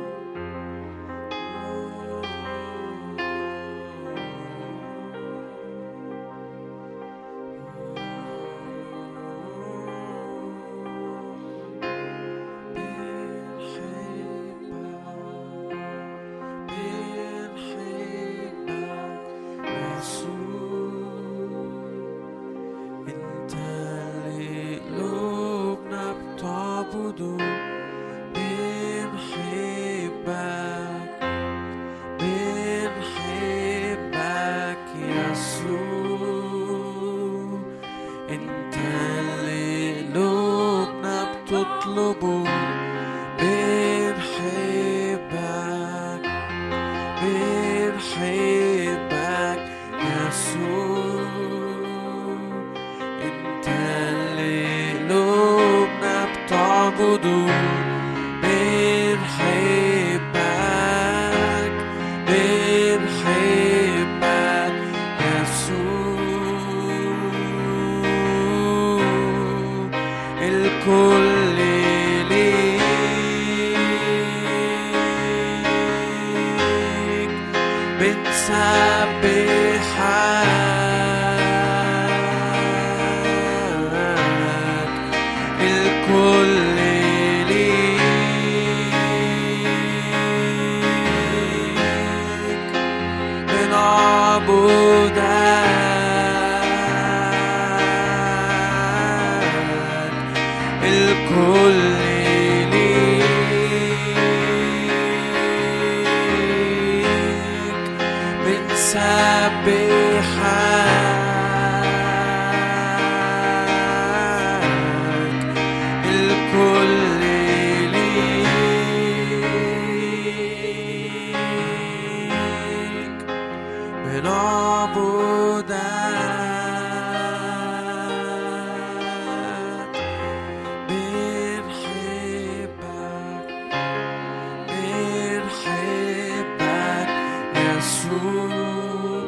يسوع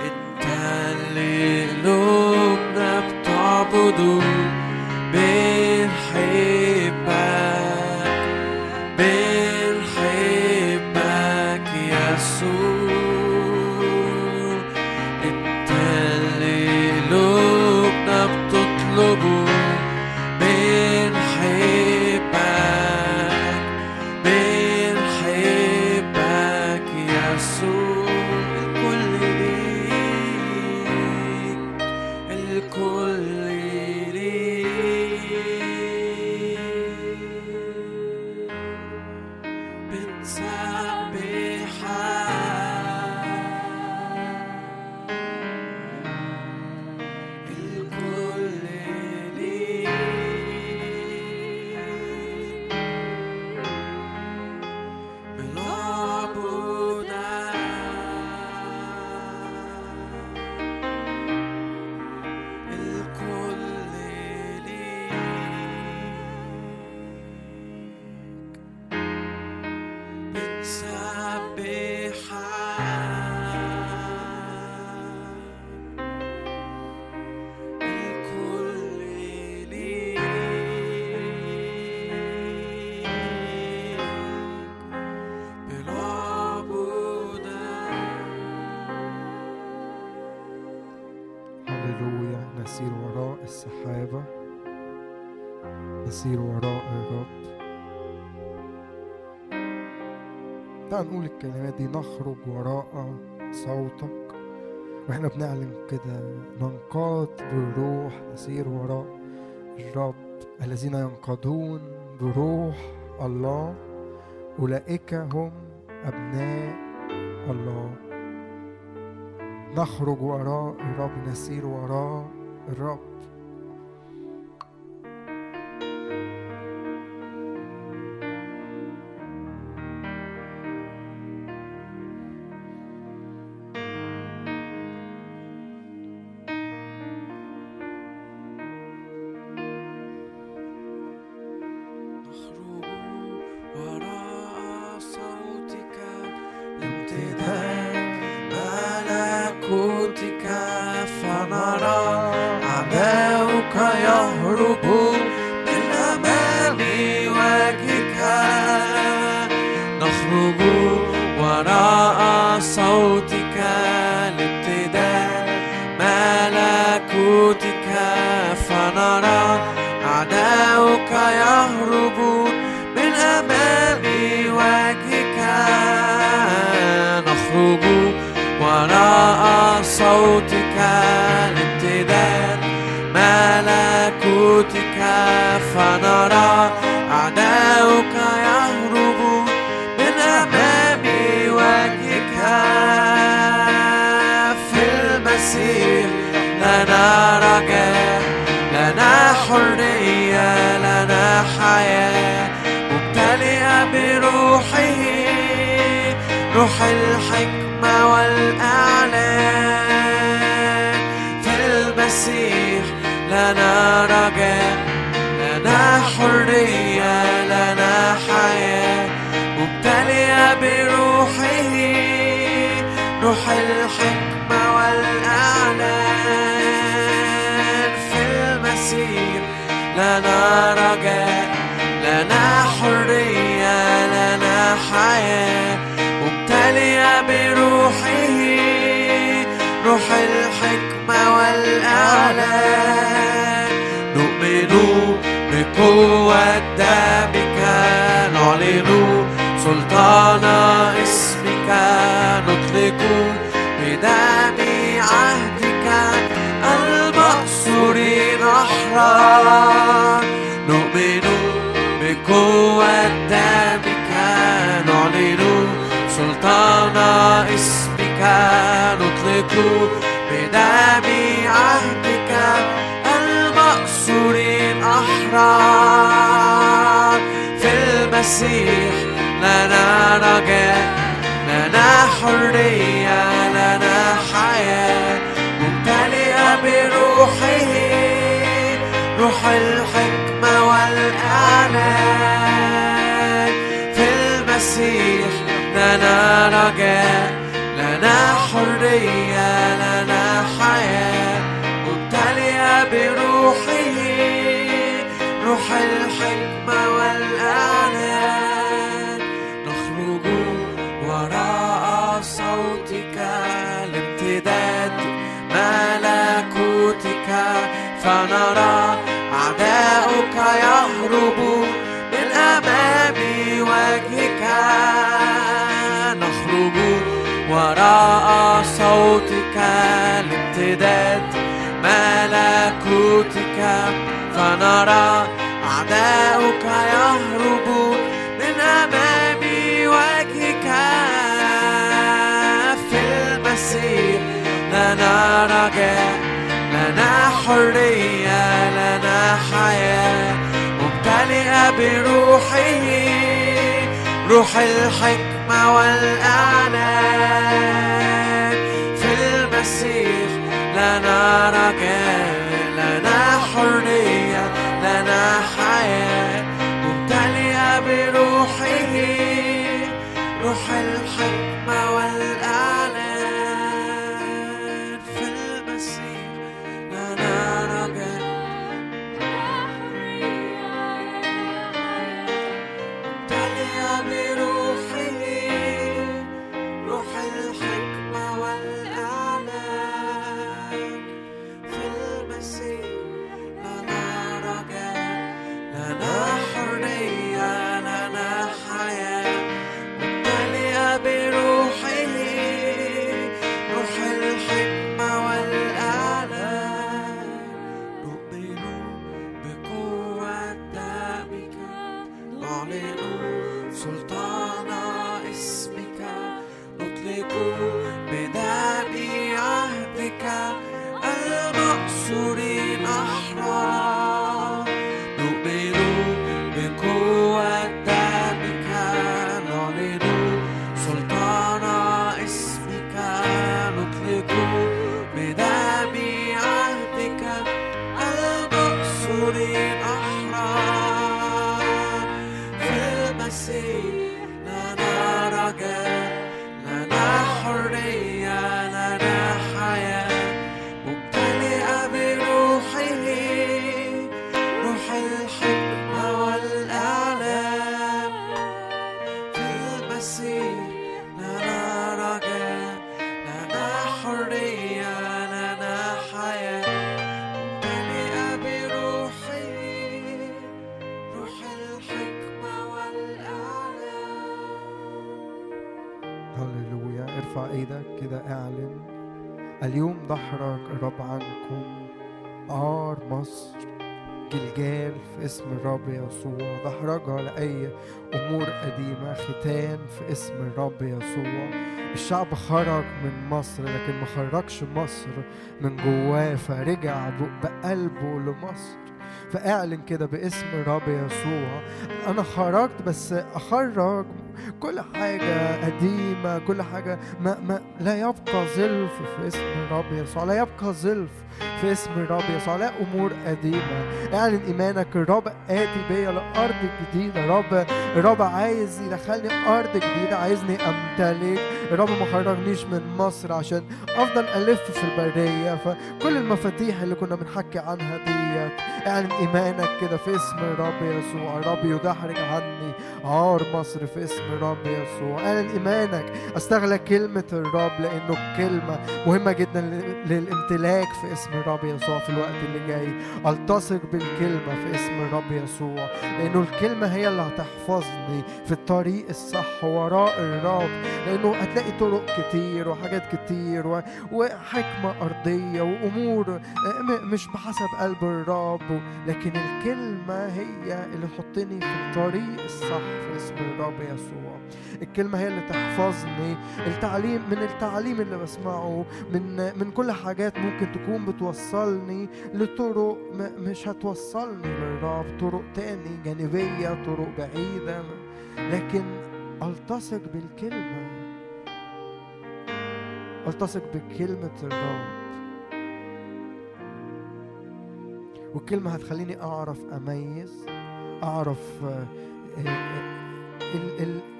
انت اللي قلوبنا بتعبده. بنخرج وراء صوتك. وإحنا بنعلن كده ننقاد بالروح نسير وراء الرب. الذين ينقضون بروح الله أولئك هم أبناء الله. نخرج وراء الرب نسير وراء الرب. أثق عهدك المأسورين أحرار في المسيح لنا رجاء لنا حرية لنا حياة. ممتلئة بروحه روح الحكمة والإعلان في المسيح لنا رجاء حرية لنا حياة مبتلية بروحه روح الحكمة والإعلان نخرج وراء صوتك لامتداد ملكوتك. فنرى أعداؤك يهربون. وراء صوتك الامتداد ملكوتك فنرى أعداؤك يهربون من أمام وجهك. في المسير لنا رجاء لنا حرية لنا حياة ممتلئة بروحه. روح الحكمة والإعلان في المسيح. لنا رجاء لنا حرية لنا حياة ممتلئة بروحه روح الحكمة اليوم ظهرك الرب عنكم عار مصر جلجال في اسم الرب يسوع. ظهرجها لأي أمور قديمة ختان في اسم الرب يسوع. الشعب خرج من مصر لكن ما خرجش مصر من جواه فرجع بقلبه لمصر. فاعلن كده باسم الرب يسوع. أنا خرجت بس أخرج كل حاجة قديمة كل حاجة ما, ما لا يبقى زلف في اسم الرب يسوع لا يبقى زلف في اسم الرب يسوع. لا أمور قديمة. اعلن إيمانك الرب آتي بيا لأرض جديدة. الرب الرب عايز يدخلني أرض جديدة. عايزني أمتلك. الرب ما خرجنيش من مصر عشان أفضل ألف في البرية. فكل المفاتيح اللي كنا بنحكي عنها ديت اعلن إيمانك كده في اسم الرب يسوع. الرب يدحرج عني عار مصر في اسم الرب يسوع. اعلن إيمانك. استغلى كلمة الرب لأنه كلمة مهمة جدا لل- للامتلاك في اسم الرب يسوع في الوقت اللي جاي. التصق بالكلمة في اسم الرب يسوع. لأنه الكلمة هي اللي هتحفظني في الطريق الصح وراء الرب. لأنه هتلاقي طرق كتير وحاجات كتير و... وحكمة أرضية وأمور آه، م- مش بحسب قلب الرب. لكن الكلمة هي اللي تحطني في الطريق الصح في اسم الرب يسوع. الكلمة هي اللي تحفظني. التعليم من التعليم اللي بسمعه من من كل حاجات ممكن تكون بتوصلني لطرق مش هتوصلني للرب. طرق تاني جانبية طرق بعيدة. لكن ألتصق بالكلمة. ألتصق بكلمة الرب. والكلمة هتخليني أعرف أميز أعرف آه، آه، آه،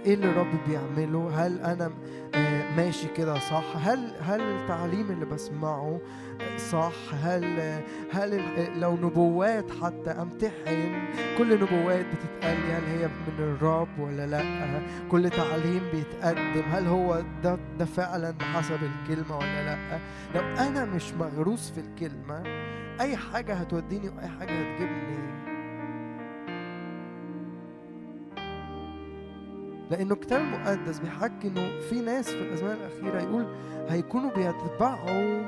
إيه اللي الرب بيعمله. هل آه، ماشي كده صح؟ هل هل التعليم اللي بسمعه صح؟ هل هل لو نبوات حتى أمتحن كل نبوات بتتقال هل هي من الرب ولا لأ؟ كل تعليم بيتقدم هل هو ده ده فعلا بحسب الكلمة ولا لأ؟ لو أنا مش مغروس في الكلمة أي حاجة هتوديني وأي حاجة هتجيبني لأنه الكتاب المقدس بيحكي إنه في ناس في الأزمان الأخيرة يقول هيكونوا بيتبعوا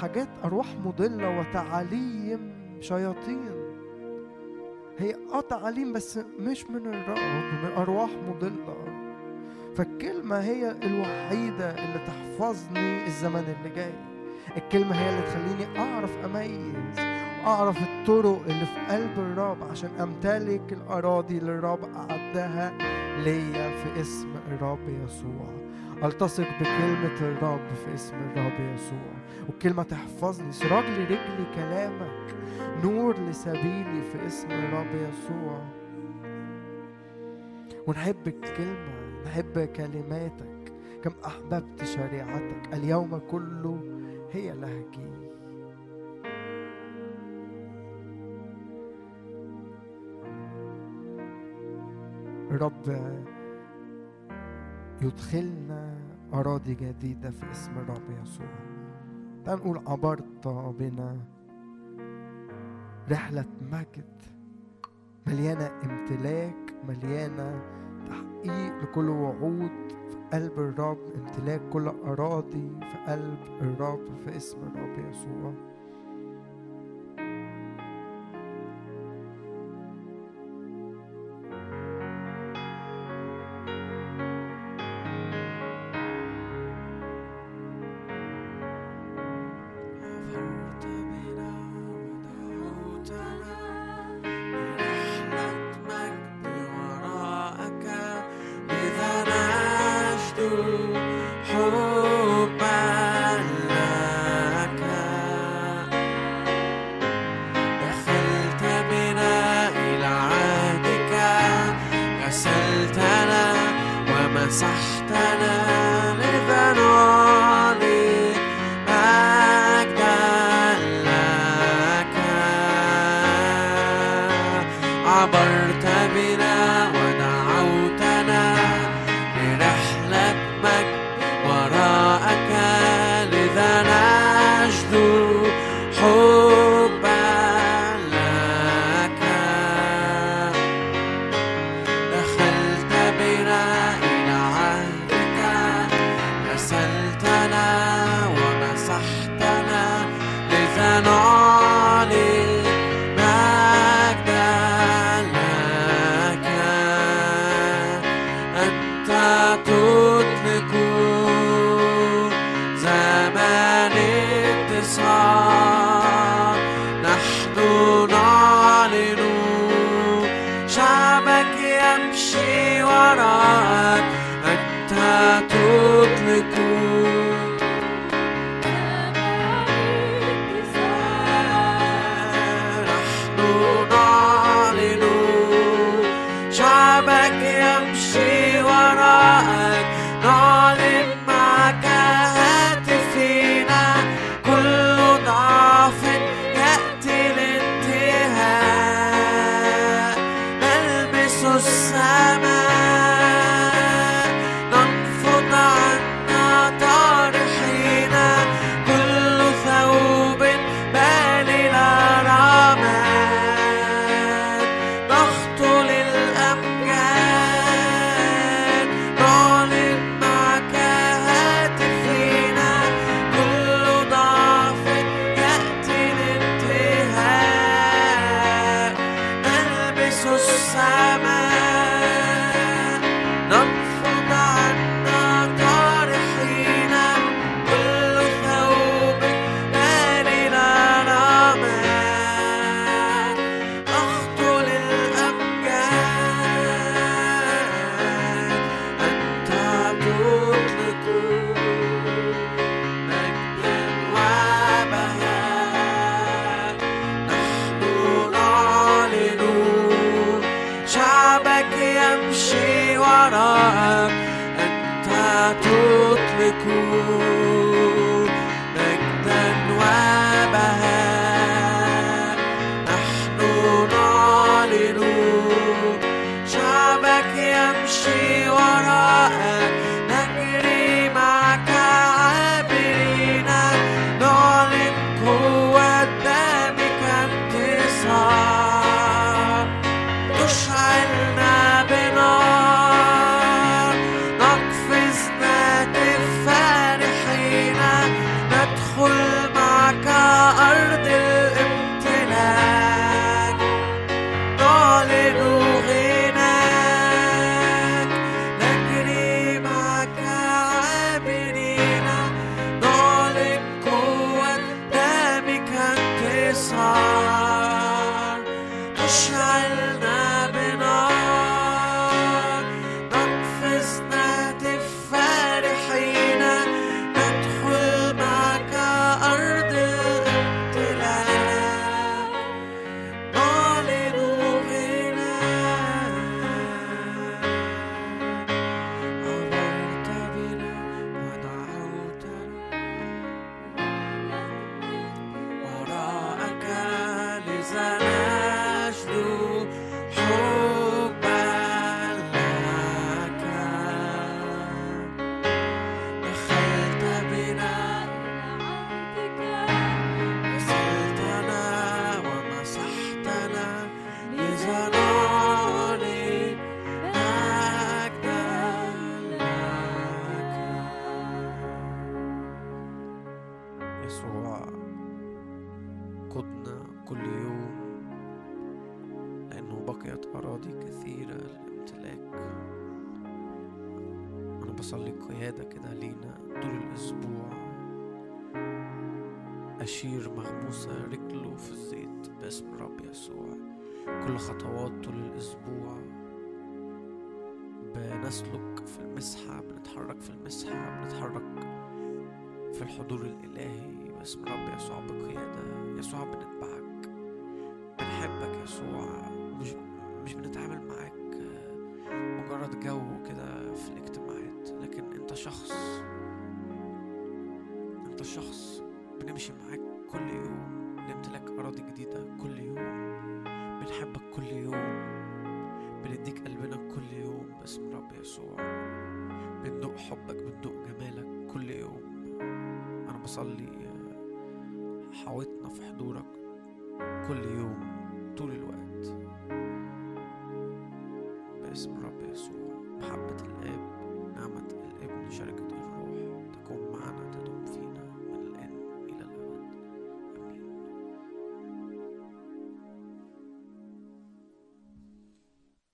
حاجات أرواح مضلة وتعاليم شياطين. هي آه تعاليم بس مش من الرب من أرواح مضلة. فالكلمة هي الوحيدة اللي تحفظني الزمن اللي جاي. الكلمة هي اللي تخليني أعرف أميز. واعرف الطرق اللي في قلب الرب عشان أمتلك الأراضي اللي الرب أعدها ليا في اسم الرب يسوع. ألتصق بكلمة الرب في اسم الرب يسوع. والكلمة تحفظني سراج لرجلي كلامك نور لسبيلي في اسم الرب يسوع. ونحب الكلمة نحب كلماتك كم أحببت شريعتك. اليوم كله هي لهجي. رب يدخلنا أراضي جديدة في اسم الرب يسوع. تعال نقول عبرت بنا رحلة مجد مليانة امتلاك مليانة تحقيق لكل وعود في قلب الرب امتلاك كل أراضي في قلب الرب في اسم الرب يسوع.